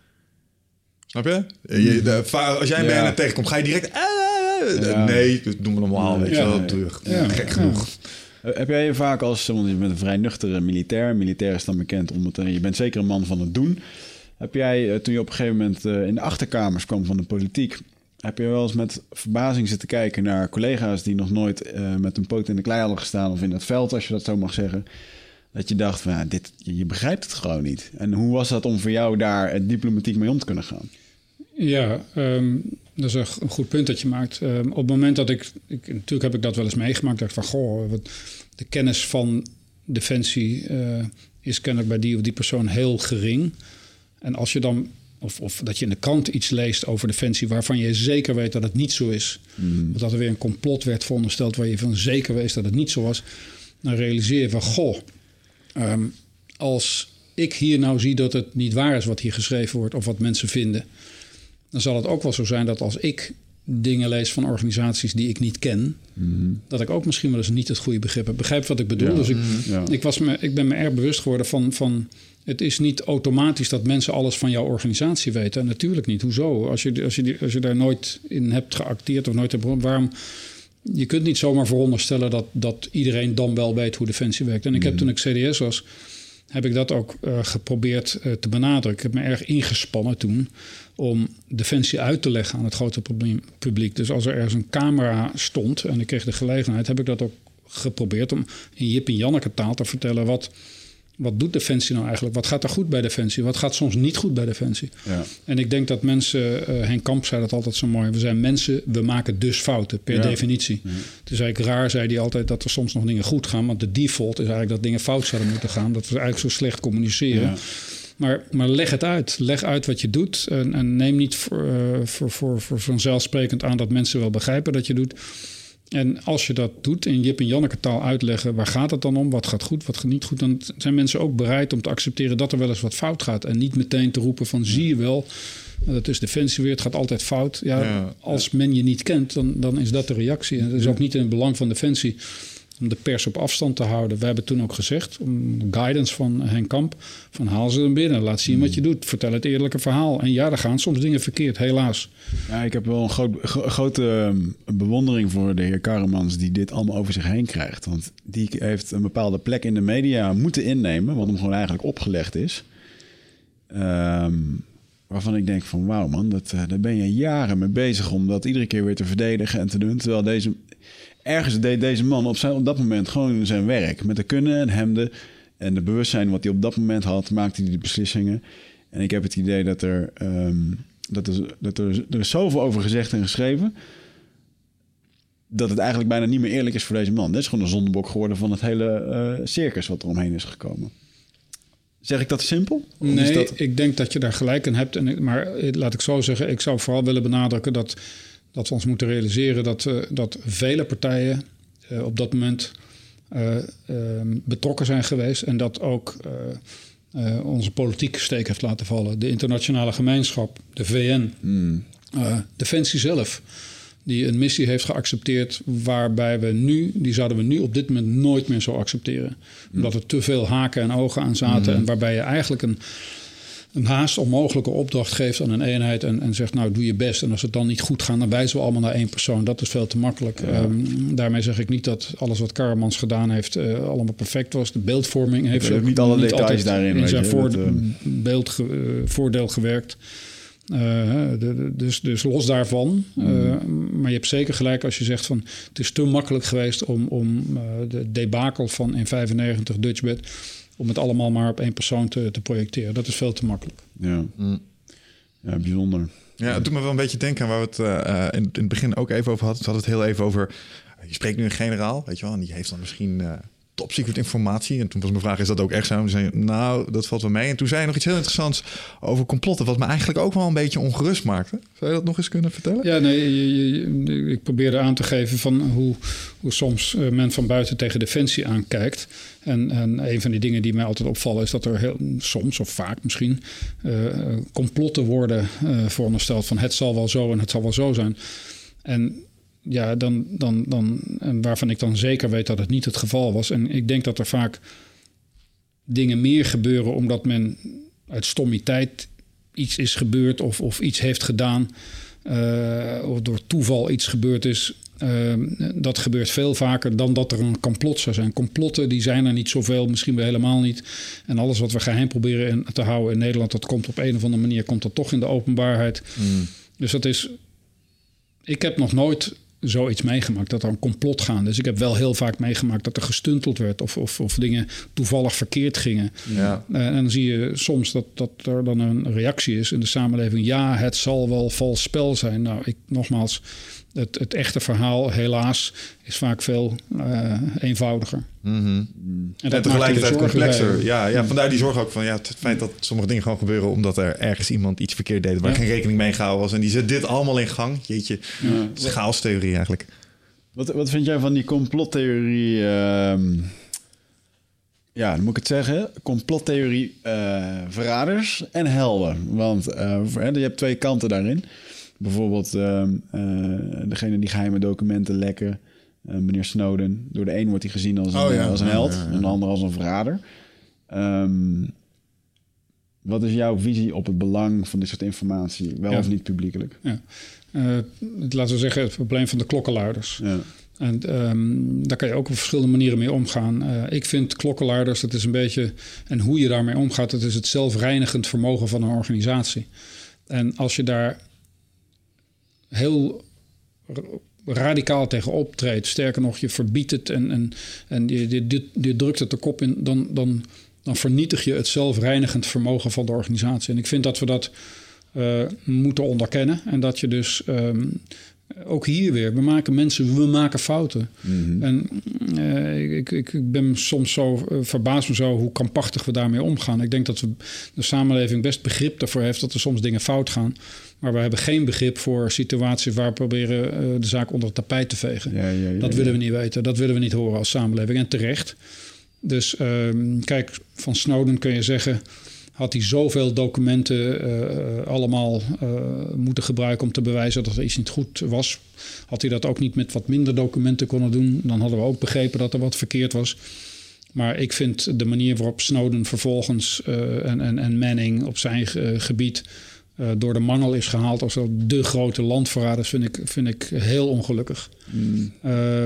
Snap je? Eh, je de- als jij een Ja. BN'er tegenkomt, ga je direct... Ja. Nee, dat doen we normaal, weet je wel. Terug. Ja. Gek genoeg. Eh, Heb jij vaak als, want je bent een vrij nuchtere militair. Militair is dan bekend omdat eh, je bent zeker een man van het doen. Heb jij, eh, toen je op een gegeven moment in de achterkamers kwam van de politiek, heb je wel eens met verbazing zitten kijken naar collega's die nog nooit met een poot in de klei hadden gestaan of in het veld, als je dat zo mag zeggen. Dat je dacht van, ja, dit, je, begrijpt het gewoon niet. En hoe was dat om voor jou daar diplomatiek mee om te kunnen gaan? Ja, ehm, dat is een goed punt dat je maakt. Ehm, op het moment dat ik, ik... Natuurlijk heb ik dat wel eens meegemaakt. dacht van, goh, wat, de kennis van defensie eh, is kennelijk bij die of die persoon heel gering. En als je dan... Of, of dat je in de krant iets leest over defensie... waarvan je zeker weet dat het niet zo is. Of dat er weer een complot werd verondersteld... waar je van zeker weet dat het niet zo was. Dan realiseer je van, goh... ehm, als ik hier nou zie dat het niet waar is wat hier geschreven wordt... of wat mensen vinden dan zal het ook wel zo zijn dat als ik dingen lees van organisaties die ik niet ken, dat ik ook misschien wel eens niet het goede begrip heb. Begrijp wat ik bedoel? Ja. Dus ik, Ja. ik, was me, ik ben me erg bewust geworden van, van. Het is niet automatisch dat mensen alles van jouw organisatie weten. En natuurlijk niet. Hoezo? Als je, als je, als je daar nooit in hebt geacteerd of nooit hebt. Waarom? Je kunt niet zomaar veronderstellen dat, dat iedereen dan wel weet hoe defensie werkt. En ik heb toen ik CDS was, heb ik dat ook eh, geprobeerd eh, te benadrukken. Ik heb me erg ingespannen toen om defensie uit te leggen aan het grote publiek. Dus als er ergens een camera stond en ik kreeg de gelegenheid, heb ik dat ook geprobeerd om in Jip en Janneke taal te vertellen wat, wat doet defensie nou eigenlijk? Wat gaat er goed bij defensie? Wat gaat soms niet goed bij defensie? Ja. En ik denk dat mensen, eh Henk Kamp zei dat altijd zo mooi, we zijn mensen, we maken dus fouten per Ja. definitie. Het is eigenlijk raar, zei hij altijd, dat er soms nog dingen goed gaan, want de default is eigenlijk dat dingen fout zouden moeten gaan, dat we eigenlijk zo slecht communiceren. Ja. Maar, maar leg het uit. Leg uit wat je doet. En, en neem niet voor, eh, voor, voor, voor vanzelfsprekend aan dat mensen wel begrijpen dat je doet. En als je dat doet in Jip en Janneke taal uitleggen, waar gaat het dan om? Wat gaat goed, wat gaat niet goed? Dan zijn mensen ook bereid om te accepteren dat er wel eens wat fout gaat. En niet meteen te roepen van zie je wel, dat is defensie weer, het gaat altijd fout. Ja, Ja. als men je niet kent, dan, dan is dat de reactie. En het is ook niet in het belang van defensie om de pers op afstand te houden. We hebben toen ook gezegd, om guidance van Henk Kamp, van haal ze er binnen, laat zien wat je doet, vertel het eerlijke verhaal. En ja, er gaan soms dingen verkeerd, helaas. Ja, ik heb wel een groot, gro- grote ehm, bewondering voor de heer Karremans die dit allemaal over zich heen krijgt. Want die heeft een bepaalde plek in de media moeten innemen, wat hem gewoon eigenlijk opgelegd is. Ehm, waarvan ik denk van wauw man, dat, uh, daar ben je jaren mee bezig om dat iedere keer weer te verdedigen en te doen. Terwijl deze, ergens deed deze man op, zijn, op dat moment gewoon zijn werk. Met de kunnen en hemden en de bewustzijn wat hij op dat moment had, maakte hij die beslissingen. En ik heb het idee dat er, um, dat er, dat er, er is zoveel over gezegd en geschreven dat het eigenlijk bijna niet meer eerlijk is voor deze man. Dit is gewoon een zondebok geworden van het hele uh, circus wat er omheen is gekomen. Zeg ik dat simpel? Of nee, dat... ik denk dat je daar gelijk in hebt. En, maar laat ik zo zeggen, ik zou vooral willen benadrukken dat, dat we ons moeten realiseren dat, uh, dat vele partijen uh, op dat moment betrokken zijn geweest. En dat ook onze politiek steek heeft laten vallen. De internationale gemeenschap, de VN, hmm. Defensie zelf die een missie heeft geaccepteerd waarbij we nu, die zouden we nu op dit moment nooit meer zo accepteren. Omdat er te veel haken en ogen aan zaten en waarbij je eigenlijk een, een haast onmogelijke opdracht geeft aan een eenheid en, en zegt nou doe je best. En als het dan niet goed gaat, dan wijzen we allemaal naar één persoon. Dat is veel te makkelijk. Um, daarmee zeg ik niet dat alles wat Karamans gedaan heeft uh, allemaal perfect was. De beeldvorming heeft niet alle niet details daarin in zijn voor, dat, uh... beeld, ge, uh, voordeel gewerkt. Uh, de, dus, dus los daarvan. Uh, maar je hebt zeker gelijk als je zegt van het is te makkelijk geweest om, om uh, de debakel van in 95 Dutchbed om het allemaal maar op één persoon te, te projecteren. Dat is veel te makkelijk. Ja, mm. ja bijzonder. Ja, het doet me wel een beetje denken aan waar we het in, in, het begin ook even over hadden. We hadden het heel even over. Je spreekt nu een generaal, weet je wel, en die heeft dan misschien secret informatie. En toen was mijn vraag, is dat ook echt zo? En zei nou, dat valt wel mee. En toen zei je nog iets heel interessants over complotten... wat me eigenlijk ook wel een beetje ongerust maakte. Zou je dat nog eens kunnen vertellen? Ja, nee, ik probeerde aan te geven van hoe, hoe soms uh, men van buiten tegen Defensie aankijkt. En, en een van die dingen die mij altijd opvallen... is dat er heel, soms, of vaak misschien, uh, complotten worden verondersteld... van het zal wel zo en het zal wel zo zijn. En ja, dan, dan, dan, waarvan ik dan zeker weet dat het niet het geval was. En ik denk dat er vaak dingen meer gebeuren omdat men uit stommiteit iets is gebeurd of, of iets heeft gedaan. Uh, of door toeval iets gebeurd is. Uh, dat gebeurt veel vaker dan dat er een complot zou zijn. Complotten die zijn er niet zoveel, misschien wel helemaal niet. En alles wat we geheim proberen te houden in Nederland, dat komt op een of andere manier komt dat toch in de openbaarheid. Mm. Dus dat is. Ik heb nog nooit zoiets meegemaakt, dat er een complot gaan. Dus ik heb wel heel vaak meegemaakt dat er gestunteld werd of, of, of dingen toevallig verkeerd gingen. Ja. Uh, en dan zie je soms dat, dat er dan een reactie is in de samenleving. Ja, het zal wel vals spel zijn. Nou, ik nogmaals, het, het echte verhaal, helaas, is vaak veel uh, eenvoudiger. Mm -hmm. En, en tegelijkertijd complexer. Ja, ja, vandaar die zorg ook van ja, het feit dat sommige dingen gewoon gebeuren omdat er ergens iemand iets verkeerd deed waar ja. geen rekening mee gehouden was. En die zet dit allemaal in gang. Jeetje, ja. schaalstheorie eigenlijk. Wat, wat vind jij van die complottheorie? Uh, ja, dan moet ik het zeggen. Complottheorie uh, verraders en helden. Want uh, je hebt twee kanten daarin. Bijvoorbeeld uh, degene die geheime documenten lekken. Uh, meneer Snowden. Door de een wordt hij gezien als een, oh, ja. als een held. Ja, ja, en de ander als een verrader. Um, wat is jouw visie op het belang van dit soort informatie? Wel of niet publiekelijk? Ja. Uh, laten we zeggen het probleem van de klokkenluiders. Ja. En um, daar kan je ook op verschillende manieren mee omgaan. Uh, ik vind klokkenluiders, dat is een beetje... en hoe je daarmee omgaat... dat is het zelfreinigend vermogen van een organisatie. En als je daar heel radicaal tegen optreedt. Sterker nog, je verbiedt het en, en, en je, je, je drukt het de kop in, dan, dan, dan vernietig je het zelfreinigend vermogen van de organisatie. En ik vind dat we dat uh, moeten onderkennen. En dat je dus um, ook hier weer, we maken mensen, we maken fouten. Mm -hmm. En uh, ik, ik, ik, ben soms zo, uh, verbaasd me zo hoe kampachtig we daarmee omgaan. Ik denk dat we, de samenleving best begrip ervoor heeft dat er soms dingen fout gaan. Maar we hebben geen begrip voor situaties waar we proberen uh, de zaak onder het tapijt te vegen. Ja, ja, ja, dat willen we niet weten, dat willen we niet horen als samenleving. En terecht. Dus ehm, kijk, van Snowden kun je zeggen had hij zoveel documenten uh, allemaal uh, moeten gebruiken om te bewijzen dat er iets niet goed was. Had hij dat ook niet met wat minder documenten kunnen doen, dan hadden we ook begrepen dat er wat verkeerd was. Maar ik vind de manier waarop Snowden vervolgens uh, en, en, en Manning op zijn gebied door de mangel is gehaald als de grote landverraders, vind ik, vind ik heel ongelukkig. Mm. Uh,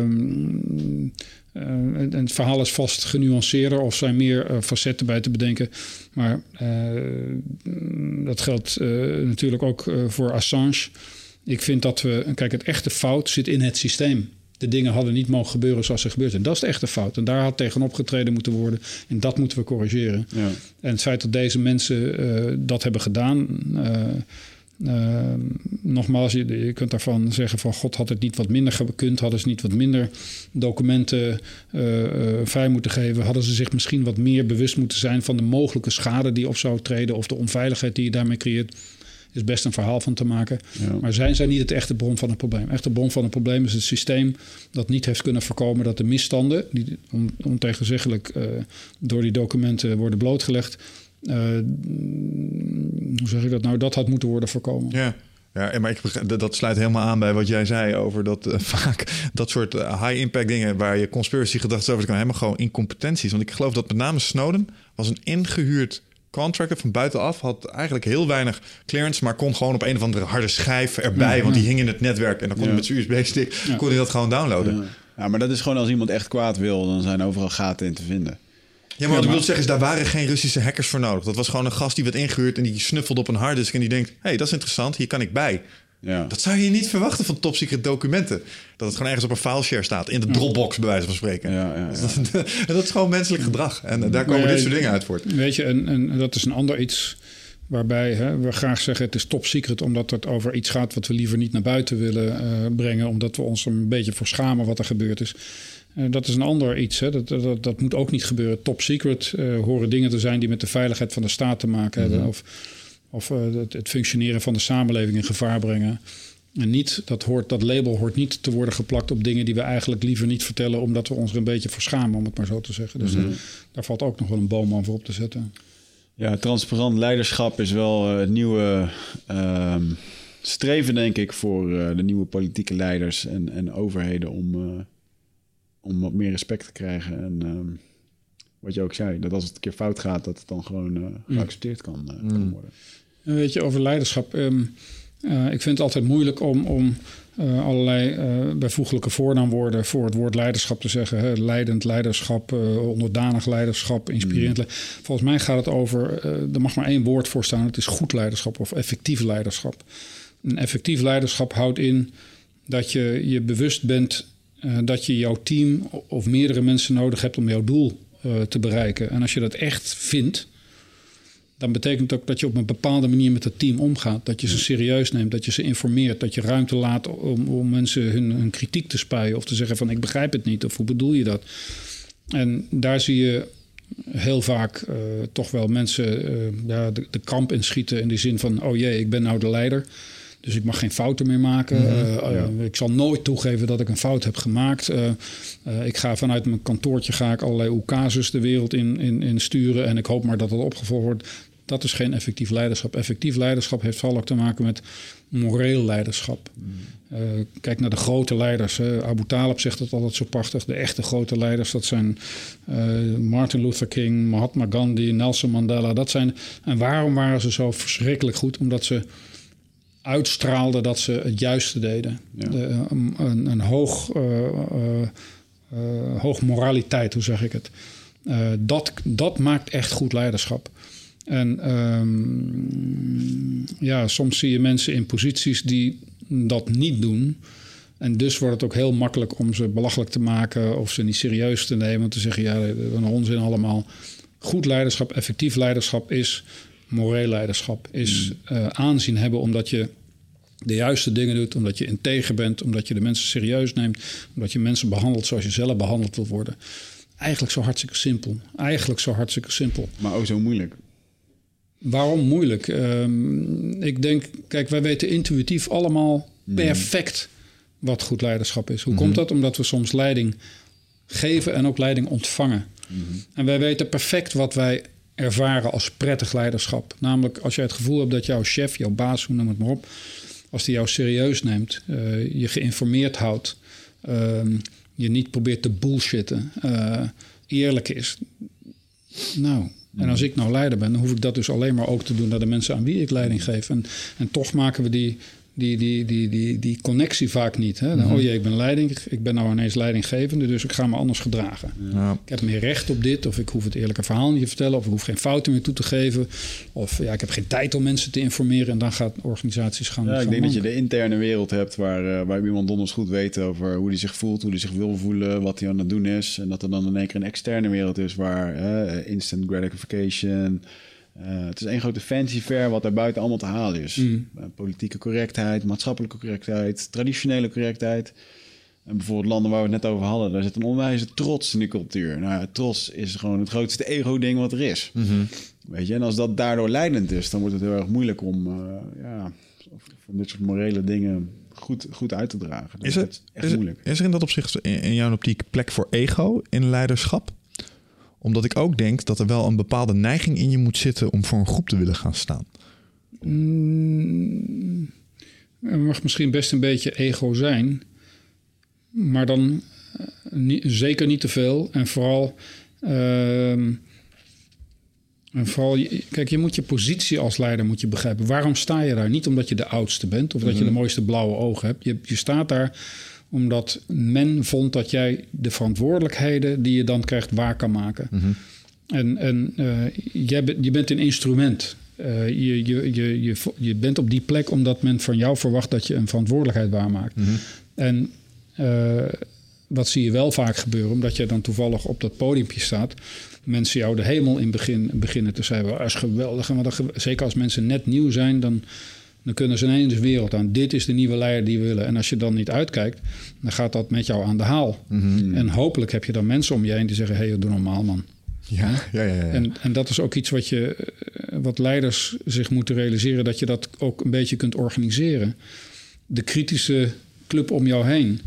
en het verhaal is vast genuanceerder of zijn meer uh, facetten bij te bedenken. Maar dat geldt natuurlijk ook voor Assange. Ik vind dat we, kijk, het echte fout zit in het systeem. De dingen hadden niet mogen gebeuren zoals ze gebeurd zijn. Dat is de echte fout. En daar had tegenop getreden moeten worden. En dat moeten we corrigeren. Ja. En het feit dat deze mensen dat hebben gedaan. Uh, nogmaals, je, je, kunt daarvan zeggen van God had het niet wat minder gekund, hadden ze niet wat minder documenten uh, uh, vrij moeten geven, hadden ze zich misschien wat meer bewust moeten zijn van de mogelijke schade die op zou treden of de onveiligheid die je daarmee creëert. Is best een verhaal van te maken. Ja. Maar zijn zij niet het echte bron van het probleem? Echte bron van het probleem is het systeem dat niet heeft kunnen voorkomen dat de misstanden, die ontegenzeggelijk door die documenten worden blootgelegd, uh, hoe zeg ik dat nou? Dat had moeten worden voorkomen. Ja. Ja, maar ik, dat sluit helemaal aan bij wat jij zei over dat uh, vaak dat soort high-impact dingen waar je conspiracy gedachten over kan helemaal gewoon incompetenties. Want ik geloof dat met name Snowden was een ingehuurd contractor van buitenaf, had eigenlijk heel weinig clearance, maar kon gewoon op een of andere harde schijf erbij, want die hing in het netwerk en dan kon hij met zijn USB-stick kon hij dat gewoon downloaden. Ja. ja, maar dat is gewoon als iemand echt kwaad wil, dan zijn overal gaten in te vinden. Ja, maar wat ik wil zeggen is, daar waren geen Russische hackers voor nodig. Dat was gewoon een gast die werd ingehuurd en die snuffelde op een harddisk en die denkt, hé, hey, dat is interessant, hier kan ik bij. Ja. Dat zou je niet verwachten van top secret documenten. Dat het gewoon ergens op een fileshare staat. In de Dropbox, bij wijze van spreken. Ja, ja, dat, dat, is gewoon menselijk gedrag. En daar komen dit soort dingen uit voort. Weet je, en, en dat is een ander iets waarbij hè, we graag zeggen het is top secret... omdat het over iets gaat wat we liever niet naar buiten willen uh, brengen... omdat we ons er een beetje voor schamen wat er gebeurd is. Uh, dat is een ander iets. Hè. Dat, dat, dat moet ook niet gebeuren. Top secret uh, horen dingen te zijn die met de veiligheid van de staat te maken hebben. Mm -hmm. Of, of uh, het, het, functioneren van de samenleving in gevaar brengen. En niet, dat, hoort, dat label hoort niet te worden geplakt op dingen die we eigenlijk liever niet vertellen, omdat we ons er een beetje voor schamen, om het maar zo te zeggen. Dus mm -hmm. daar valt ook nog wel een boom aan voor op te zetten. Ja, transparant leiderschap is wel het nieuwe uh, streven, denk ik, voor de nieuwe politieke leiders en, en overheden om om wat meer respect te krijgen. En um, wat je ook zei, dat als het een keer fout gaat, dat het dan gewoon uh, geaccepteerd kan, kan, worden. En weet je, over leiderschap. Um, uh, ik vind het altijd moeilijk om, om allerlei bijvoeglijke voornaamwoorden voor het woord leiderschap te zeggen. Hè? Leidend leiderschap, onderdanig leiderschap, inspirerend. Mm. Volgens mij gaat het over, er mag maar één woord voor staan. Het is goed leiderschap of effectief leiderschap. Een effectief leiderschap houdt in dat je je bewust bent uh, dat je jouw team of meerdere mensen nodig hebt om jouw doel uh, te bereiken. En als je dat echt vindt, dan betekent ook dat je op een bepaalde manier met het team omgaat. Dat je ze serieus neemt, dat je ze informeert, dat je ruimte laat om, om mensen hun, hun kritiek te spuien of te zeggen van ik begrijp het niet of hoe bedoel je dat. En daar zie je heel vaak uh, toch wel mensen uh, ja, de, de kamp inschieten in de zin van oh jee, ik ben nou de leider. Dus ik mag geen fouten meer maken. Mm -hmm. uh, ja. Ik zal nooit toegeven dat ik een fout heb gemaakt. Uh, uh, ik ga vanuit mijn kantoortje ga ik allerlei oekasus de wereld in, in, in sturen. En ik hoop maar dat dat opgevolgd wordt. Dat is geen effectief leiderschap. Effectief leiderschap heeft vooral ook te maken met moreel leiderschap. Mm. kijk naar de grote leiders. Abu Talib zegt dat altijd zo prachtig. De echte grote leiders, dat zijn Martin Luther King, Mahatma Gandhi, Nelson Mandela. Dat zijn, en waarom waren ze zo verschrikkelijk goed? Omdat ze uitstraalden dat ze het juiste deden. Ja. De, een, een, een, hoog, hoog moraliteit, hoe zeg ik het. dat, dat maakt echt goed leiderschap. En um, ja, soms zie je mensen in posities die dat niet doen. En dus wordt het ook heel makkelijk om ze belachelijk te maken of ze niet serieus te nemen. Te zeggen, ja, een onzin allemaal. Goed leiderschap, effectief leiderschap is moreel leiderschap is uh, aanzien hebben omdat je de juiste dingen doet, omdat je integer bent, omdat je de mensen serieus neemt, omdat je mensen behandelt zoals je zelf behandeld wil worden. Eigenlijk zo hartstikke simpel. Eigenlijk zo hartstikke simpel. Maar ook zo moeilijk. Waarom moeilijk? Um, ik denk, kijk, wij weten intuïtief allemaal perfect wat goed leiderschap is. Hoe mm -hmm. komt dat? Omdat we soms leiding geven en ook leiding ontvangen. Mm -hmm. En wij weten perfect wat wij ervaren als prettig leiderschap. Namelijk als je het gevoel hebt dat jouw chef, jouw baas, hoe noem het maar op, als die jou serieus neemt, uh, je geïnformeerd houdt, uh, je niet probeert te bullshitten, uh, eerlijk is. Nou, en als ik nou leider ben, dan hoef ik dat dus alleen maar ook te doen naar de mensen aan wie ik leiding geef. En, en toch maken we die, die, die, die, die, die connectie vaak niet. Hè? Dan, Mhm. Oh jee, ik ben leiding, ik ben nou ineens leidinggevende, dus ik ga me anders gedragen. Ja. Ik heb meer recht op dit, of ik hoef het eerlijke verhaal niet te vertellen, of ik hoef geen fouten meer toe te geven, of ja, ik heb geen tijd om mensen te informeren en dan gaan organisaties gaan. Ja, ik denk dat je de interne wereld hebt waar, eh, waar iemand donders goed weet over hoe hij zich voelt, hoe hij zich wil voelen, wat hij aan het doen is. En dat er dan in één keer een externe wereld is waar eh, instant gratification. Eh, het is één grote fancy fair wat daar buiten allemaal te halen is. Mm. Eh, politieke correctheid, maatschappelijke correctheid, traditionele correctheid. En bijvoorbeeld landen waar we het net over hadden, daar zit een onwijze trots in die cultuur. Nou, ja, trots is gewoon het grootste ego-ding wat er is. Mhm. Weet je, en als dat daardoor leidend is, dan wordt het heel erg moeilijk om eh, ja, van dit soort morele dingen goed, goed uit te dragen. Dat Is, het, echt is, moeilijk. is er in dat opzicht in, in jouw optiek plek voor ego in leiderschap? Omdat ik ook denk dat er wel een bepaalde neiging in je moet zitten om voor een groep te willen gaan staan. Mm, Er mag misschien best een beetje ego zijn, maar dan eh, zeker niet te veel. En vooral, ehm, en vooral, kijk, je moet je positie als leider moet je begrijpen. Waarom sta je daar? Niet omdat je de oudste bent of dat je de mooiste blauwe ogen hebt. Je, je staat daar omdat men vond dat jij de verantwoordelijkheden die je dan krijgt waar kan maken. En, en eh, jij bent- je bent een instrument. Eh, je, je, je, je, je bent op die plek omdat men van jou verwacht dat je een verantwoordelijkheid waarmaakt. En eh, wat zie je wel vaak gebeuren, omdat je dan toevallig op dat podiumpje staat. Mensen jou de hemel in begin, beginnen te zeggen. Dat is geweldig. En wat zeker als mensen net nieuw zijn, dan, dan kunnen ze ineens de wereld aan. Dit is de nieuwe leider die we willen. En als je dan niet uitkijkt, dan gaat dat met jou aan de haal. En hopelijk heb je dan mensen om je heen die zeggen: hé, hey, doe normaal, man. Ja, ja, ja. ja. En, en dat is ook iets wat, je, eh, wat leiders zich moeten realiseren, dat je dat ook een beetje kunt organiseren. De kritische club om jou heen.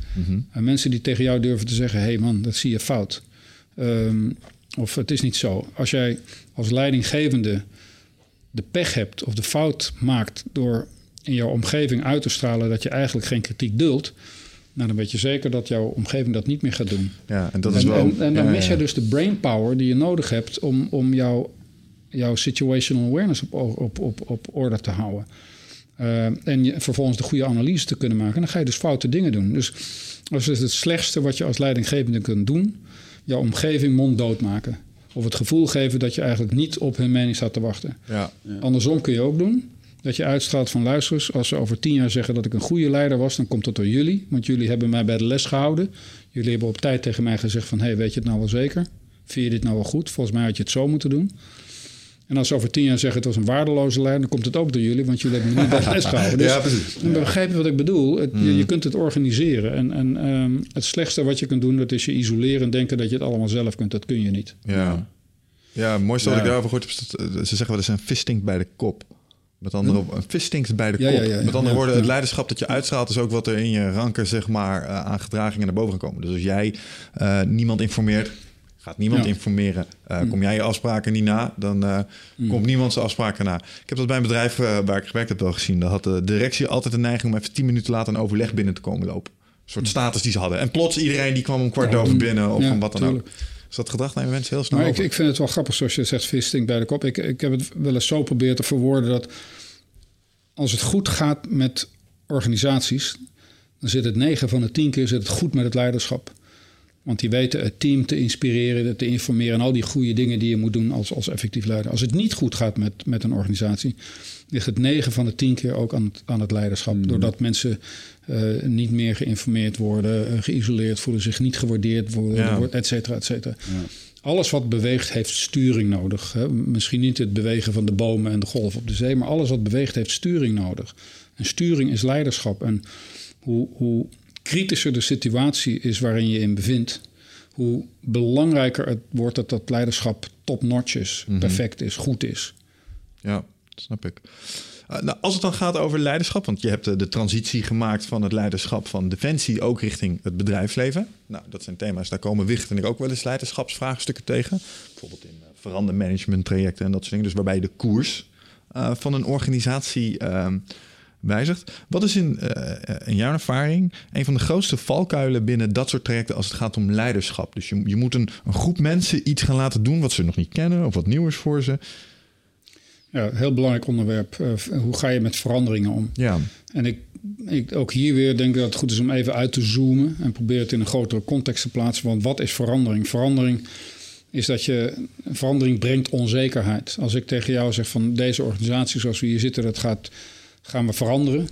En mensen die tegen jou durven te zeggen: hé hey man, dat zie je fout. Ehm, of het is niet zo. Als jij als leidinggevende de pech hebt of de fout maakt door in jouw omgeving uit te stralen dat je eigenlijk geen kritiek duldt, nou, dan weet je zeker dat jouw omgeving dat niet meer gaat doen. ja, en dat is wel. en, en dan ja, mis ja. je dus de brainpower die je nodig hebt om, om jouw, jouw situational awareness op, op, op, op orde te houden. Eh, en je, vervolgens de goede analyse te kunnen maken. En dan ga je dus foute dingen doen. Dus dat is het slechtste wat je als leidinggevende kunt doen. Jouw omgeving monddood maken. Of het gevoel geven dat je eigenlijk niet op hun mening staat te wachten. Ja, Andersom kun je ook doen. Dat je uitstraalt van luisterers. Als ze over tien jaar zeggen dat ik een goede leider was, dan komt dat door jullie. Want jullie hebben mij bij de les gehouden. Jullie hebben op tijd tegen mij gezegd van... hé, hey, weet je het nou wel zeker? Vind je dit nou wel goed? Volgens mij had je het zo moeten doen. En als ze over tien jaar zeggen het was een waardeloze leider... dan komt het ook door jullie, want jullie hebben me niet bij les gehouden. Dus Ja, precies. dan begrijp je wat ik bedoel. Het- je, je kunt het organiseren. En, en ehm, het slechtste wat je kunt doen, dat is je isoleren... en denken dat je het allemaal zelf kunt. Dat kun je niet. ja. Ja, het mooiste wat Ja. ik daarover gehoord heb, eh, ze zeggen wel eens een vis stinkt bij de kop. Met andere woorden, een vis stinkt bij de Ja, kop. ja, ja, ja. Met andere Ja, woorden, ja. het leiderschap dat je uitstraalt is ook wat er in je ranken zeg maar, eh, aan gedragingen naar boven kan komen. Dus als jij eh, niemand informeert, gaat niemand Ja. Informeren. Eh, Kom jij je afspraken niet na, dan eh, komt niemand zijn afspraken na. Ik heb dat bij een bedrijf eh, waar ik gewerkt heb wel gezien. Daar had de directie altijd de neiging om even tien minuten later een overleg binnen te komen lopen. Een soort status die ze hadden. En plots iedereen die kwam om kwart over binnen of Ja, van wat dan tuurlijk. ook. Dus dat gedrag nemen mensen heel snel Maar ik, over. ik vind het wel grappig zoals je zegt, vis stinkt bij de kop. Ik, ik heb het wel eens zo proberen te verwoorden dat als het goed gaat met organisaties, dan zit het 9 van de 10 keer zit het goed met het leiderschap. Want die weten het team te inspireren, te informeren en al die goede dingen die je moet doen als, als effectief leider. Als het niet goed gaat met, met een organisatie, ligt het 9 van de 10 keer ook aan het, aan het leiderschap. Doordat mensen eh, niet meer geïnformeerd worden, eh, geïsoleerd voelen, zich niet gewaardeerd worden, Ja. et cetera, et cetera. Alles wat beweegt heeft sturing nodig. Hè? Misschien niet het bewegen van de bomen en de golf op de zee, maar alles wat beweegt heeft sturing nodig. En sturing is leiderschap. En hoe, hoe kritischer de situatie is waarin je in bevindt, hoe belangrijker het wordt dat dat leiderschap top-notch is, perfect is, goed is. Ja, snap ik. Uh, nou, als het dan gaat over leiderschap, want je hebt de, de transitie gemaakt van het leiderschap van defensie ook richting het bedrijfsleven. Nou, dat zijn thema's, daar komen Wicht en ik ook wel eens leiderschapsvraagstukken tegen. Bijvoorbeeld in uh, verandermanagement trajecten en dat soort dingen. Dus waarbij de koers uh, van een organisatie uh, wijzigt. Wat is in, in jouw ervaring een van de grootste valkuilen binnen dat soort trajecten als het gaat om leiderschap? Dus je, je moet een, een groep mensen iets gaan laten doen wat ze nog niet kennen of wat nieuw is voor ze. Ja, heel belangrijk onderwerp. Uh, hoe ga je met veranderingen om? Ja. En ik, ik, ook hier weer denk ik dat het goed is om even uit te zoomen en probeer het in een grotere context te plaatsen. Want wat is verandering? Verandering is dat je verandering brengt onzekerheid. Als ik tegen jou zeg van deze organisatie zoals we hier zitten, dat gaat, gaan we veranderen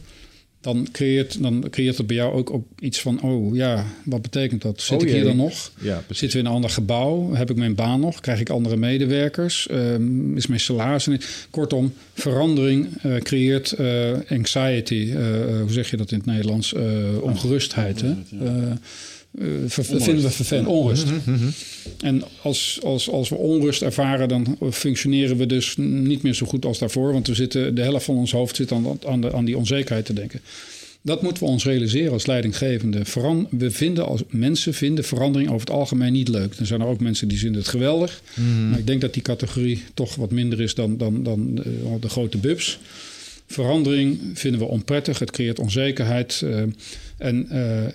dan creëert, dan creëert het bij jou ook, ook iets van: oh ja, wat betekent dat? Zit Oh ik hier dan nog? Ja. Zitten we in een ander gebouw? Heb ik mijn baan nog? Krijg ik andere medewerkers? Ehm, is mijn salaris? niet? Kortom, verandering eh, creëert eh, anxiety. Eh, eh, hoe zeg je dat in het Nederlands? Eh, ongerustheid. Hè? Eh, ver- vinden we vervelend. Onrust. En als, als, als we onrust ervaren, dan functioneren we dus niet meer zo goed als daarvoor. Want we zitten, de helft van ons hoofd zit aan, aan, de, aan die onzekerheid te denken. Dat moeten we ons realiseren als leidinggevende. Veran, we vinden als mensen vinden verandering over het algemeen niet leuk. Er zijn er ook mensen die vinden het geweldig. Maar ik denk dat die categorie toch wat minder is dan, dan, dan eh, de grote bubs. Verandering vinden we onprettig, het creëert onzekerheid. eh, en, eh,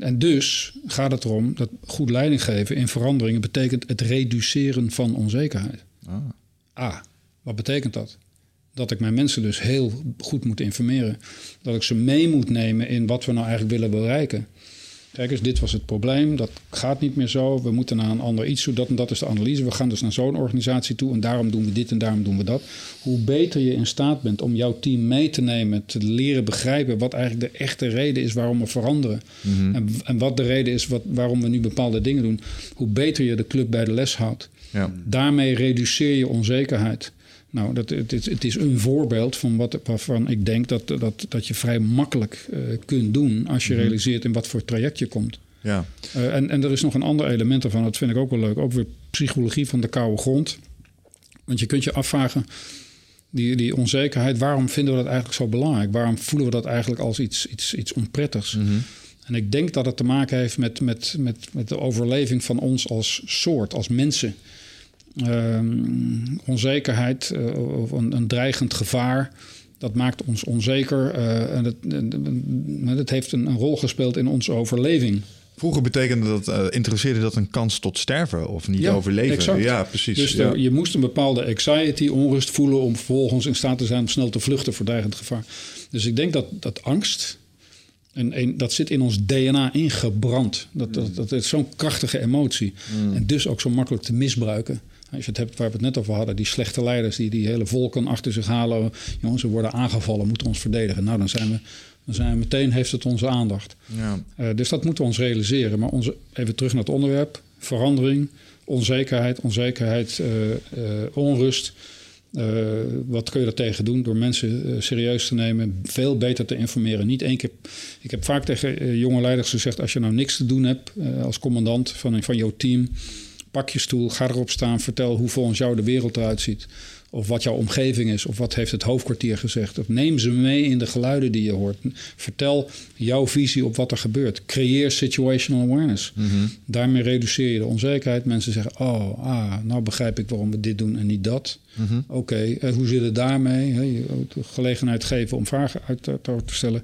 en dus gaat het erom dat goed leiding geven in veranderingen betekent het reduceren van onzekerheid. Ah. A, wat betekent dat? Dat ik mijn mensen dus heel goed moet informeren. Dat ik ze mee moet nemen in wat we nou eigenlijk willen bereiken. Kijk eens, dit was het probleem. Dat gaat niet meer zo. We moeten naar een ander iets toe. Dat en dat is de analyse. We gaan dus naar zo'n organisatie toe. En daarom doen we dit en daarom doen we dat. Hoe beter je in staat bent om jouw team mee te nemen. Te leren begrijpen wat eigenlijk de echte reden is waarom we veranderen. En, en wat de reden is wat, waarom we nu bepaalde dingen doen. Hoe beter je de club bij de les houdt. Ja. Daarmee reduceer je onzekerheid. Nou, dat, het, is, het is een voorbeeld van wat, waarvan ik denk dat, dat, dat je vrij makkelijk eh, kunt doen als je realiseert in wat voor traject je komt. Ja. Eh, en, en er is nog een ander element ervan, dat vind ik ook wel leuk. Ook weer psychologie van de koude grond. Want je kunt je afvragen, die, die onzekerheid, waarom vinden we dat eigenlijk zo belangrijk? Waarom voelen we dat eigenlijk als iets, iets, iets onprettigs? En ik denk dat het te maken heeft met, met, met, met de overleving van ons als soort, als mensen. Ehm, onzekerheid eh, of een, een dreigend gevaar, dat maakt ons onzeker. eh, en het, en- het heeft een, een rol gespeeld in onze overleving. Vroeger betekende dat, eh interesseerde dat een kans tot sterven of niet Ja, overleven. exact. Ja, precies. Dus ja. er- je moest een bepaalde anxiety, onrust voelen om vervolgens in staat te zijn om snel te vluchten voor dreigend gevaar. Dus ik denk dat, dat angst, en, dat zit in ons DNA ingebrand. Dat, dat, dat is zo'n krachtige emotie. En dus ook zo makkelijk te misbruiken. Als je het hebt waar we het net over hadden, die slechte leiders die die hele volken achter zich halen. Jongens, ze worden aangevallen, moeten ons verdedigen. Nou, dan zijn we, dan zijn we meteen, heeft het onze aandacht. Ja. Eh, dus dat moeten we ons realiseren. Maar onze, even terug naar het onderwerp. Verandering, onzekerheid, onzekerheid, eh, eh, onrust. Wat kun je daartegen doen? Door mensen serieus te nemen, veel beter te informeren. Niet één keer. Ik heb vaak tegen jonge leiders gezegd: als je nou niks te doen hebt als commandant van, van jouw team, pak je stoel, ga erop staan, vertel hoe volgens jou de wereld eruit ziet. Of wat jouw omgeving is, of wat heeft het hoofdkwartier gezegd. Of neem ze mee in de geluiden die je hoort. Vertel jouw visie op wat er gebeurt. Creëer situational awareness. Daarmee reduceer je de onzekerheid. Mensen zeggen, oh, ah, nou begrijp ik waarom we dit doen en niet dat. Oké, eh, hoe zit het daarmee? De gelegenheid geven om vragen uit te, te stellen.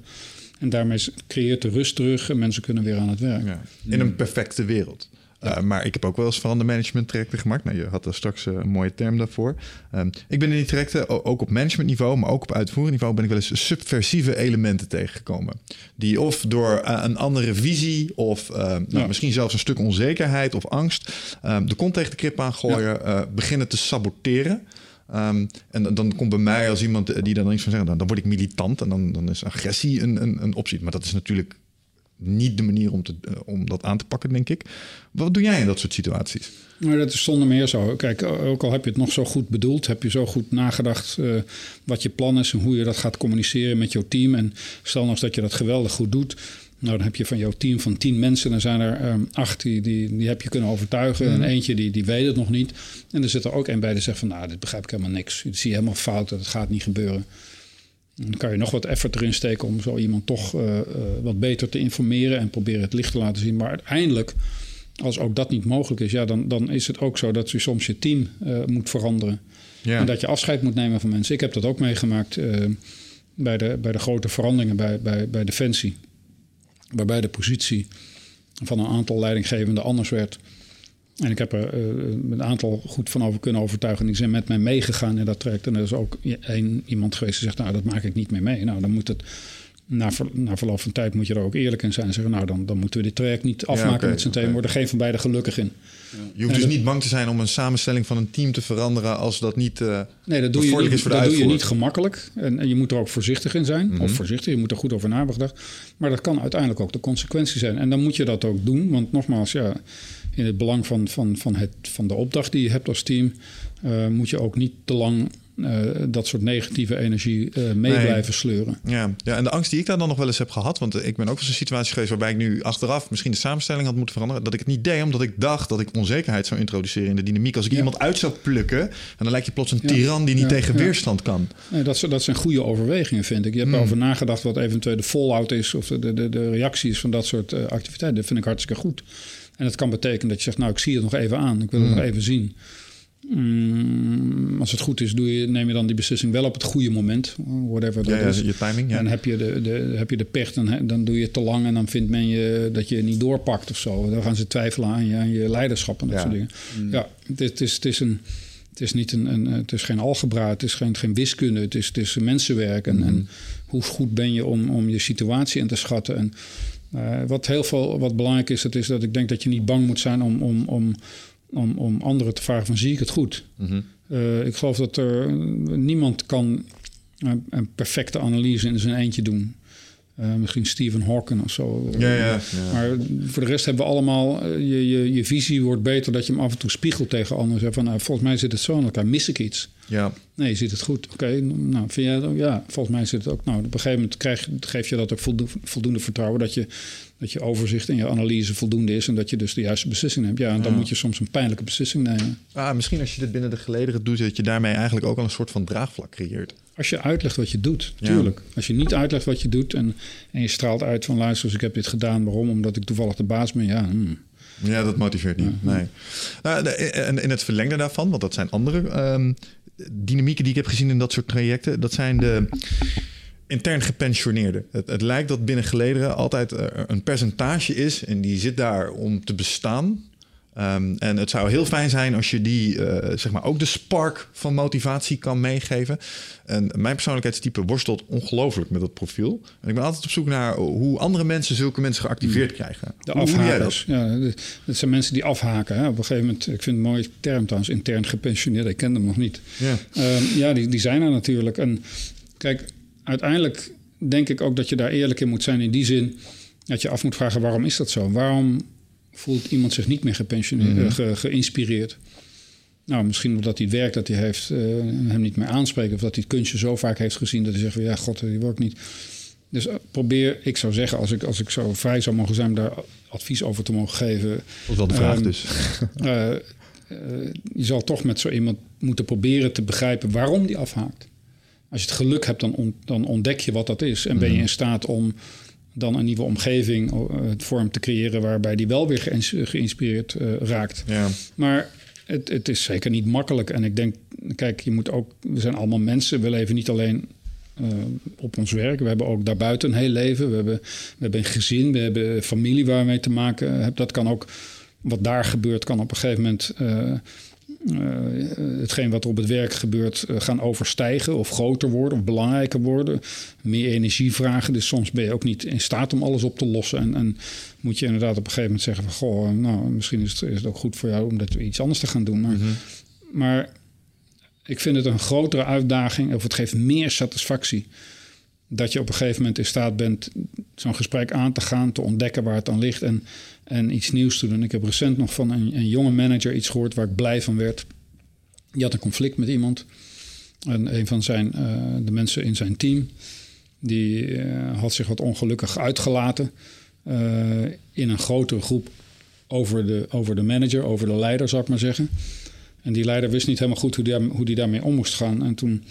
En daarmee creëert de rust terug en mensen kunnen weer aan het werk. Ja, in een perfecte wereld. Uh, maar ik heb ook wel eens verandermanagement trajecten gemaakt. Nou, je had daar straks uh, een mooie term daarvoor. Um, ik ben in die trajecten, ook op managementniveau, maar ook op uitvoeringsniveau, ben ik wel eens subversieve elementen tegengekomen. Die of door uh, een andere visie of nou, ja. misschien zelfs een stuk onzekerheid of angst um, de kont tegen de krip aangooien, ja. beginnen te saboteren. Um, en dan, dan komt bij mij als iemand die dan iets van zeggen, dan, dan word ik militant en dan, dan is agressie een, een, een optie. Maar dat is natuurlijk niet de manier om, te, om dat aan te pakken, denk ik. Wat doe jij in dat soort situaties? Maar dat is zonder meer zo. Kijk, ook al heb je het nog zo goed bedoeld, heb je zo goed nagedacht uh, wat je plan is en hoe je dat gaat communiceren met jouw team. En stel nou eens dat je dat geweldig goed doet. Nou, dan heb je van jouw team van tien mensen, dan zijn er um, acht die, die, die heb je kunnen overtuigen. Mm. En eentje die, die weet het nog niet. En er zit er ook een bij die zegt van, nou, dit begrijp ik helemaal niks. Dit zie je helemaal fout, dat gaat niet gebeuren. Dan kan je nog wat effort erin steken om zo iemand toch uh, uh, wat beter te informeren en proberen het licht te laten zien. Maar uiteindelijk, als ook dat niet mogelijk is, ja, dan, dan is het ook zo dat je soms je team uh, moet veranderen. Ja. En dat je afscheid moet nemen van mensen. Ik heb dat ook meegemaakt bij, de, bij de grote veranderingen bij, bij, bij Defensie. Waarbij de positie van een aantal leidinggevenden anders werd. En ik heb er uh, een aantal goed van over kunnen overtuigen. Die zijn met mij meegegaan in dat traject. En er is ook één iemand geweest die zegt, nou, dat maak ik niet meer mee. Nou, dan moet het... Na, ver, na verloop van tijd moet je er ook eerlijk in zijn. En zeggen, nou, dan, dan moeten we dit traject niet afmaken ja, okay, met z'n tweeën. Okay. Worden geen van beiden gelukkig in. Ja. Je hoeft dus dat, niet bang te zijn om een samenstelling van een team te veranderen... als dat niet uh, Nee, dat doe je, niet, is voor dat doe je niet gemakkelijk. En, en, je moet er ook voorzichtig in zijn. Mm -hmm. Of voorzichtig, je moet er goed over nadenken. Maar dat kan uiteindelijk ook de consequentie zijn. En dan moet je dat ook doen. Want nogmaals, ja in het belang van, van, van, het, van de opdracht die je hebt als team, uh, moet je ook niet te lang uh, dat soort negatieve energie uh, mee nee. blijven sleuren. Ja. ja, en de angst die ik daar dan nog wel eens heb gehad, want ik ben ook eens een situatie geweest waarbij ik nu achteraf misschien de samenstelling had moeten veranderen, dat ik het niet deed, omdat ik dacht dat ik onzekerheid zou introduceren in de dynamiek. Als ik ja. iemand uit zou plukken, en dan lijkt je plots een ja. tiran die niet tegen weerstand kan. Nee, dat, dat zijn goede overwegingen, vind ik. Je hebt Hmm. over nagedacht wat eventueel de fallout is of de, de, de reactie is van dat soort uh, activiteiten. Dat vind ik hartstikke goed. En dat kan betekenen dat je zegt, nou, ik zie het nog even aan. Ik wil het Hmm. nog even zien. Mm, als het goed is, doe je, neem je dan die beslissing wel op het goede moment. Whatever dat Ja, ja, is. je timing, ja. En heb je de, de, heb je de pech, dan, dan doe je het te lang... en dan vindt men je dat je niet doorpakt of zo. Dan gaan ze twijfelen aan je, aan je leiderschap en dat Ja. soort dingen. Ja, het, is- het, is, een, het is niet een, een... Het is geen algebra, het is geen, geen wiskunde. Het is, het is mensenwerk. En, en hoe goed ben je om, om je situatie in te schatten... En, eh, wat heel veel wat belangrijk is, dat is dat ik denk dat je niet bang moet zijn om, om, om, om, om anderen te vragen van zie ik het goed. Mhm. Eh, ik geloof dat er niemand kan een, een perfecte analyse in zijn eentje doen. Eh, misschien Stephen Hawking of zo. Ja, ja, ja. Maar voor de rest hebben we allemaal... eh, je, je, je visie wordt beter dat je hem af en toe spiegelt tegen anderen. Van, nou, volgens mij zit het zo in elkaar. Mis ik iets? ja. Nee, je ziet het goed. Oké, nou, vind jij? Ja, volgens mij zit het ook. Nou, op een gegeven moment krijg, geef je dat ook voldoende, voldoende vertrouwen... Dat je, dat je overzicht en je analyse voldoende is... en dat je dus de juiste beslissing neemt. Ja, en dan Ja. moet je soms een pijnlijke beslissing nemen. Ah, misschien als je dit binnen de gelederen doet, dat je daarmee eigenlijk ook al een soort van draagvlak creëert. Als je uitlegt wat je doet, Ja. tuurlijk. Als je niet uitlegt wat je doet en, en je straalt uit van... luister, ik heb dit gedaan, waarom? Omdat ik toevallig de baas ben. Ja, hmm. Ja, dat motiveert niet. Nee. Nou, de- en in het verlengde daarvan, want dat zijn andere ehm, dynamieken die ik heb gezien in dat soort trajecten, dat zijn de intern gepensioneerden. Het, het lijkt dat binnen gelederen altijd eh, een percentage is en die zit daar om te bestaan. Ehm, en het zou heel fijn zijn als je die, eh, zeg maar, ook de spark van motivatie kan meegeven. En mijn persoonlijkheidstype worstelt ongelooflijk met dat profiel. En ik ben altijd op zoek naar hoe andere mensen zulke mensen geactiveerd krijgen. De Hoe- hoe doe jij dat? afhakers. Ja, dat- dat zijn mensen die afhaken. Hè. Op een gegeven moment, ik vind het een mooie term trouwens, intern gepensioneerd. Ik ken hem nog niet. Ja. Ehm, ja, die, die zijn er natuurlijk. En kijk, uiteindelijk denk ik ook dat je daar eerlijk in moet zijn. In die zin dat je af moet vragen, waarom is dat zo? Waarom voelt iemand zich niet meer gepensioneerd, Mhm. eh, ge- geïnspireerd? Nou, misschien omdat hij het werk dat hij heeft eh, hem niet meer aanspreekt. Of dat hij het kunstje zo vaak heeft gezien dat hij zegt van ja, god, die ik niet. Dus eh, probeer, ik zou zeggen, als ik, als ik zo vrij zou mogen zijn om daar advies over te mogen geven. Dat wel de vraag Ehm, dus. je zal toch met zo iemand moeten proberen te begrijpen waarom die afhaakt. Als je het geluk hebt, dan, on- dan ontdek je wat dat is. En ben je in staat om dan een nieuwe omgeving eh, voor hem te creëren... waarbij die wel weer geïns- geïnspireerd eh, raakt. Ja. Maar het, het is zeker niet makkelijk. En ik denk, kijk, je moet ook... We zijn allemaal mensen. We leven niet alleen eh, op ons werk. We hebben ook daarbuiten een heel leven. We hebben, we hebben een gezin. We hebben familie waar we mee te maken hebben. Dat kan ook... Wat daar gebeurt, kan op een gegeven moment... eh, eh, hetgeen wat er op het werk gebeurt eh, gaan overstijgen of groter worden of belangrijker worden. Meer energie vragen. Dus soms ben je ook niet in staat om alles op te lossen. En, en moet je inderdaad op een gegeven moment zeggen van... goh, nou, misschien is het, is het ook goed voor jou om dat iets anders te gaan doen. Maar, maar ik vind het een grotere uitdaging of het geeft meer satisfactie... dat je op een gegeven moment in staat bent zo'n gesprek aan te gaan... te ontdekken waar het aan ligt en, en iets nieuws te doen. Ik heb recent nog van een, een jonge manager iets gehoord waar ik blij van werd. Die had een conflict met iemand. En een van zijn, eh, de mensen in zijn team... die eh, had zich wat ongelukkig uitgelaten... eh, in een grotere groep over de, over de manager, over de leider, zou ik maar zeggen. En die leider wist niet helemaal goed hoe die, hoe die daarmee om moest gaan. En toen,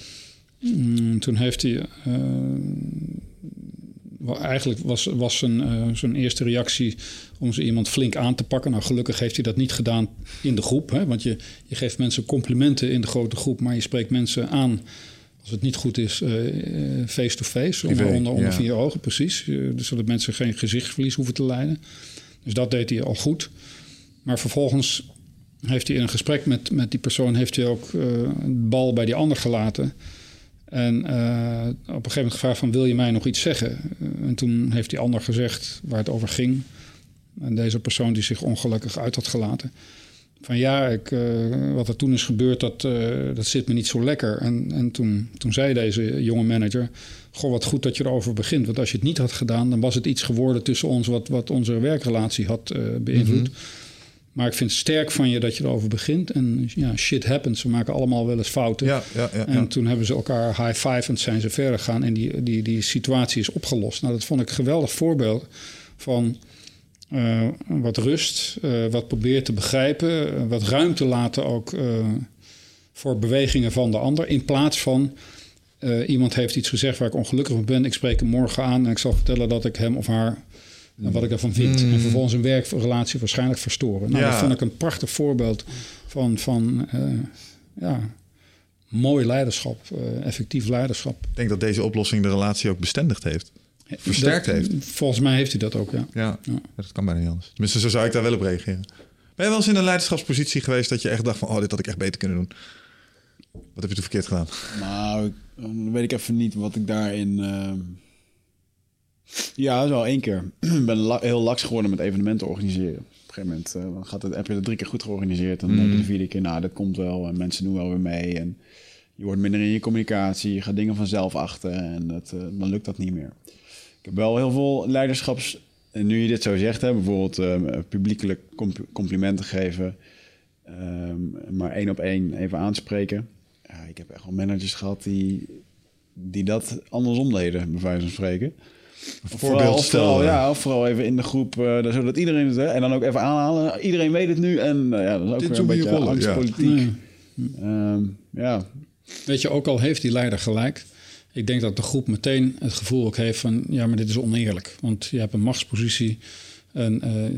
mm, toen heeft hij. Eigenlijk was, was zijn, eh, zijn eerste reactie om zo iemand flink aan te pakken. Nou, gelukkig heeft hij dat niet gedaan in de groep. Hè? Want je, je geeft mensen complimenten in de grote groep, maar je spreekt mensen aan. Als het niet goed is, eh, eh, face-to-face, onder, Privé, onder, onder ja. vier ogen, precies. Dus zodat mensen geen gezichtsverlies hoeven te lijden. Dus dat deed hij al goed. Maar vervolgens heeft hij in een gesprek met, met die persoon heeft hij ook uh, de bal bij die ander gelaten. En uh, op een gegeven moment gevraagd van wil je mij nog iets zeggen? en toen heeft die ander gezegd waar het over ging. En deze persoon die zich ongelukkig uit had gelaten. Van ja, ik, uh, wat er toen is gebeurd, dat, dat zit me niet zo lekker. En, en toen, toen zei deze jonge manager: Goh, wat goed dat je erover begint. Want als je het niet had gedaan, dan was het iets geworden tussen ons wat, wat onze werkrelatie had beïnvloed. -hmm. Maar ik vind het sterk van je dat je erover begint. En ja, shit happens. We maken allemaal wel eens fouten. Ja, ja, ja, en toen hebben ze elkaar high five en zijn ze verder gegaan. En die, die, die situatie is opgelost. Nou, dat vond ik een geweldig voorbeeld van uh, wat rust, uh, wat proberen te begrijpen, uh, wat ruimte laten ook voor bewegingen van de ander. In plaats van iemand heeft iets gezegd waar ik ongelukkig van ben. Ik spreek hem morgen aan en ik zal vertellen dat ik hem of haar en wat ik ervan vind. Mm. En vervolgens een werkrelatie waarschijnlijk verstoren. Nou, Ja. dat vond ik een prachtig voorbeeld van, van ja, mooi leiderschap, effectief leiderschap. Ik denk dat deze oplossing de relatie ook bestendigd heeft. Versterkt Dat- heeft. Volgens mij heeft hij dat ook, ja. Ja, Ja. dat kan bijna niet anders. Tenminste, zo zou ik daar wel op reageren. Ben je wel eens in een leiderschapspositie geweest dat je echt dacht van... oh, dit had ik echt beter kunnen doen? Wat heb je toen verkeerd gedaan? Nou, ik- dan weet ik even niet wat ik daarin... ehm, Ja, dat is wel één keer. Ik ben la- heel laks geworden met evenementen organiseren. Op een gegeven moment dan gaat het, heb je het drie keer goed georganiseerd. En dan denk je de vierde keer, nou, dat komt wel. En mensen doen wel weer mee. En je wordt minder in je communicatie. Je gaat dingen vanzelf achter. En dat, eh, dan lukt dat niet meer. Ik heb wel heel veel leiderschaps... En nu je dit zo zegt, hè, bijvoorbeeld eh, publiekelijk comp- complimenten geven... ehm, maar één op één even aanspreken. Ja, ik heb echt wel managers gehad die, die dat andersom deden, bij wijze van spreken. Voorbeeld vooral, of stellen. vooral, ja, of vooral even in de groep, eh, zodat iedereen het... Hè, en dan ook even aanhalen. Iedereen weet het nu. En eh, ja, dat is ook Dit weer een beetje rollen, ja. angstpolitiek. Nee. Ehm, ja, Weet je, ook al heeft die leider gelijk. Ik denk dat de groep meteen het gevoel ook heeft van... ja, maar dit is oneerlijk. Want je hebt een machtspositie. En eh, eh,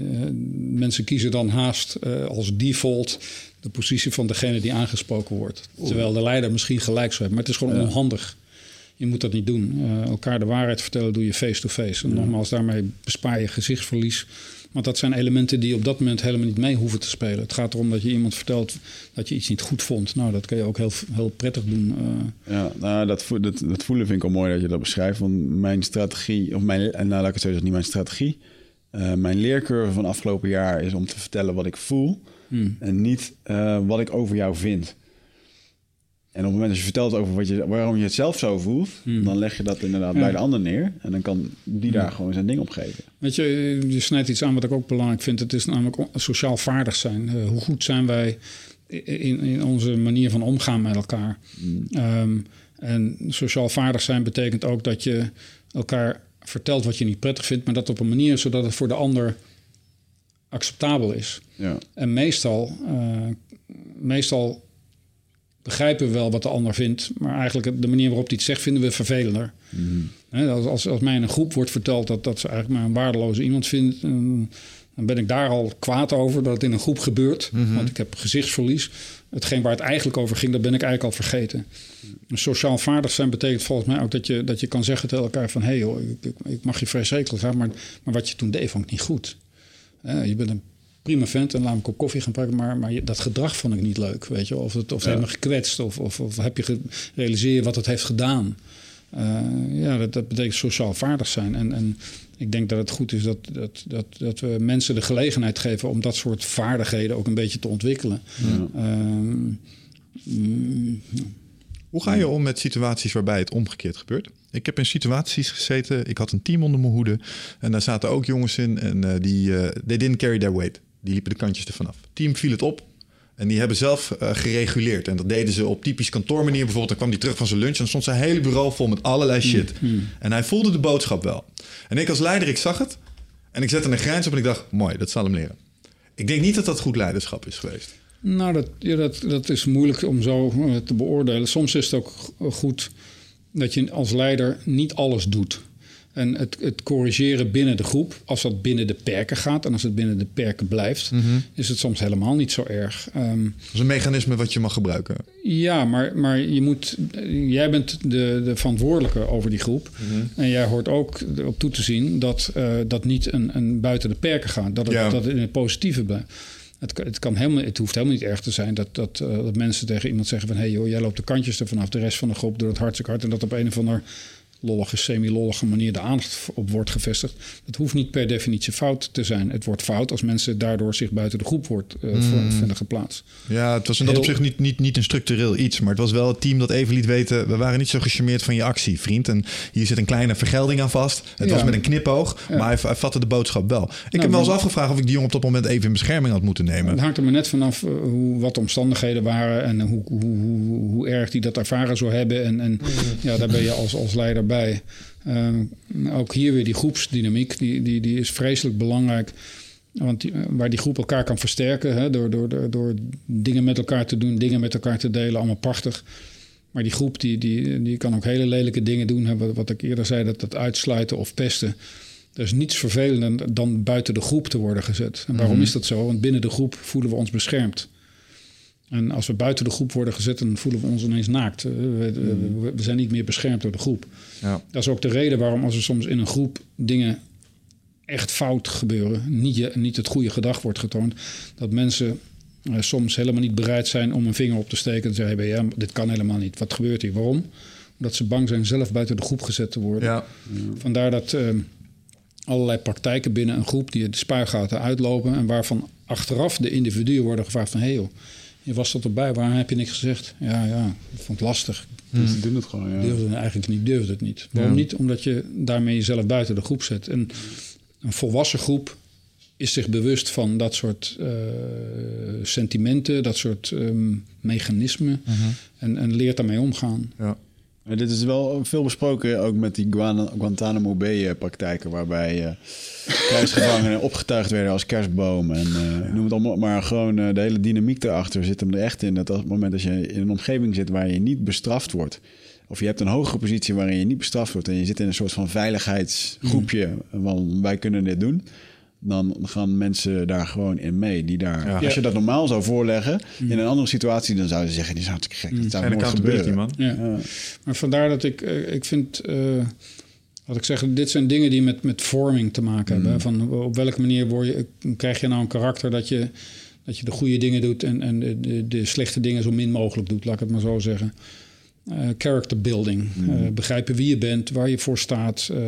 mensen kiezen dan haast eh, als default... de positie van degene die aangesproken wordt. Terwijl de leider misschien gelijk zou hebben. Maar het is gewoon onhandig. Je moet dat niet doen. Eh, elkaar de waarheid vertellen doe je face-to-face. En nogmaals, daarmee bespaar je gezichtsverlies. Want dat zijn elementen die op dat moment helemaal niet mee hoeven te spelen. Het gaat erom dat je iemand vertelt dat je iets niet goed vond. Nou, dat kun je ook heel, heel prettig doen. eh. ja nou, dat, vo- dat, dat voelen vind ik al mooi dat je dat beschrijft. Want mijn strategie, of mijn, nou laat ik het zo zeggen, niet mijn strategie. Eh, mijn leercurve van afgelopen jaar is om te vertellen wat ik voel. Hmm. En niet wat ik over jou vind. En op het moment dat je vertelt over wat je, waarom je het zelf zo voelt, Hmm. dan leg je dat inderdaad bij de ander neer. En dan kan die daar gewoon zijn ding op geven. Weet je, je snijdt iets aan wat ik ook belangrijk vind. Het is namelijk sociaal vaardig zijn. Eh, hoe goed zijn wij in, in onze manier van omgaan met elkaar? Ehm, en sociaal vaardig zijn betekent ook dat je elkaar vertelt wat je niet prettig vindt, maar dat op een manier zodat het voor de ander acceptabel is. Ja. En meestal, eh, meestal begrijpen we wel wat de ander vindt, maar eigenlijk de manier waarop hij het zegt vinden we vervelender. Hè, als, als, als mij in een groep wordt verteld dat, dat ze eigenlijk maar een waardeloze iemand vindt, dan ben ik daar al kwaad over dat het in een groep gebeurt. Want ik heb gezichtsverlies. Hetgeen waar het eigenlijk over ging, dat ben ik eigenlijk al vergeten. Sociaal vaardig zijn betekent volgens mij ook dat je, dat je kan zeggen tegen elkaar van... hé hey joh, ik, ik, ik mag je vreselijk zijn, maar, maar wat je toen deed vond ik niet goed. Je bent een prima vent en laat me een kop koffie gaan pakken... maar, maar dat gedrag vond ik niet leuk, weet je. Of het, of het heeft me gekwetst, of, of, of heb je gerealiseerd wat het heeft gedaan. Eh, ja, dat, dat betekent sociaal vaardig zijn. En, en ik denk dat het goed is dat, dat, dat, dat we mensen de gelegenheid geven om dat soort vaardigheden ook een beetje te ontwikkelen. Ehm, mm, Hoe ga je om met situaties waarbij het omgekeerd gebeurt? Ik heb in situaties gezeten, ik had een team onder mijn hoede... en daar zaten ook jongens in en eh, die eh they didn't carry their weight. Die liepen de kantjes ervan af. Team viel het op en die hebben zelf eh, gereguleerd. En dat deden ze op typisch kantoormanier. Bijvoorbeeld, dan kwam hij terug van zijn lunch... en dan stond zijn hele bureau vol met allerlei shit. En hij voelde de boodschap wel. En ik als leider, ik zag het... en ik zette een grens op en ik dacht... mooi, dat zal hem leren. Ik denk niet dat dat goed leiderschap is geweest. Nou, dat, ja, dat, dat is moeilijk om zo eh, te beoordelen. Soms is het ook goed dat je als leider niet alles doet. En het, het corrigeren binnen de groep, als dat binnen de perken gaat en als het binnen de perken blijft, is het soms helemaal niet zo erg. Ehm, Dat is een mechanisme wat je mag gebruiken. ja, maar, maar je moet, jij bent de, de verantwoordelijke over die groep. En jij hoort ook op toe te zien dat eh, dat niet een, een buiten de perken gaat. Dat het, Ja. dat het in het positieve blijft. Het, het, kan helemaal, het hoeft helemaal niet erg te zijn dat, dat, uh, dat mensen tegen iemand zeggen van... hé hey joh, jij loopt de kantjes er vanaf de rest van de groep door het hartstikke hard... en dat op een of ander lollige, semi-lollige manier de aandacht op wordt gevestigd. Dat hoeft niet per definitie fout te zijn. Het wordt fout als mensen daardoor zich buiten de groep wordt, uh, mm. vinden geplaatst. Ja, het was in dat opzicht niet, niet, niet een structureel iets. Maar het was wel het team dat even liet weten... we waren niet zo gecharmeerd van je actie, vriend. En hier zit een kleine vergelding aan vast. Het was met een knipoog, ja. maar hij, hij, vatte de boodschap wel. Ik nou, heb wel eens afgevraagd of ik die jongen op dat moment even in bescherming had moeten nemen. Het hangt er maar net vanaf uh, hoe, wat de omstandigheden waren... en hoe, hoe, hoe, hoe, erg die dat ervaren zou hebben. En, en ja, daar ben je als, als leider bij... Uh, ook hier weer die groepsdynamiek, die, die, die is vreselijk belangrijk. Want die, waar die groep elkaar kan versterken, hè, door, door, door, door dingen met elkaar te doen, dingen met elkaar te delen, allemaal prachtig. Maar die groep die, die, die kan ook hele lelijke dingen doen. Hè, wat, ik eerder zei, dat, dat uitsluiten of pesten. Er is niets vervelender dan buiten de groep te worden gezet. En waarom is dat zo? Want binnen de groep voelen we ons beschermd. En als we buiten de groep worden gezet, dan voelen we ons ineens naakt. We, we, we zijn niet meer beschermd door de groep. Ja. Dat is ook de reden waarom als er soms in een groep dingen echt fout gebeuren, niet, je, niet het goede gedrag wordt getoond, dat mensen eh, soms helemaal niet bereid zijn om een vinger op te steken en te zeggen: ja, dit kan helemaal niet. Wat gebeurt hier? Waarom? Omdat ze bang zijn zelf buiten de groep gezet te worden. Ja. Vandaar dat uh, allerlei praktijken binnen een groep die de spuigaten uitlopen en waarvan achteraf de individuen worden gevraagd van hé hey joh, je was tot erbij, waarom heb je niks gezegd? Ja, ja, ik vond het lastig. Dus ze doen het gewoon, ja. Durfde eigenlijk niet, durfde het niet. Waarom niet? Omdat je daarmee jezelf buiten de groep zet. En een volwassen groep is zich bewust van dat soort uh, sentimenten, dat soort um, mechanismen. Uh -huh. en, en leert daarmee omgaan. Ja. Maar dit is wel veel besproken, ook met die Guantanamo Bay-praktijken, waarbij uh, krijgsgevangenen opgetuigd werden als kerstboom. En uh, noem het allemaal, maar gewoon uh, de hele dynamiek erachter zit hem er echt in. Dat op het moment dat je in een omgeving zit waar je niet bestraft wordt, of je hebt een hogere positie waarin je niet bestraft wordt en je zit in een soort van veiligheidsgroepje, mm. van wij kunnen dit doen dan gaan mensen daar gewoon in mee. Die daar, ja. Als je dat normaal zou voorleggen mm. in een andere situatie, dan zouden ze zeggen: die is hartstikke gek. Dat zou nooit gebeuren. Man. Ja. ja. Maar vandaar dat ik, uh, ik vind. Uh, wat ik zeg, dit zijn dingen die met, met vorming te maken mm. hebben. Van op welke manier word je, krijg je nou een karakter dat je, dat je de goede dingen doet en, en de, de, de slechte dingen zo min mogelijk doet, laat ik het maar zo zeggen. Uh, character building. Mm. begrijpen wie je bent, waar je voor staat. Uh,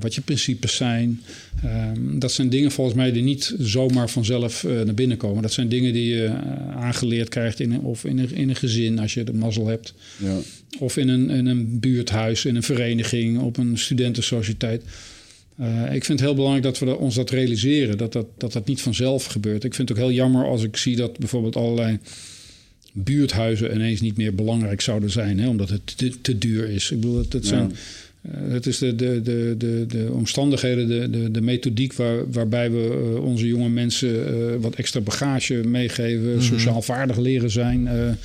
wat je principes zijn. Um, dat zijn dingen volgens mij die niet zomaar vanzelf uh, naar binnen komen. Dat zijn dingen die je uh, aangeleerd krijgt in een, of in een, in een gezin als je de mazzel hebt. Ja. Of in een, in een buurthuis, in een vereniging, op een studentensociëteit. ik vind het heel belangrijk dat we ons dat realiseren. Dat dat, dat dat niet vanzelf gebeurt. Ik vind het ook heel jammer als ik zie dat bijvoorbeeld allerlei buurthuizen ineens niet meer belangrijk zouden zijn. Hè, omdat het te, te duur is. Ik bedoel, het, het zijn... Ja het is de, de, de, de, de omstandigheden, de, de, de methodiek waar, waarbij we uh, onze jonge mensen uh, wat extra bagage meegeven, mm -hmm. sociaal vaardig leren zijn ja.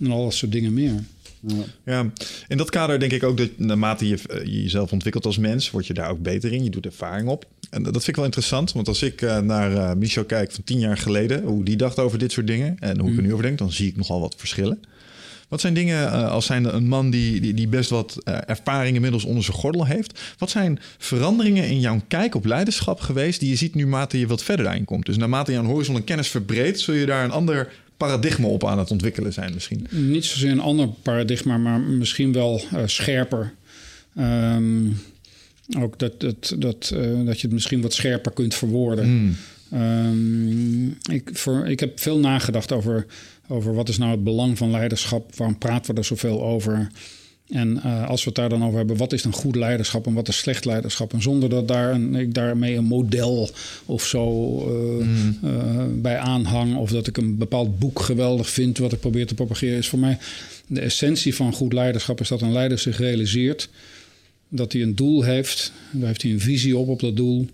en al dat soort dingen meer. Ja. ja. in dat kader denk ik ook dat naarmate je, je jezelf ontwikkelt als mens, word je daar ook beter in. Je doet ervaring op. En dat vind ik wel interessant, want als ik naar Michel kijk van tien jaar geleden, hoe die dacht over dit soort dingen en hoe mm. ik er nu over denk, dan zie ik nogal wat verschillen. Wat zijn dingen, uh, als zijn een man die, die, die best wat uh, ervaring inmiddels onder zijn gordel heeft. Wat zijn veranderingen in jouw kijk op leiderschap geweest die je ziet nu naarmate je wat verder daarin komt? Dus naarmate je aan horizon en kennis verbreedt, zul je daar een ander paradigma op aan het ontwikkelen zijn misschien? Niet zozeer een ander paradigma, maar misschien wel uh, scherper. Um, ook dat, dat, dat, dat je het misschien wat scherper kunt verwoorden. Mm. Um, ik, voor, ik heb veel nagedacht over over wat is nou het belang van leiderschap, waarom praten we er zoveel over. En uh, als we het daar dan over hebben, wat is dan goed leiderschap en wat is slecht leiderschap? En zonder dat daar een, ik daarmee een model of zo uh, mm. uh, bij aanhang, of dat ik een bepaald boek geweldig vind wat ik probeer te propageren, is voor mij de essentie van goed leiderschap is dat een leider zich realiseert dat hij een doel heeft, daar heeft hij een visie op op dat doel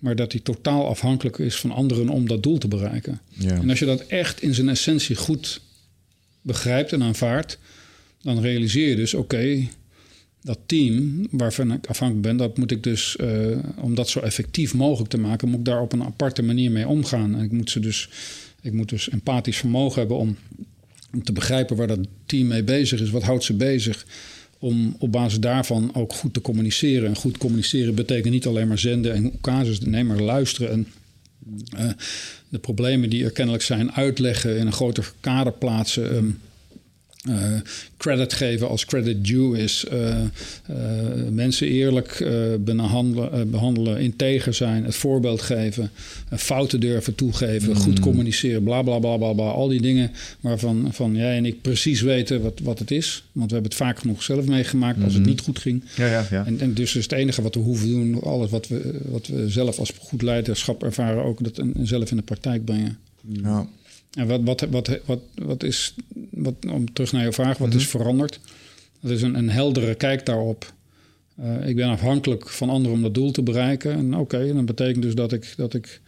maar dat hij totaal afhankelijk is van anderen om dat doel te bereiken. Ja. En als je dat echt in zijn essentie goed begrijpt en aanvaardt, dan realiseer je dus: oké, dat team waarvan ik afhankelijk ben, dat moet ik dus, uh, om dat zo effectief mogelijk te maken, moet ik daar op een aparte manier mee omgaan. En ik moet ze dus, ik moet dus empathisch vermogen hebben om, om te begrijpen waar dat team mee bezig is, wat houdt ze bezig om op basis daarvan ook goed te communiceren. En goed communiceren betekent niet alleen maar zenden en casus, nee, maar luisteren en Uh, de problemen die er kennelijk zijn uitleggen, in een groter kader plaatsen. Um, uh, credit geven als credit due is. Uh, uh, mensen eerlijk behandelen, behandelen, integer zijn, het voorbeeld geven, fouten durven toegeven, goed mm. communiceren, bla bla bla bla bla. Al die dingen waarvan van jij en ik precies weten wat, wat het is. Want we hebben het vaak genoeg zelf meegemaakt als het mm-hmm. niet goed ging. Ja, ja, ja. En, en, dus is het enige wat we hoeven doen, alles wat we, wat we zelf als goed leiderschap ervaren, ook dat en, zelf in de praktijk brengen. Ja. En wat, wat, wat, wat, wat is, wat, om terug naar je vraag, wat is mhm. veranderd? Dat is een, een heldere kijk daarop. Uh, ik ben afhankelijk van anderen om dat doel te bereiken. En oké, okay, dat betekent dus dat ik, dat ik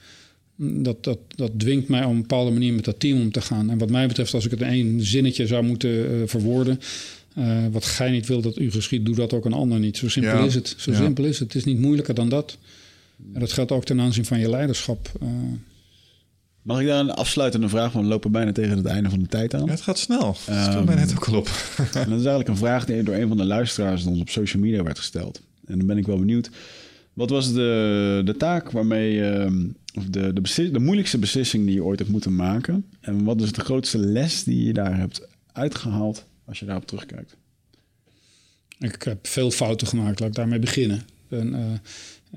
dat, dat, dat dwingt mij op een bepaalde manier met dat team om te gaan. En wat mij betreft, als ik het in één zinnetje zou moeten uh, verwoorden. Uh, wat gij niet wil dat u geschiet, doe dat ook een ander niet. Zo simpel ja. is het. Zo ja. simpel is het. Het is niet moeilijker dan dat. En dat geldt ook ten aanzien van je leiderschap. Uh, Mag ik daar een afsluitende vraag van? We lopen bijna tegen het einde van de tijd aan. Ja, het gaat snel. Um, dat stond mij net ook al op. dat is eigenlijk een vraag die door een van de luisteraars ons op social media werd gesteld. En dan ben ik wel benieuwd. Wat was de, de taak waarmee... Uh, of de, de, de moeilijkste beslissing die je ooit hebt moeten maken? En wat is de grootste les die je daar hebt uitgehaald als je daarop terugkijkt? Ik heb veel fouten gemaakt, laat ik daarmee beginnen. En, uh,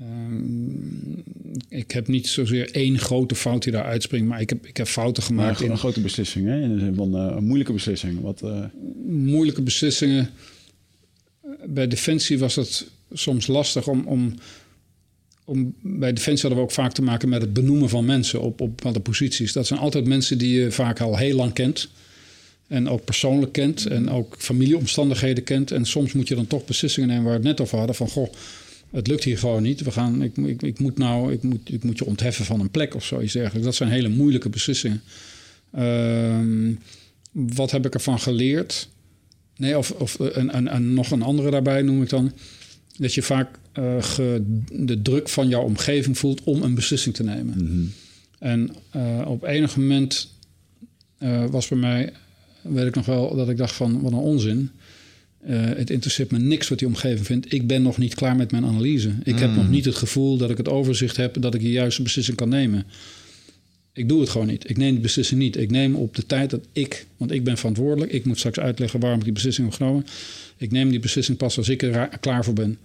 Um, ik heb niet zozeer één grote fout die daar uitspringt, maar ik heb, ik heb fouten gemaakt. Maar een grote beslissing, hè? in de zin van uh, een moeilijke beslissing. Wat, uh... Moeilijke beslissingen. Bij Defensie was het soms lastig om, om, om. Bij Defensie hadden we ook vaak te maken met het benoemen van mensen op, op bepaalde posities. Dat zijn altijd mensen die je vaak al heel lang kent. En ook persoonlijk kent. En ook familieomstandigheden kent. En soms moet je dan toch beslissingen nemen waar we het net over hadden. Van goh het lukt hier gewoon niet. We gaan, ik, ik, ik, moet nou, ik moet, ik moet je ontheffen van een plek of zoiets dergelijks. Dat zijn hele moeilijke beslissingen. Uh, wat heb ik ervan geleerd? Nee, of, of een, nog een andere daarbij noem ik dan. Dat je vaak uh, de druk van jouw omgeving voelt om een beslissing te nemen. Mm En uh, op enig moment was bij mij, weet ik nog wel, dat ik dacht van wat een onzin. Uh, het interesseert me niks wat die omgeving vindt. Ik ben nog niet klaar met mijn analyse. Ik heb nog hmm. niet het gevoel dat ik het overzicht heb... dat ik de juiste beslissing kan nemen. Ik doe het gewoon niet. Ik neem die beslissing niet. Ik neem op de tijd dat ik... want ik ben verantwoordelijk. Ik moet straks uitleggen waarom ik die beslissing heb genomen. Ik neem die beslissing pas als ik er klaar voor ben.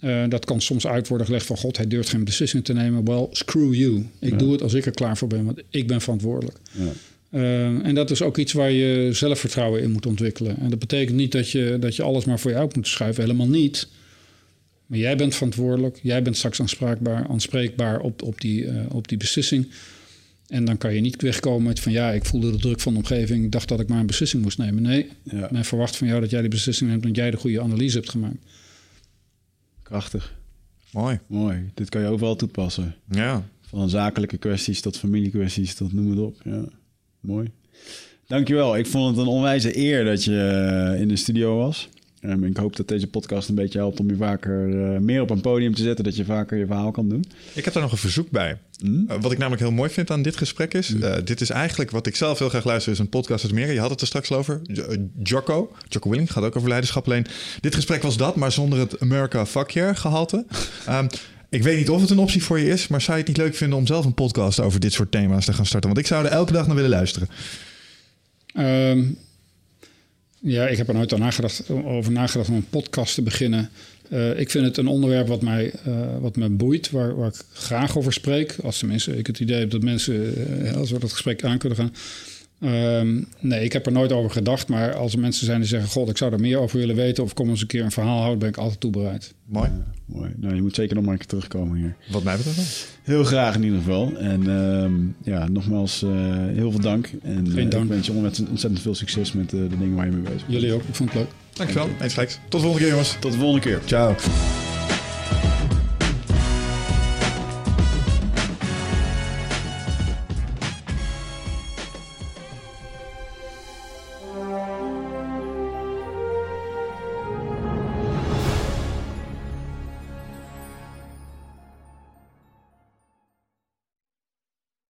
Uh, dat kan soms uit worden gelegd van... God, hij durft geen beslissing te nemen. Well, screw you. Ik doe het als ik er klaar voor ben, want ik ben verantwoordelijk. Ja. Uh, en dat is ook iets waar je zelfvertrouwen in moet ontwikkelen. En dat betekent niet dat je, dat je alles maar voor je uit moet schuiven. Helemaal niet. Maar jij bent verantwoordelijk. Jij bent straks aanspraakbaar, aanspreekbaar op, op, die, uh, op die beslissing. En dan kan je niet wegkomen met van ja, ik voelde de druk van de omgeving. Ik dacht dat ik maar een beslissing moest nemen. Nee, ja. men verwacht van jou dat jij die beslissing neemt... omdat jij de goede analyse hebt gemaakt. Krachtig. Mooi. Mooi. Dit kan je overal toepassen. Ja. Van zakelijke kwesties tot familiekwesties tot noem het op. Ja. Mooi. Dankjewel. Ik vond het een onwijze eer dat je eh, in de studio was. Um, ik hoop dat deze podcast een beetje helpt om je vaker uh, meer op een podium te zetten, dat je vaker je verhaal kan doen. Ik heb daar nog een verzoek bij. Mm? Uh, wat ik namelijk heel mooi vind aan dit gesprek is, mm. uh, dit is eigenlijk wat ik zelf heel graag luister, is een podcast uit meer. Je had het er straks over. Jocko, Jocko Willing, gaat ook over leiderschap alleen. Dit gesprek was dat, maar zonder het America fuck year gehalte. um, Ik weet niet of het een optie voor je is, maar zou je het niet leuk vinden om zelf een podcast over dit soort thema's te gaan starten? Want ik zou er elke dag naar willen luisteren. Um, ja, ik heb er nooit nagedacht, over nagedacht om een podcast te beginnen. Uh, ik vind het een onderwerp wat mij, uh, wat me boeit, waar, waar, ik graag over spreek. Als tenminste ik het idee heb dat mensen, uh, als we dat gesprek aan kunnen gaan, Um, nee, ik heb er nooit over gedacht. Maar als er mensen zijn die zeggen: God, ik zou er meer over willen weten. of kom eens een keer een verhaal houden, ben ik altijd toe bereid. Mooi. Mooi. Nou, je moet zeker nog maar een keer terugkomen hier. Wat mij betreft. Heel graag in ieder geval. En um, ja, nogmaals, uh, heel veel dank. En Geen uh, dank. ik wens je ontzettend veel succes met uh, de dingen waar je mee bezig bent. Jullie ook. Ik vond het leuk. Dankjewel. Eens Tot de volgende keer, jongens. Tot de volgende keer. Ciao.